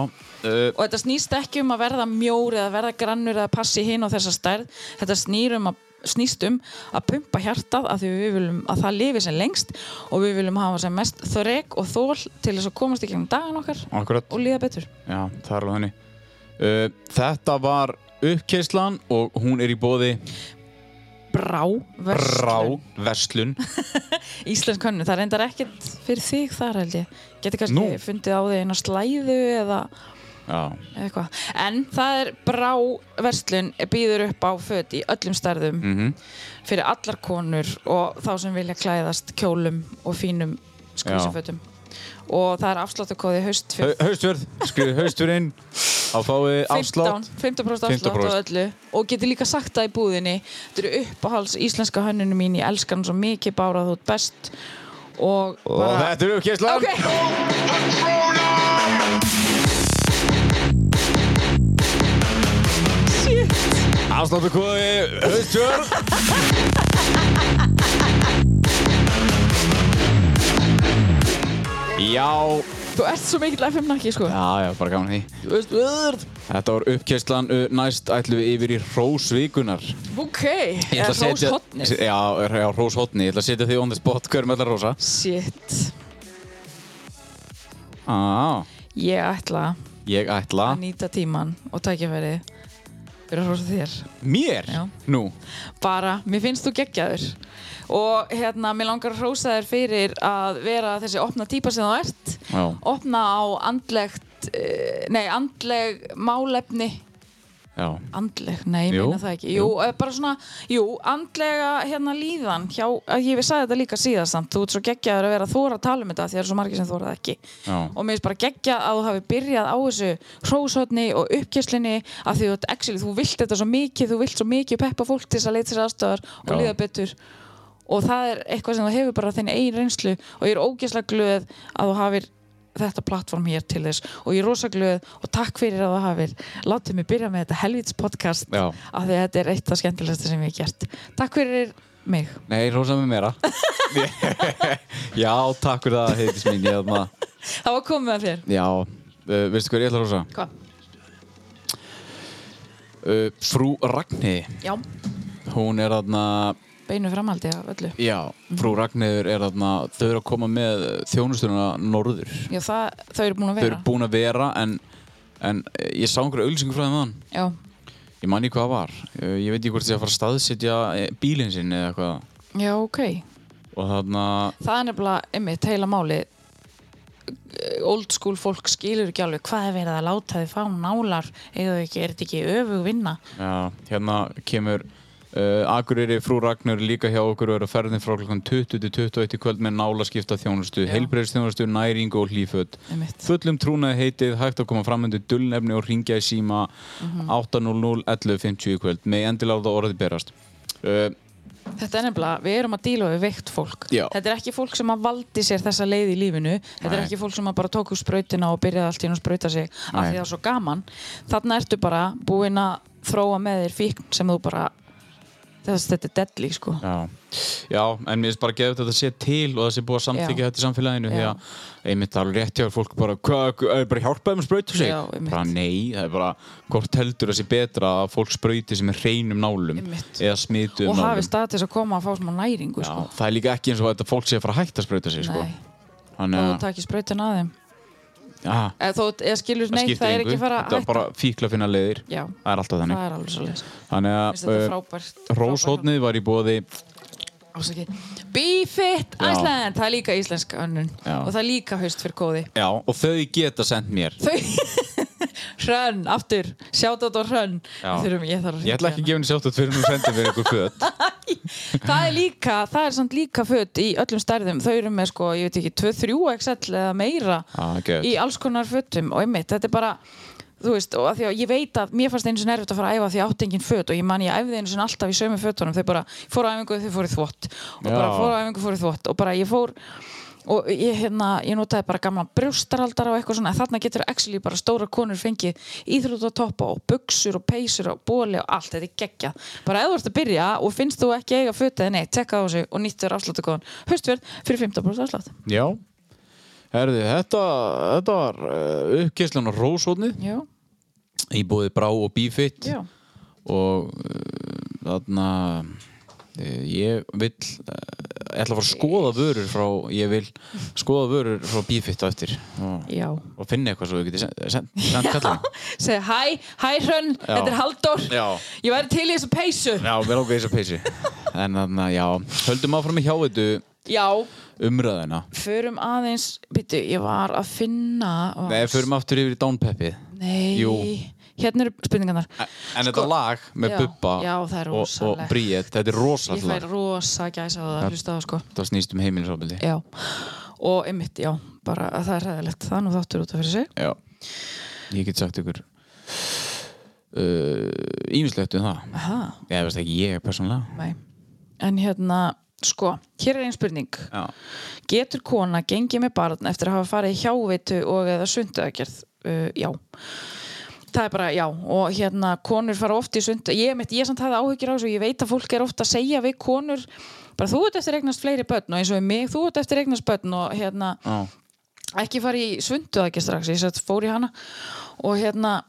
Speaker 1: uh,
Speaker 3: og þetta snýst ekki um að verða mjór eða verða grannur eða passi hinn og þessa stærð þetta snýr um að snýst um að pumpa hjartað að því við viljum að það lifi sem lengst og við viljum hafa sem mest þrek og þól til þess að komast í gegnum dagan okkar
Speaker 1: akkurat.
Speaker 3: og líða betur
Speaker 1: Já, það er alveg henni. Uh, þetta var uppkeislan og hún er í bóði
Speaker 3: Brá,
Speaker 1: Brá
Speaker 3: verslun,
Speaker 1: Verslun.
Speaker 3: Íslensk könnu, það reyndar ekkert fyrir þig þar held ég Geti kannski
Speaker 1: Nú.
Speaker 3: fundið á því eina slæðu eða En það er Brá verslun býður upp á föt í öllum stærðum
Speaker 1: mhm.
Speaker 3: fyrir allar konur og þá sem vilja klæðast kjólum og fínum skvísufötum og það er afsláttakóði haust
Speaker 1: Hau- Haustverð, skrifið haustverð inn á fáið afslátt.
Speaker 3: 15% afslátt
Speaker 1: 15%.
Speaker 3: á öllu. Og getur líka sagt það í búðinni þetta eru uppáhalds íslenska hönnunum mín. Ég elska hann svo mikið bara þú best. Og
Speaker 1: og
Speaker 3: bara
Speaker 1: þetta er uppkeislan
Speaker 3: ok,
Speaker 1: Afsláttu kóði haustverð Já,
Speaker 3: þú ert svo mikill FM nakki sko.
Speaker 1: Já, já, bara gaman því.
Speaker 3: Þú veist, öðrð.
Speaker 1: Þetta var uppkeislan, uh, næst ætlum við yfir í Rósvíkunar.
Speaker 3: Ok, eða hróshotnið
Speaker 1: Já, já, Róshotni, ég ætla að setja þig on the spot, hverjum ætla Rósa?
Speaker 3: shit,
Speaker 1: Á,
Speaker 3: ég ætla
Speaker 1: ég ætla
Speaker 3: að nýta tíman og tækjafæri fyrir að hrósa þér.
Speaker 1: Mér?
Speaker 3: Já.
Speaker 1: Nú,
Speaker 3: bara, mér finnst þú geggjaður. Og hérna, mér langar að hrósa þér fyrir að vera þessi opna típa sem þú ert.
Speaker 1: Já,
Speaker 3: opna á andlegt eh, nei, andleg málefni
Speaker 1: Já,
Speaker 3: andleg, nei, ég meina það ekki. Jú, jú. bara svona, jú, andlega hérna líðan, hjá, að ég við sagði þetta líka síðast þú ert svo geggjaður að vera að þóra að tala um þetta því það er svo margir sem þórað ekki.
Speaker 1: Já.
Speaker 3: og mér finnst bara geggjað að þú hafi byrjað á þessu hróshotni og uppkjörslinni að því actually, þú vilt þetta svo mikið þú vilt svo mikið peppa fólk til þess að leita sér aðstöðar og líða betur. Og það er eitthvað sem þú hefur bara þinn eigin reynslu og ég er ógeðslega glöð að þú hafir þetta plattform hér til þess. Og ég er rosa glöð og takk fyrir að þú hafir látið mig byrja með þetta helvits podcast
Speaker 1: Já.
Speaker 3: af því að þetta er eitt af skemmtilegsta sem ég hef gert. Takk fyrir mig.
Speaker 1: Nei, rosa með meira Já, takk fyrir það, heitis mín
Speaker 3: það var komið að þér.
Speaker 1: Já, uh, veistu hver ég ætla að rosa?
Speaker 3: Hvað?
Speaker 1: Uh, frú Ragnhiði
Speaker 3: Já,
Speaker 1: Hún er þarna
Speaker 3: beinu framaldi af öllu.
Speaker 1: Já, frú Ragnhiður er þarna Þau eru að koma með þjónustuna norður.
Speaker 3: Já, það, þau eru búin að
Speaker 1: Þau
Speaker 3: vera.
Speaker 1: eru búin að vera en, en ég sá einhverja auglýsingu frá þeim þann
Speaker 3: Já,
Speaker 1: Ég man ekki hvað það var. Ég veit ekki hvort ég að fara að staðsetja eh, bílinn sinn eða eitthvað.
Speaker 3: Já, ok.
Speaker 1: Og þarna
Speaker 3: Það er nefnilega, einmitt, heila máli old school fólk skilur ekki alveg hvað er verið að láta þið fá nálar eða ekki, er þetta ekki öfug vinna?
Speaker 1: Já, hérna kemur uh, Akureyri frú Ragnar líka hjá okkur og er að ferðin frá klokkan 20 til 21 í kvöld með nálaskipta þjónustu, heilbreyðstjónustu, næringu og
Speaker 3: einmitt.
Speaker 1: Fullum trúnaði heitið, hægt að koma fram undir dullnefni og ringja í síma
Speaker 3: Mhm.
Speaker 1: 800 1150 í kvöld með endilega láta orðið berast. Uh,
Speaker 3: Þetta er nefnilega, við erum að díla við veikt fólk
Speaker 1: Já.
Speaker 3: Þetta er ekki fólk sem að valdi sér þessa leið í lífinu Þetta er
Speaker 1: Nei.
Speaker 3: ekki fólk sem að bara tók úr sprautina og byrjaði allt í einu að sprauta sig af því það er svo gaman Þarna ertu bara búinn að þróa með þér fíkn sem þú bara þess, þetta er deadly sko
Speaker 1: já. já, en mér finnst bara að gefa þetta að sé til og það sé búið að samþykja þetta í samfélaginu því að einmitt það er rétt hjá fólk bara, er bara hjálpaði með sprautu sig?
Speaker 3: Já,
Speaker 1: bara nei, það er bara hvort heldur að sé betra að fólk sprauti sem er hreinum nálum
Speaker 3: Einmitt.
Speaker 1: eða smitu
Speaker 3: og
Speaker 1: um
Speaker 3: hafi
Speaker 1: nálum
Speaker 3: stað til þess að koma að fá smá næringu
Speaker 1: já,
Speaker 3: sko.
Speaker 1: það er líka ekki eins og að þetta fólk sé að fara að hætta að sprauta sig sko. Þannig
Speaker 3: og þú
Speaker 1: að
Speaker 3: takir sprautin að þeim þó, skilur, nei, það er
Speaker 1: engu.
Speaker 3: ekki fara að
Speaker 1: er
Speaker 3: hætta
Speaker 1: bara fíkla að finna leiðir.
Speaker 3: Já,
Speaker 1: það er alltaf þannig.
Speaker 3: Er
Speaker 1: þannig að uh, Róshóttnið var í bóði Já.
Speaker 3: Iceland, það er líka íslensk önnun. Og það er líka haust fyrir kóði.
Speaker 1: Já, og þau geta sendt mér.
Speaker 3: Þau Hrönn, aftur, sjátt á Hrönn. Þurfum, ég
Speaker 1: ég ætla ekki að gefa henni sjátt fyrir hún sendir fyrir föt.
Speaker 3: Hana. Það er líka, það er samt líka föt í öllum stærðum. Þau eru með sko, ég veit ekki, 2-3 XL eða meira
Speaker 1: geðveikt.
Speaker 3: í alls konar fötum. Og einmitt, þetta er bara þú veist, og að því að ég veit að mér fannst einu sinni erfitt að fara að æfa því að átt engin föt og ég man ég æfði einu sinni alltaf í sömu fötunum. Þau bara fóru á æfingu þau fóru í þvott. Og bara
Speaker 1: Já.
Speaker 3: fóru á æfingu fóru í þvott. Og bara ég fór og ég, hérna, ég notaði bara gamla brjóstaraldara og eitthvað svona, en þarna getur actually bara stóra konur fengið íþrótatoppa og buksur og peysur og bóli og allt, þetta er geggjað. Bara ef þú ert að byrja og finnst þú ekki eiga fötið neitt, tekka á þessu og nýttu þér afsláttukóðan höstverð fyrir 15% afslátt.
Speaker 1: Já. Herði, þetta, þetta var uh, uppkeslan á Róshóttnið
Speaker 3: Já,
Speaker 1: í bóði Brá og Bífitt.
Speaker 3: Já,
Speaker 1: og uh, þarna ég vill uh, ég ætla að fara að skoða vörur frá ég vil skoða vörur frá Bífitt á eftir. Og, og finna eitthvað svo við getið send, send, send kallum
Speaker 3: segi hæ, hæ Hrönn, þetta er Halldór.
Speaker 1: Já.
Speaker 3: ég væri til í þessu peysu.
Speaker 1: Já, mér ákveði þess að peysi en þannig að já, höldum áfram í hjá þetta
Speaker 3: já,
Speaker 1: umræðina
Speaker 3: förum aðeins býtu, ég var að finna
Speaker 1: Nei, förum aftur yfir í Downpeppið
Speaker 3: nei,
Speaker 1: Jú.
Speaker 3: Hérna eru spurningarnar.
Speaker 1: En þetta lag með
Speaker 3: já,
Speaker 1: Bubba
Speaker 3: já,
Speaker 1: og, og. Bríett, þetta er
Speaker 3: ég
Speaker 1: rosalegt
Speaker 3: fær rosa gæsa á það að hlusta á það sko.
Speaker 1: Það snýst um heimilisofbildi
Speaker 3: og einmitt, já bara að það er ræðilegt, það nú þáttur út af fyrir sig.
Speaker 1: Já, ég get sagt ykkur Ímislegt um það.
Speaker 3: Aha,
Speaker 1: Ég veist ekki ég persónulega.
Speaker 3: Nei. En hérna, sko, hér er einn spurning.
Speaker 1: Já,
Speaker 3: Getur kona gengið með barn eftir að hafa farið í hjáveitu og eða sunduðagerð? Uh, já. Það er bara, já, og hérna konur fara oft í sundu, ég, mitt, ég samt hafði áhyggjur á þessu ég veit að fólk er ofta að segja við konur, bara þú ert eftir eignast fleiri börn og eins og mig, þú ert eftir eignast börn og hérna,
Speaker 1: já,
Speaker 3: ekki fara í sunduðagerð strax, ég sett fór í hana. Og hérna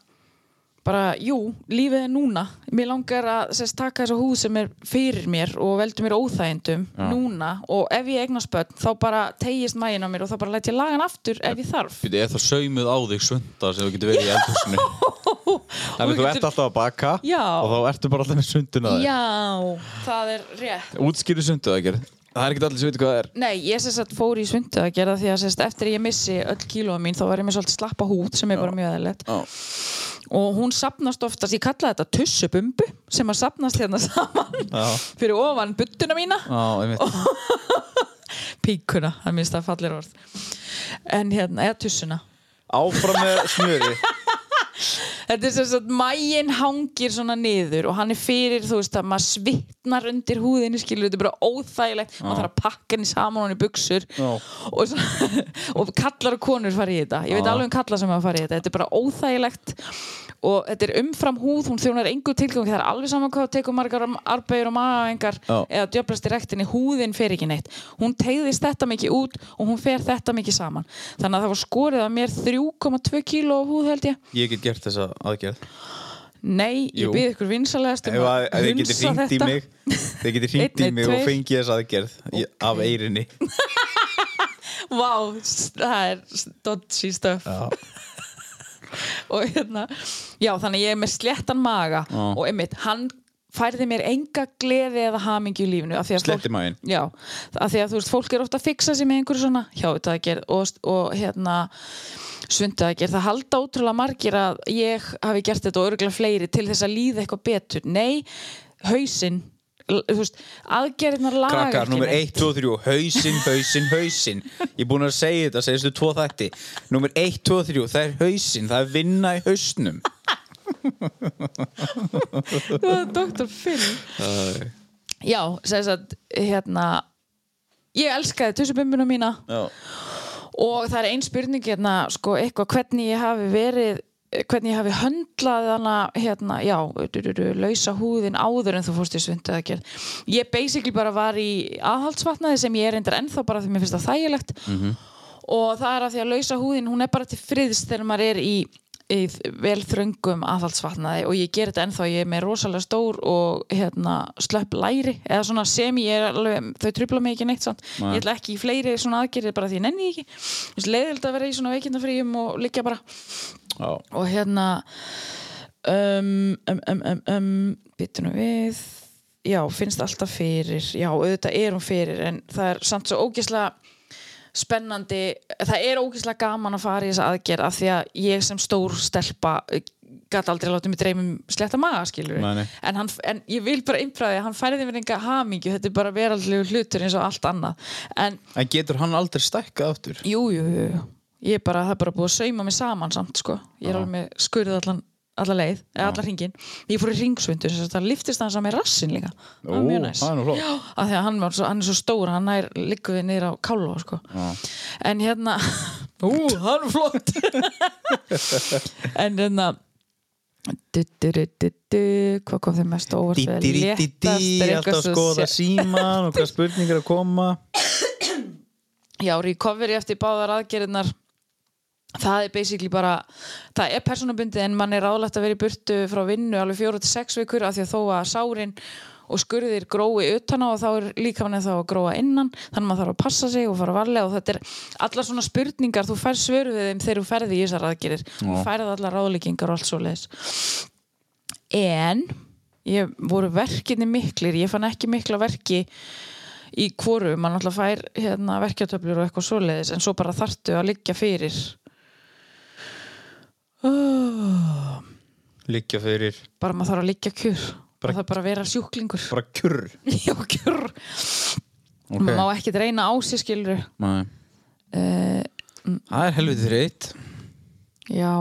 Speaker 3: bara, jú, lífið er núna. Mér langar að sérst, taka þessa húð sem er fyrir mér og veldur mér óþægindum núna. Og ef ég eignast börn þá bara tegist mægin á mér og þá bara læt ég lagan aftur ef ég þarf.
Speaker 1: Býtu, er það saumuð á þig sunda sem þú getur verið í eldhúsinu? Þannig þú ert alltaf að baka
Speaker 3: Já.
Speaker 1: og þá ertu bara alltaf með sunduna þig
Speaker 3: Já, það er rétt.
Speaker 1: Útskýru sundu það gerð Það er ekki allir sem veit hvað það er.
Speaker 3: Nei, ég sérst að fór í sundu að gera því að sérst eftir ég missi öll kílóa mín þá var ég með svolítið slappa hút sem er bara mjög eðlilegt.
Speaker 1: Já.
Speaker 3: Og hún sapnast oftast, ég kalla þetta tussubumbu sem að sapnast hérna saman
Speaker 4: Já.
Speaker 3: fyrir ofan buttuna mína.
Speaker 4: Já,
Speaker 3: píkuna, það minnst það fallir orð. En hérna, eða tussuna.
Speaker 4: Áfram með smjöri
Speaker 3: Þetta er sem sagt, mægin hangir svona niður og hann er fyrir, þú veist, að maður svitnar undir húðinni, skilur, þetta er bara óþægilegt, maður þarf að pakka henni saman hann í buksur
Speaker 4: Já.
Speaker 3: og, svo, og kallar og konur fara í þetta. Ég veit
Speaker 4: Já.
Speaker 3: alveg um kallar sem að fara í þetta, þetta er bara óþægilegt og þetta er umfram húð, hún þjónar engu tilgang, það er alveg saman hvað tekur margar arbegur og magaengar
Speaker 4: Já.
Speaker 3: eða djöflast í rektinni, húðin fer ekki neitt. Hún tegðist þetta mikið út og hún fer þetta mikið saman. Þannig að það var skorið af mér 3,2 kíló húð held ég.
Speaker 4: Ég get gert þessa aðgerð
Speaker 3: Nei, ég
Speaker 4: Jú.
Speaker 3: bið ykkur vinsalegast
Speaker 4: Ef, að, í mig Þið getur hringt í mig og fengið þessa aðgerð í- af eirinni
Speaker 3: Vá, það er dodgy stöf
Speaker 4: Já.
Speaker 3: og hérna, já þannig ég er með sléttan maga
Speaker 4: Já.
Speaker 3: og einmitt, hann færði mér enga gleði eða hamingju í að fólk-
Speaker 4: Sléttimaginn?
Speaker 3: Já, af því að þú veist, fólk er ofta að fixa sig með einhverju svona hjá þetta og, og hérna sundaðgerð, það halda ótrúlega margir að ég hafi gert þetta og örgulega fleiri til þess að líða eitthvað betur nei, hausinn þú aðgerðinar laga
Speaker 4: Krakkar, nummer
Speaker 3: neitt.
Speaker 4: 1, 2, 3, hausinn, hausinn, hausinn. Ég er búin að segja þetta, segistu tvo þætti. Nummer 1, 2, 3, það er hausinn Það er vinna í hausnum.
Speaker 3: Það er Dr. Phil Já, sem sagt, hérna ég elskaði tussubimbuna mína.
Speaker 4: Já,
Speaker 3: og það er ein spurning hérna, sko, eitthvað hvernig ég hafi verið hvernig ég hafi höndlað hana hérna, já, lausa húðin áður en þú fórst í svundu að gera ég basically bara var í aðhaldsvatnaði sem ég er reyndar ennþá bara því mér finnst það þægilegt. Og það er að því að lausa húðin hún er bara til friðs þegar maður er í, í vel þröngum aðhaldsvatnaði og ég ger þetta ennþá, ég er með rosalega stór og hérna slöpp læri eða svona sem ég er alveg, þau trubla mig ekki neitt samt,
Speaker 4: Nei.
Speaker 3: ég ætla ekki í fleiri svona aðgerðir bara því ég nenni ekki. Þú veist, leiðilegt að vera í svona veikindafríum og liggja bara.
Speaker 4: Já,
Speaker 3: og hérna um, um, um, um, um byttunum við. Já, finnst alltaf fyrir. Já, auðvitað er hún fyrir en það er samt svo ógislega spennandi, það er ógislega gaman að fara í þessa aðgerð af því að ég sem stór stelpa gæti aldrei látið mig dreymum sletta maga skilur en, hann, en ég vil bara innfræði hann færði mér enga hamingju, þetta er bara veraldlegu hlutur eins og allt annað en
Speaker 4: En getur hann aldrei stækkað aftur?
Speaker 3: Jú, jú, jú, jú. Ég er bara, það er bara búið að sauma mig saman samt, sko. Ég er alveg með skurðið allan, alla leið, eða allar hringin. Ég fór í ringsvundu, þess að það liftist hans að með rassin líka. Það var mjög
Speaker 4: Ó,
Speaker 3: næs.
Speaker 4: það nú flott.
Speaker 3: Já, af því að hann, svo, hann er svo stór, hann er líkuð niður á kálu, sko. En hérna, ú, hann er flott. en hérna, hvað kom þið mest við? Léttast
Speaker 4: Alltaf skoða síman og hvað spurningar að koma
Speaker 3: Já, recovery eftir báðar aðgerðnar það er basically bara það er persónabundið en mann er ráðlegt að vera í burtu frá vinnu alveg fjóra til sex vikur af því að þó að sárin og skurðir grói utan á og þá er líka mann þá að gróa innan þannig að maður þarf að passa sig og fara varlega og þetta er allar svona spurningar, þú fær svör við þeim þegar þú ferði í þessar aðgerðir. Þú færði allar ráðlíkingar og allt svo leis en ég voru verkinni miklir ég fann ekki mikla verki í hvoru, mann alltaf fær hérna, verkjatöflur og eitthvað svoleiðis en svo bara þarftu að liggja fyrir oh,
Speaker 4: Liggja fyrir.
Speaker 3: Bara maður þarf að liggja kjur.
Speaker 4: Bara-
Speaker 3: bara, það bara að vera sjúklingur.
Speaker 4: Bara kjurr
Speaker 3: já kjur.
Speaker 4: Ok.
Speaker 3: maður má ekki reyna á sig skilur
Speaker 4: Nei.
Speaker 3: uh,
Speaker 4: Það er helviti þreitt
Speaker 3: já,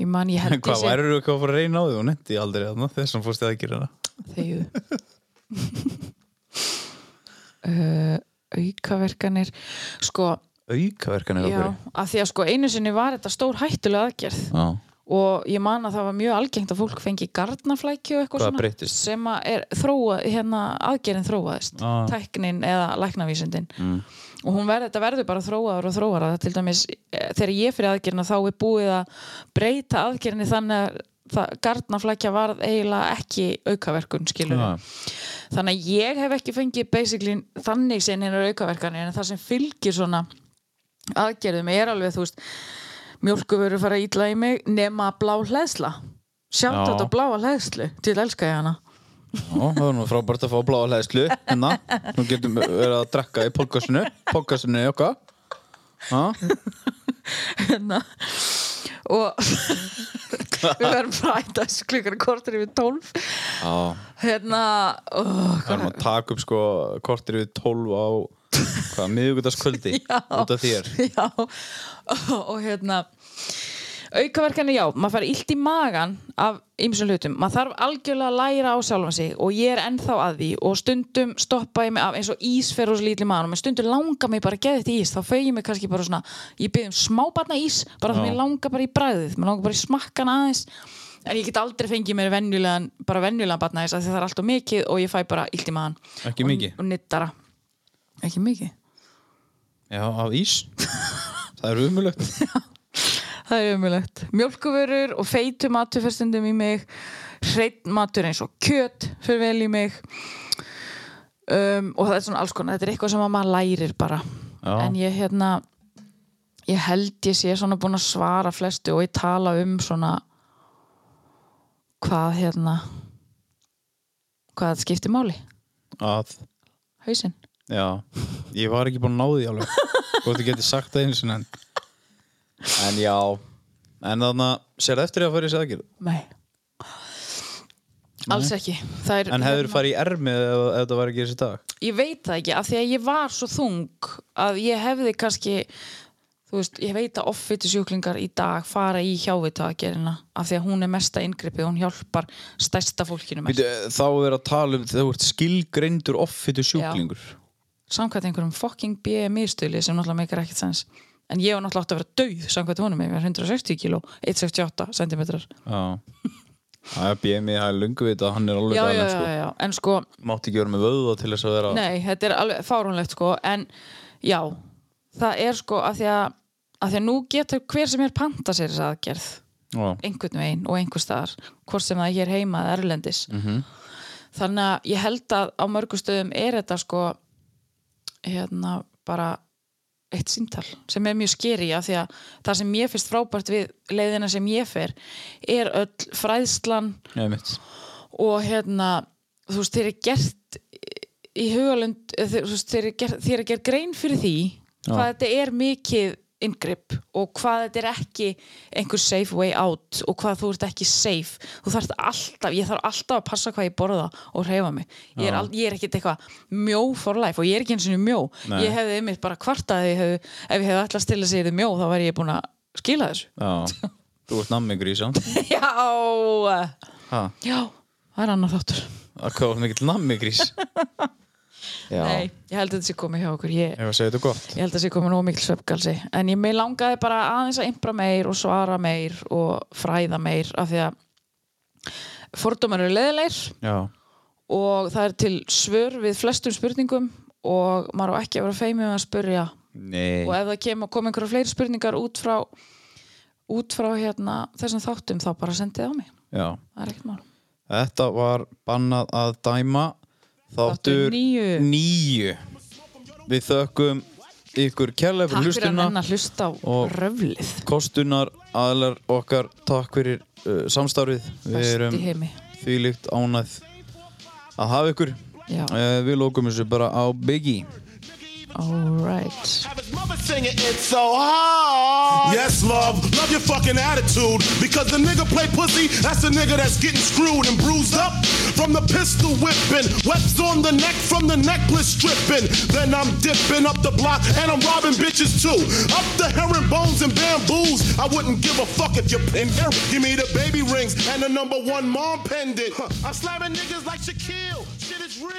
Speaker 3: ég man ég held
Speaker 4: hvað, værið þú eitthvað að fara að reyna á því og netti aldrei þarna þess að fórst þið að gera það
Speaker 3: þegju uh, aukaverkanir. Sko,
Speaker 4: Aukaverkan er
Speaker 3: já, að því að sko einu sinni var þetta stór hættulega aðgerð.
Speaker 4: Já,
Speaker 3: og ég man að það var mjög algengt að fólk fengi garnaflækju og eitthvað
Speaker 4: Hvað
Speaker 3: svona sem að er þróa, hérna aðgerðin þróaðist
Speaker 4: Ah.
Speaker 3: tæknin eða læknavísindin
Speaker 4: Mm.
Speaker 3: og hún verður, þetta verður bara þróaður og þróaður til dæmis, eh, þegar ég fyrir aðgerðina þá er búið að breyta aðgerðinni þannig að það, garnaflækja varð eiginlega ekki aukaverkun skilur
Speaker 4: Já.
Speaker 3: þannig að ég hef ekki fengið basically þannig sem hennar aukaverkanir en það sem fylgir svona aðgerðum er alveg þú veist mjólkuvöru fara ítla í mig nema blá hleðsla. Sjátt
Speaker 4: Já.
Speaker 3: þetta bláa hleðslu. Til elska ég hana.
Speaker 4: Já, það var nú frábært að fá bláa hlæðslu hérna, nú getum við verið að drekka í podcastinu okkar. Já,
Speaker 3: hérna. Og við verðum þessu klukkan kortir yfir tólf. Hérna oh,
Speaker 1: það erum að taka upp sko kortir við 12 á hvað, miðugutaskvöldi
Speaker 3: Já.
Speaker 1: út af þér.
Speaker 3: Já, og hérna aukaverkanir já, maður fær illt í magan af ymsum hlutum, maður þarf algjörlega að læra á sjálfan sig og ég er ennþá að því. Og stundum stoppa ég mig af eins og ís fer hos lítli maður og stundum langar mig bara að geða þetta ís. Þá fau ég mig kannski bara svona, ég byrð um smábarna ís bara það
Speaker 1: Já.
Speaker 3: mér langar bara í bræðið mér langar bara í smakkan aðeins. En ég get aldrei fengið mér venjulegan bara venjulegan barna af því það er alltaf mikið og ég fæ bara illt í magan
Speaker 1: Ekki
Speaker 3: og,
Speaker 1: mikið?
Speaker 3: og nittara ekki mikið
Speaker 1: Já, af ís Það er umulögt
Speaker 3: Það er umulegt. Mjölkuvörur og feitu matur fyrir stundum í mig. Hreitt matur eins og kjöt fyrir vel í mig. Um, og það er svona alls konar. Þetta er eitthvað sem að maður lærir bara.
Speaker 1: Já.
Speaker 3: En ég hérna, ég held ég sé svona búin að svara flestu og ég tala um svona hvað hérna, hvað skiptir máli.
Speaker 1: að,
Speaker 3: Hausinn.
Speaker 1: Já, ég var ekki búin að ná því alveg. Þú þú getur sagt það einu sinni en En já. En þannig að, sér eftir því að fara í sæðakir
Speaker 3: Nei. Alls ekki. Það er,
Speaker 1: En hefur
Speaker 3: hérna-
Speaker 1: farið í ermið ef, ef þetta var gera sér dag?
Speaker 3: Ég veit það ekki, af því að ég var svo þung að ég hefði kannski þú veist, ég veit að offitu sjúklingar í dag fara í hjávita aðgerina af því að hún er mesta inngripið hún hjálpar stærsta fólkinu mest.
Speaker 1: Þá er að tala um þegar þú ert skilgreindur offitu sjúklingur
Speaker 3: samkvæmt einhverjum fucking BMI stuðli sem náttúrulega meikar ekkert sens. En ég var náttúrulega átt að vera dauð samkvæmt honum ég var 160 kíló, 168 cm
Speaker 1: Já. Það er BMI, það er lungu vita að hann er alveg
Speaker 3: já,
Speaker 1: sko.
Speaker 3: en sko
Speaker 1: Mátti ekki vera með vöða til þess að vera
Speaker 3: Nei, þetta er alveg fárunlegt sko en já, það er sko að því að, að því að nú getur hver sem er panta sér þess aðgerð.
Speaker 1: Já,
Speaker 3: einhvern veginn og einhver staðar hvort sem það er hér heima eða erlendis.
Speaker 1: Mhm.
Speaker 3: þannig að ég held að á mörgum stöðum er þetta sko hérna bara eitt síntal sem er mjög skeri af því að það sem ég finnst frábært við leiðina sem ég fer er öll fræðslan
Speaker 1: mitt
Speaker 3: og hérna þú veist, þeir eru gert í hugalund þeir, eru gert, eru gert grein fyrir því hvað þetta er mikið inngrip og hvað þetta er ekki einhver safe way out og hvað þú ert ekki safe. Þú þarft alltaf, ég þarf alltaf að passa hvað ég borða og hreyfa mig. Ég er, er ekkit eitthvað mjó for life og ég er ekki eins og mjó
Speaker 1: Nei.
Speaker 3: ég hefði einmitt bara kvartað ef ég hefði, ef ég hefði alltaf sig í mjó þá væri ég búin að skila þessu.
Speaker 1: Já, þú ert nammi grísa.
Speaker 3: Já,
Speaker 1: Ha,
Speaker 3: já, það er annar þáttur.
Speaker 1: Að hvað var mikill nammi grís. Já,
Speaker 3: Nei, ég held að þetta sé komið hjá okkur. Ég,
Speaker 1: ég að
Speaker 3: held að þetta sé komið nóg mikil svefgalsi en ég langaði bara aðeins að impra meir og svara meir og fræða meir af því að fordómar eru leðilegir og það er til svör við flestum spurningum og maður á ekki að vera feimið að spurja
Speaker 1: nei.
Speaker 3: Og ef það kemur kom einhverja fleiri spurningar út frá út frá hérna þessum þáttum þá bara sendið á mig.
Speaker 1: Já,
Speaker 3: það er ekkert mál.
Speaker 1: Þetta var bannað að dæma
Speaker 3: Þáttur níu.
Speaker 1: Við þökkum ykkur kærlega
Speaker 3: Takk
Speaker 1: fyrir
Speaker 3: fyrir
Speaker 1: hlustuna
Speaker 3: nenn að hlusta á röflið.
Speaker 1: Kostunar, aðlar okkar Takk fyrir uh, samstarfið. Við erum þvílíkt ánæð að hafa ykkur. Uh, Við lókum þessu bara á Biggie
Speaker 3: Alright
Speaker 2: Have his mother singing it so hard. Yes, love, love your fucking attitude. Because the nigga play pussy, that's the nigga that's getting screwed and bruised up from the pistol whipping. Webs on the neck from the necklace stripping. Then I'm dipping up the block and I'm robbing bitches too. Up the herringbones and bamboos. I wouldn't give a fuck if you pin here. Give me the baby rings and the number one mom pendant. Huh, I'm slamming niggas like Shaquille. Shit is real.